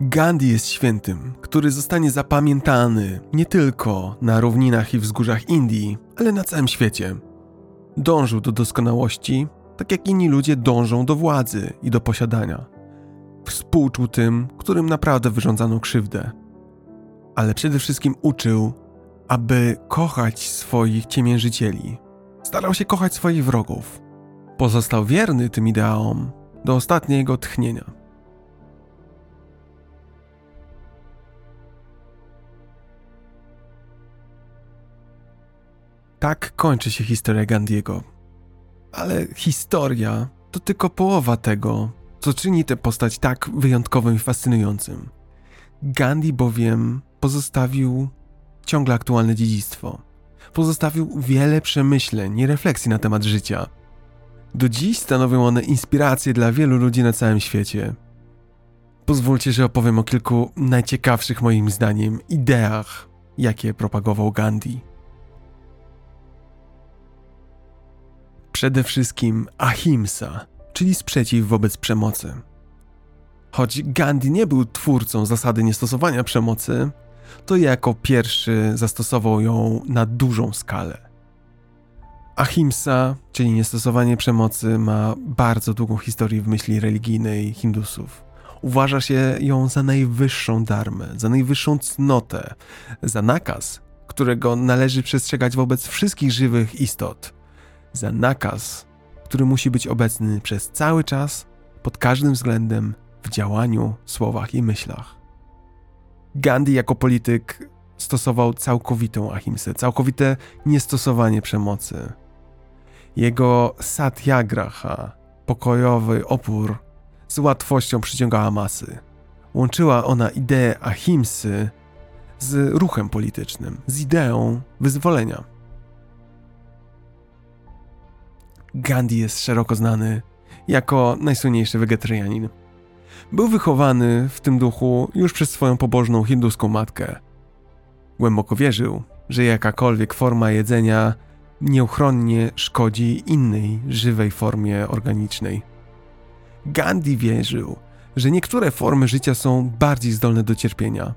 Gandhi jest świętym, który zostanie zapamiętany nie tylko na równinach i wzgórzach Indii, ale na całym świecie. Dążył do doskonałości, tak jak inni ludzie dążą do władzy i do posiadania. Współczuł tym, którym naprawdę wyrządzano krzywdę. Ale przede wszystkim uczył, aby kochać swoich ciemiężycieli. Starał się kochać swoich wrogów. Pozostał wierny tym ideałom do ostatniego tchnienia. Tak kończy się historia Gandiego. Ale historia to tylko połowa tego, co czyni tę postać tak wyjątkowym i fascynującym. Gandhi bowiem pozostawił ciągle aktualne dziedzictwo. Pozostawił wiele przemyśleń i refleksji na temat życia. Do dziś stanowią one inspirację dla wielu ludzi na całym świecie. Pozwólcie, że opowiem o kilku najciekawszych moim zdaniem ideach, jakie propagował Gandhi. Przede wszystkim ahimsa, czyli sprzeciw wobec przemocy. Choć Gandhi nie był twórcą zasady niestosowania przemocy, to jako pierwszy zastosował ją na dużą skalę. Ahimsa, czyli niestosowanie przemocy, ma bardzo długą historię w myśli religijnej Hindusów. Uważa się ją za najwyższą darmę, za najwyższą cnotę, za nakaz, którego należy przestrzegać wobec wszystkich żywych istot – za nakaz, który musi być obecny przez cały czas, pod każdym względem, w działaniu, słowach i myślach. Gandhi jako polityk stosował całkowitą ahimsę, całkowite niestosowanie przemocy. Jego satyagraha, pokojowy opór, z łatwością przyciągała masy. Łączyła ona ideę ahimsy z ruchem politycznym, z ideą wyzwolenia. Gandhi jest szeroko znany jako najsłynniejszy wegetarianin. Był wychowany w tym duchu już przez swoją pobożną hinduską matkę. Głęboko wierzył, że jakakolwiek forma jedzenia nieuchronnie szkodzi innej żywej formie organicznej. Gandhi wierzył, że niektóre formy życia są bardziej zdolne do cierpienia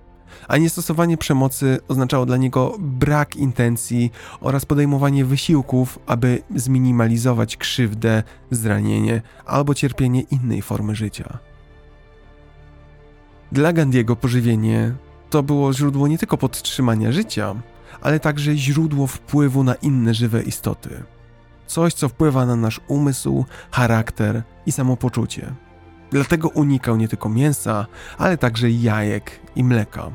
a niestosowanie przemocy oznaczało dla niego brak intencji oraz podejmowanie wysiłków, aby zminimalizować krzywdę, zranienie albo cierpienie innej formy życia. Dla Gandiego pożywienie to było źródło nie tylko podtrzymania życia, ale także źródło wpływu na inne żywe istoty. Coś, co wpływa na nasz umysł, charakter i samopoczucie. Dlatego unikał nie tylko mięsa, ale także jajek i mleka.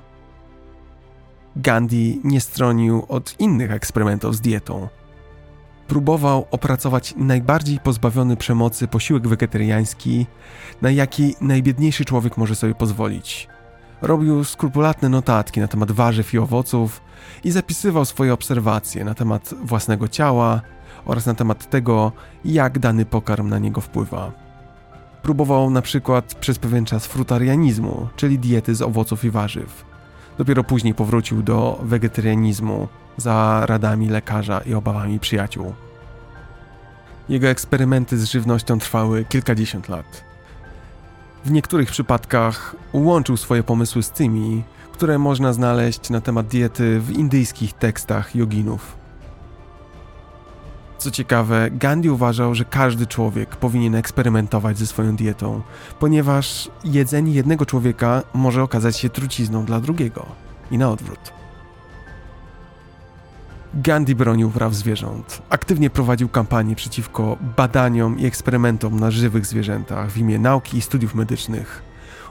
Gandhi nie stronił od innych eksperymentów z dietą. Próbował opracować najbardziej pozbawiony przemocy posiłek wegetariański, na jaki najbiedniejszy człowiek może sobie pozwolić. Robił skrupulatne notatki na temat warzyw i owoców i zapisywał swoje obserwacje na temat własnego ciała oraz na temat tego, jak dany pokarm na niego wpływa. Próbował na przykład przez pewien czas frutarianizmu, czyli diety z owoców i warzyw. Dopiero później powrócił do wegetarianizmu za radami lekarza i obawami przyjaciół. Jego eksperymenty z żywnością trwały kilkadziesiąt lat. W niektórych przypadkach łączył swoje pomysły z tymi, które można znaleźć na temat diety w indyjskich tekstach joginów. Co ciekawe, Gandhi uważał, że każdy człowiek powinien eksperymentować ze swoją dietą, ponieważ jedzenie jednego człowieka może okazać się trucizną dla drugiego i na odwrót. Gandhi bronił praw zwierząt. Aktywnie prowadził kampanię przeciwko badaniom i eksperymentom na żywych zwierzętach w imię nauki i studiów medycznych.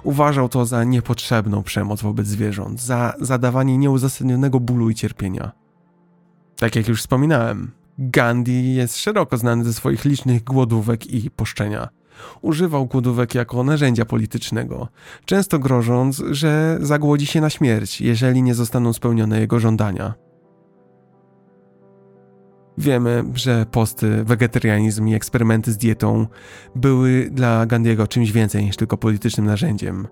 Uważał to za niepotrzebną przemoc wobec zwierząt, za zadawanie nieuzasadnionego bólu i cierpienia. Tak jak już wspominałem, Gandhi jest szeroko znany ze swoich licznych głodówek i poszczenia. Używał głodówek jako narzędzia politycznego, często grożąc, że zagłodzi się na śmierć, jeżeli nie zostaną spełnione jego żądania. Wiemy, że posty, wegetarianizm i eksperymenty z dietą były dla Gandhiego czymś więcej niż tylko politycznym narzędziem.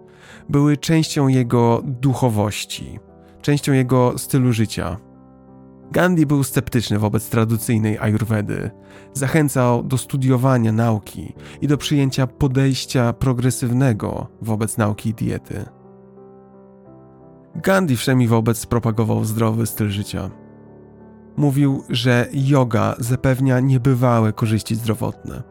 Były częścią jego duchowości, częścią jego stylu życia. Gandhi był sceptyczny wobec tradycyjnej ayurvedy. Zachęcał do studiowania nauki i do przyjęcia podejścia progresywnego wobec nauki i diety. Gandhi wszemi wobec propagował zdrowy styl życia. Mówił, że yoga zapewnia niebywałe korzyści zdrowotne.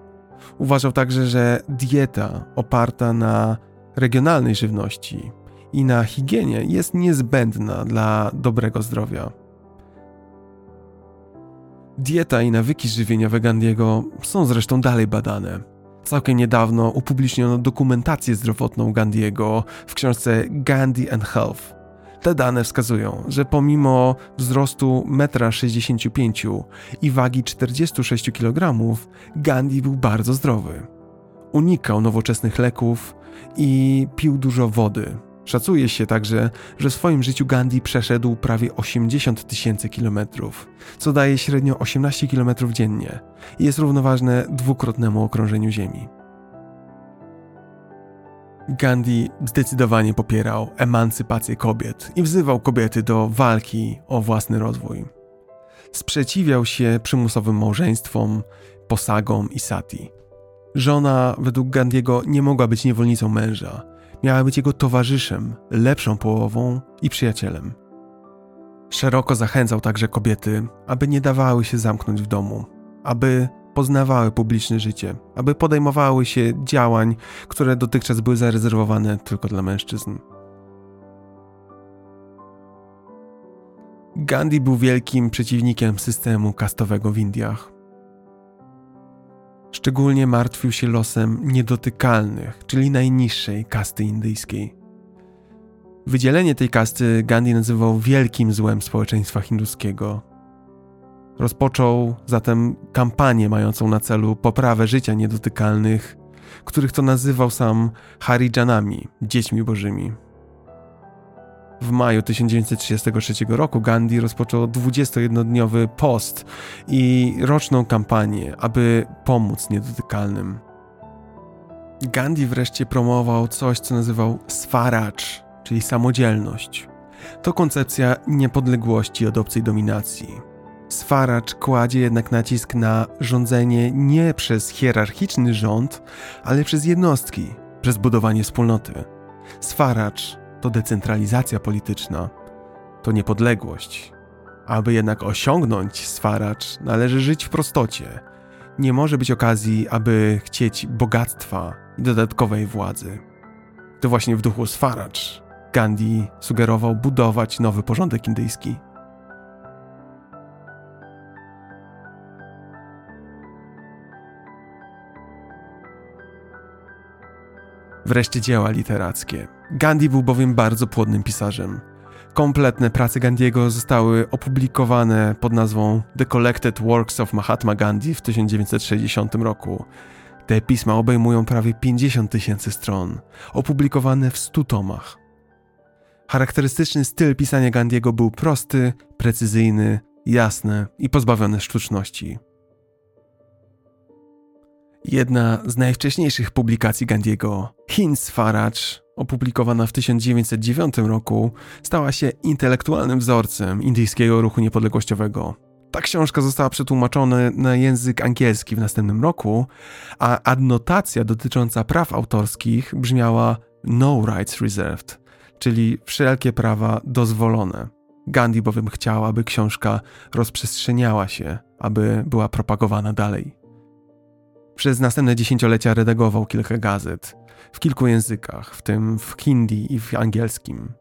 Uważał także, że dieta oparta na regionalnej żywności i na higienie jest niezbędna dla dobrego zdrowia. Dieta i nawyki żywieniowe Gandiego są zresztą dalej badane. Całkiem niedawno upubliczniono dokumentację zdrowotną Gandiego w książce Gandhi and Health. Te dane wskazują, że pomimo wzrostu 1,65 m i wagi 46 kg, Gandhi był bardzo zdrowy. Unikał nowoczesnych leków i pił dużo wody, Szacuje się także, że w swoim życiu Gandhi przeszedł prawie 80 tysięcy kilometrów, co daje średnio 18 kilometrów dziennie i jest równoważne dwukrotnemu okrążeniu Ziemi. Gandhi zdecydowanie popierał emancypację kobiet i wzywał kobiety do walki o własny rozwój. Sprzeciwiał się przymusowym małżeństwom, posagom i sati. Żona, według Gandiego, nie mogła być niewolnicą męża, miała być jego towarzyszem, lepszą połową i przyjacielem. Szeroko zachęcał także kobiety, aby nie dawały się zamknąć w domu, aby poznawały publiczne życie, aby podejmowały się działań, które dotychczas były zarezerwowane tylko dla mężczyzn. Gandhi był wielkim przeciwnikiem systemu kastowego w Indiach. Szczególnie martwił się losem niedotykalnych, czyli najniższej kasty indyjskiej. Wydzielenie tej kasty Gandhi nazywał wielkim złem społeczeństwa hinduskiego. Rozpoczął zatem kampanię mającą na celu poprawę życia niedotykalnych, których to nazywał sam Harijanami, dziećmi bożymi. W maju 1933 roku Gandhi rozpoczął 21-dniowy post i roczną kampanię, aby pomóc niedotykalnym. Gandhi wreszcie promował coś, co nazywał Swaraj, czyli samodzielność. To koncepcja niepodległości od obcej dominacji. Swaraj kładzie jednak nacisk na rządzenie nie przez hierarchiczny rząd, ale przez jednostki, przez budowanie wspólnoty. Swaraj to decentralizacja polityczna, to niepodległość. Aby jednak osiągnąć swaracz, należy żyć w prostocie. Nie może być okazji, aby chcieć bogactwa i dodatkowej władzy. To właśnie w duchu swaracz Gandhi sugerował budować nowy porządek indyjski. Wreszcie dzieła literackie. Gandhi był bowiem bardzo płodnym pisarzem. Kompletne prace Gandhiego zostały opublikowane pod nazwą The Collected Works of Mahatma Gandhi w 1960 roku. Te pisma obejmują prawie 50 tysięcy stron, opublikowane w 100 tomach. Charakterystyczny styl pisania Gandiego był prosty, precyzyjny, jasny i pozbawiony sztuczności. Jedna z najwcześniejszych publikacji Gandiego, Hinz Farage, opublikowana w 1909 roku, stała się intelektualnym wzorcem indyjskiego ruchu niepodległościowego. Ta książka została przetłumaczona na język angielski w następnym roku, a adnotacja dotycząca praw autorskich brzmiała No Rights Reserved, czyli wszelkie prawa dozwolone. Gandhi bowiem chciał, aby książka rozprzestrzeniała się, aby była propagowana dalej. Przez następne dziesięciolecia redagował kilka gazet w kilku językach, w tym w hindi i w angielskim.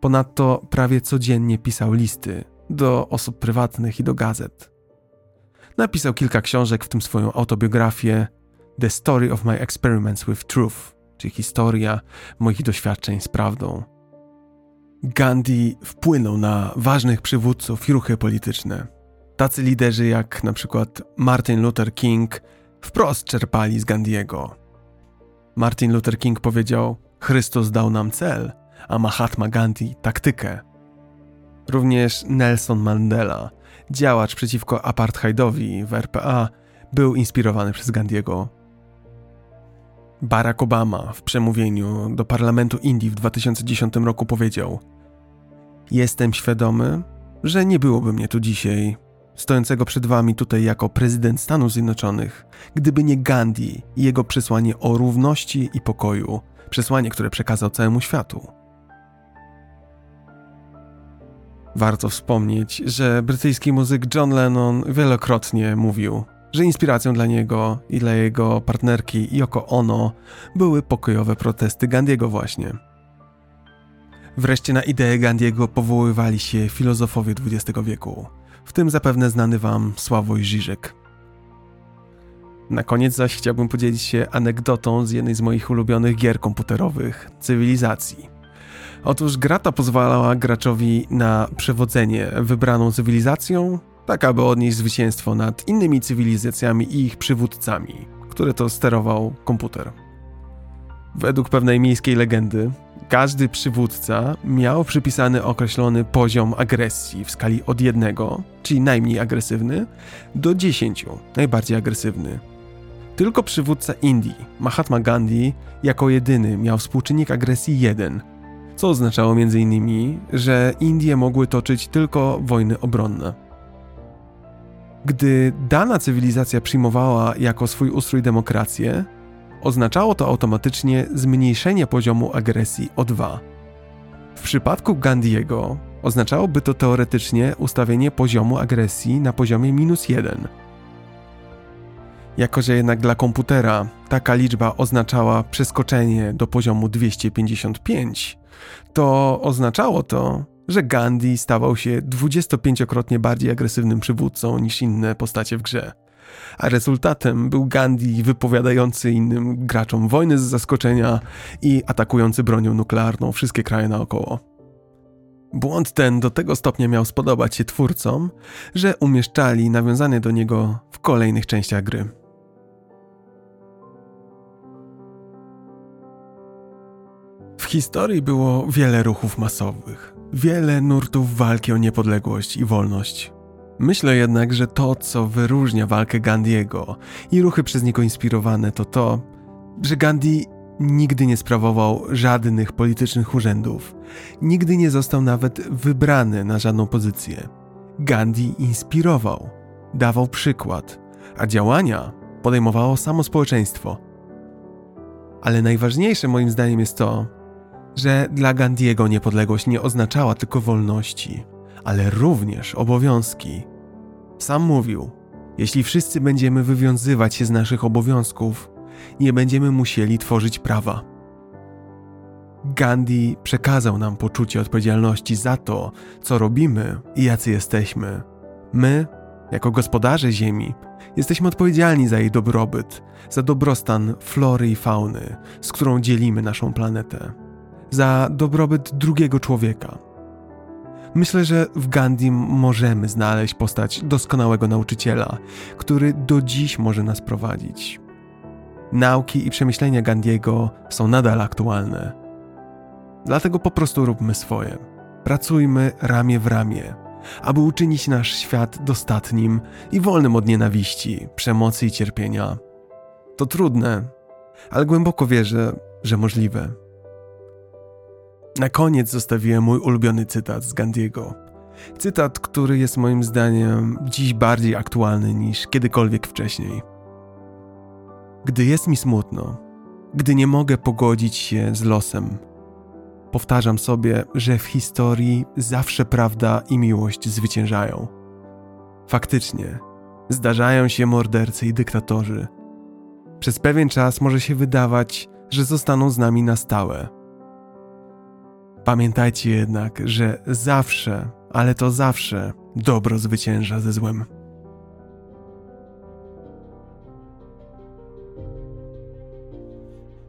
Ponadto prawie codziennie pisał listy do osób prywatnych i do gazet. Napisał kilka książek, w tym swoją autobiografię The Story of My Experiments with Truth, czyli historia moich doświadczeń z prawdą. Gandhi wpłynął na ważnych przywódców i ruchy polityczne. Tacy liderzy jak na przykład Martin Luther King wprost czerpali z Gandhiego. Martin Luther King powiedział: Chrystus dał nam cel, a Mahatma Gandhi taktykę. Również Nelson Mandela, działacz przeciwko apartheidowi w RPA, był inspirowany przez Gandhiego. Barack Obama w przemówieniu do parlamentu Indii w 2010 roku powiedział: Jestem świadomy, że nie byłoby mnie tu dzisiaj, stojącego przed wami tutaj jako prezydent Stanów Zjednoczonych, gdyby nie Gandhi i jego przesłanie o równości i pokoju, przesłanie, które przekazał całemu światu. Warto wspomnieć, że brytyjski muzyk John Lennon wielokrotnie mówił, że inspiracją dla niego i dla jego partnerki Yoko Ono były pokojowe protesty Gandiego właśnie. Wreszcie na ideę Gandiego powoływali się filozofowie XX wieku, w tym zapewne znany wam Sławoj Żyżek. Na koniec zaś chciałbym podzielić się anegdotą z jednej z moich ulubionych gier komputerowych Cywilizacji. Otóż gra ta pozwalała graczowi na przewodzenie wybraną cywilizacją, tak aby odnieść zwycięstwo nad innymi cywilizacjami i ich przywódcami, które to sterował komputer. Według pewnej miejskiej legendy, każdy przywódca miał przypisany określony poziom agresji w skali od jednego, czyli najmniej agresywny, do 10, najbardziej agresywny. Tylko przywódca Indii, Mahatma Gandhi, jako jedyny miał współczynnik agresji 1, co oznaczało m.in., że Indie mogły toczyć tylko wojny obronne. Gdy dana cywilizacja przyjmowała jako swój ustrój demokrację, oznaczało to automatycznie zmniejszenie poziomu agresji o 2. W przypadku Gandhiego oznaczałoby to teoretycznie ustawienie poziomu agresji na poziomie minus 1. Jako, że jednak dla komputera taka liczba oznaczała przeskoczenie do poziomu 255, to oznaczało to, że Gandhi stawał się 25-krotnie bardziej agresywnym przywódcą niż inne postacie w grze. A rezultatem był Gandhi wypowiadający innym graczom wojny z zaskoczenia i atakujący bronią nuklearną wszystkie kraje naokoło. Błąd ten do tego stopnia miał spodobać się twórcom, że umieszczali nawiązanie do niego w kolejnych częściach gry. W historii było wiele ruchów masowych, wiele nurtów walki o niepodległość i wolność. Myślę jednak, że to, co wyróżnia walkę Gandhiego i ruchy przez niego inspirowane, to to, że Gandhi nigdy nie sprawował żadnych politycznych urzędów, nigdy nie został nawet wybrany na żadną pozycję. Gandhi inspirował, dawał przykład, a działania podejmowało samo społeczeństwo. Ale najważniejsze moim zdaniem jest to, że dla Gandiego niepodległość nie oznaczała tylko wolności, ale również obowiązki. Sam mówił: Jeśli wszyscy będziemy wywiązywać się z naszych obowiązków, nie będziemy musieli tworzyć prawa. Gandhi przekazał nam poczucie odpowiedzialności za to, co robimy i jacy jesteśmy. My, jako gospodarze Ziemi, jesteśmy odpowiedzialni za jej dobrobyt, za dobrostan flory i fauny, z którą dzielimy naszą planetę za dobrobyt drugiego człowieka. Myślę, że w Gandhi możemy znaleźć postać doskonałego nauczyciela, który do dziś może nas prowadzić. Nauki i przemyślenia Gandiego są nadal aktualne. Dlatego po prostu róbmy swoje. Pracujmy ramię w ramię, aby uczynić nasz świat dostatnim i wolnym od nienawiści, przemocy i cierpienia. To trudne, ale głęboko wierzę, że możliwe. Na koniec zostawiłem mój ulubiony cytat z Gandiego. Cytat, który jest moim zdaniem dziś bardziej aktualny niż kiedykolwiek wcześniej. Gdy jest mi smutno, gdy nie mogę pogodzić się z losem, powtarzam sobie, że w historii zawsze prawda i miłość zwyciężają. Faktycznie, zdarzają się mordercy i dyktatorzy. Przez pewien czas może się wydawać, że zostaną z nami na stałe. Pamiętajcie jednak, że zawsze, ale to zawsze, dobro zwycięża ze złem.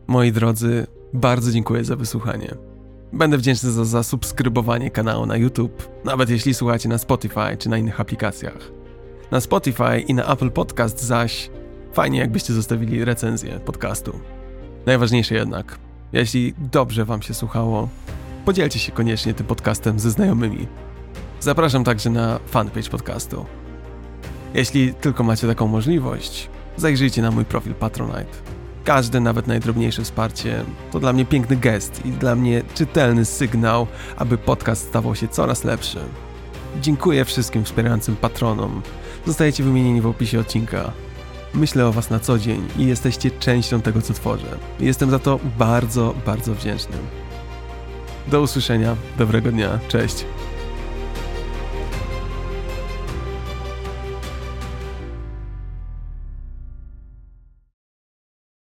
Moi drodzy, bardzo dziękuję za wysłuchanie. Będę wdzięczny za zasubskrybowanie kanału na YouTube, nawet jeśli słuchacie na Spotify czy na innych aplikacjach. Na Spotify i na Apple Podcast zaś fajnie jakbyście zostawili recenzję podcastu. Najważniejsze jednak, jeśli dobrze wam się słuchało, podzielcie się koniecznie tym podcastem ze znajomymi. Zapraszam także na fanpage podcastu. Jeśli tylko macie taką możliwość, zajrzyjcie na mój profil Patronite. Każde, nawet najdrobniejsze wsparcie to dla mnie piękny gest i dla mnie czytelny sygnał, aby podcast stawał się coraz lepszy. Dziękuję wszystkim wspierającym patronom. Zostajecie wymienieni w opisie odcinka. Myślę o Was na co dzień i jesteście częścią tego, co tworzę. Jestem za to bardzo, bardzo wdzięczny. Do usłyszenia, dobrego dnia, cześć.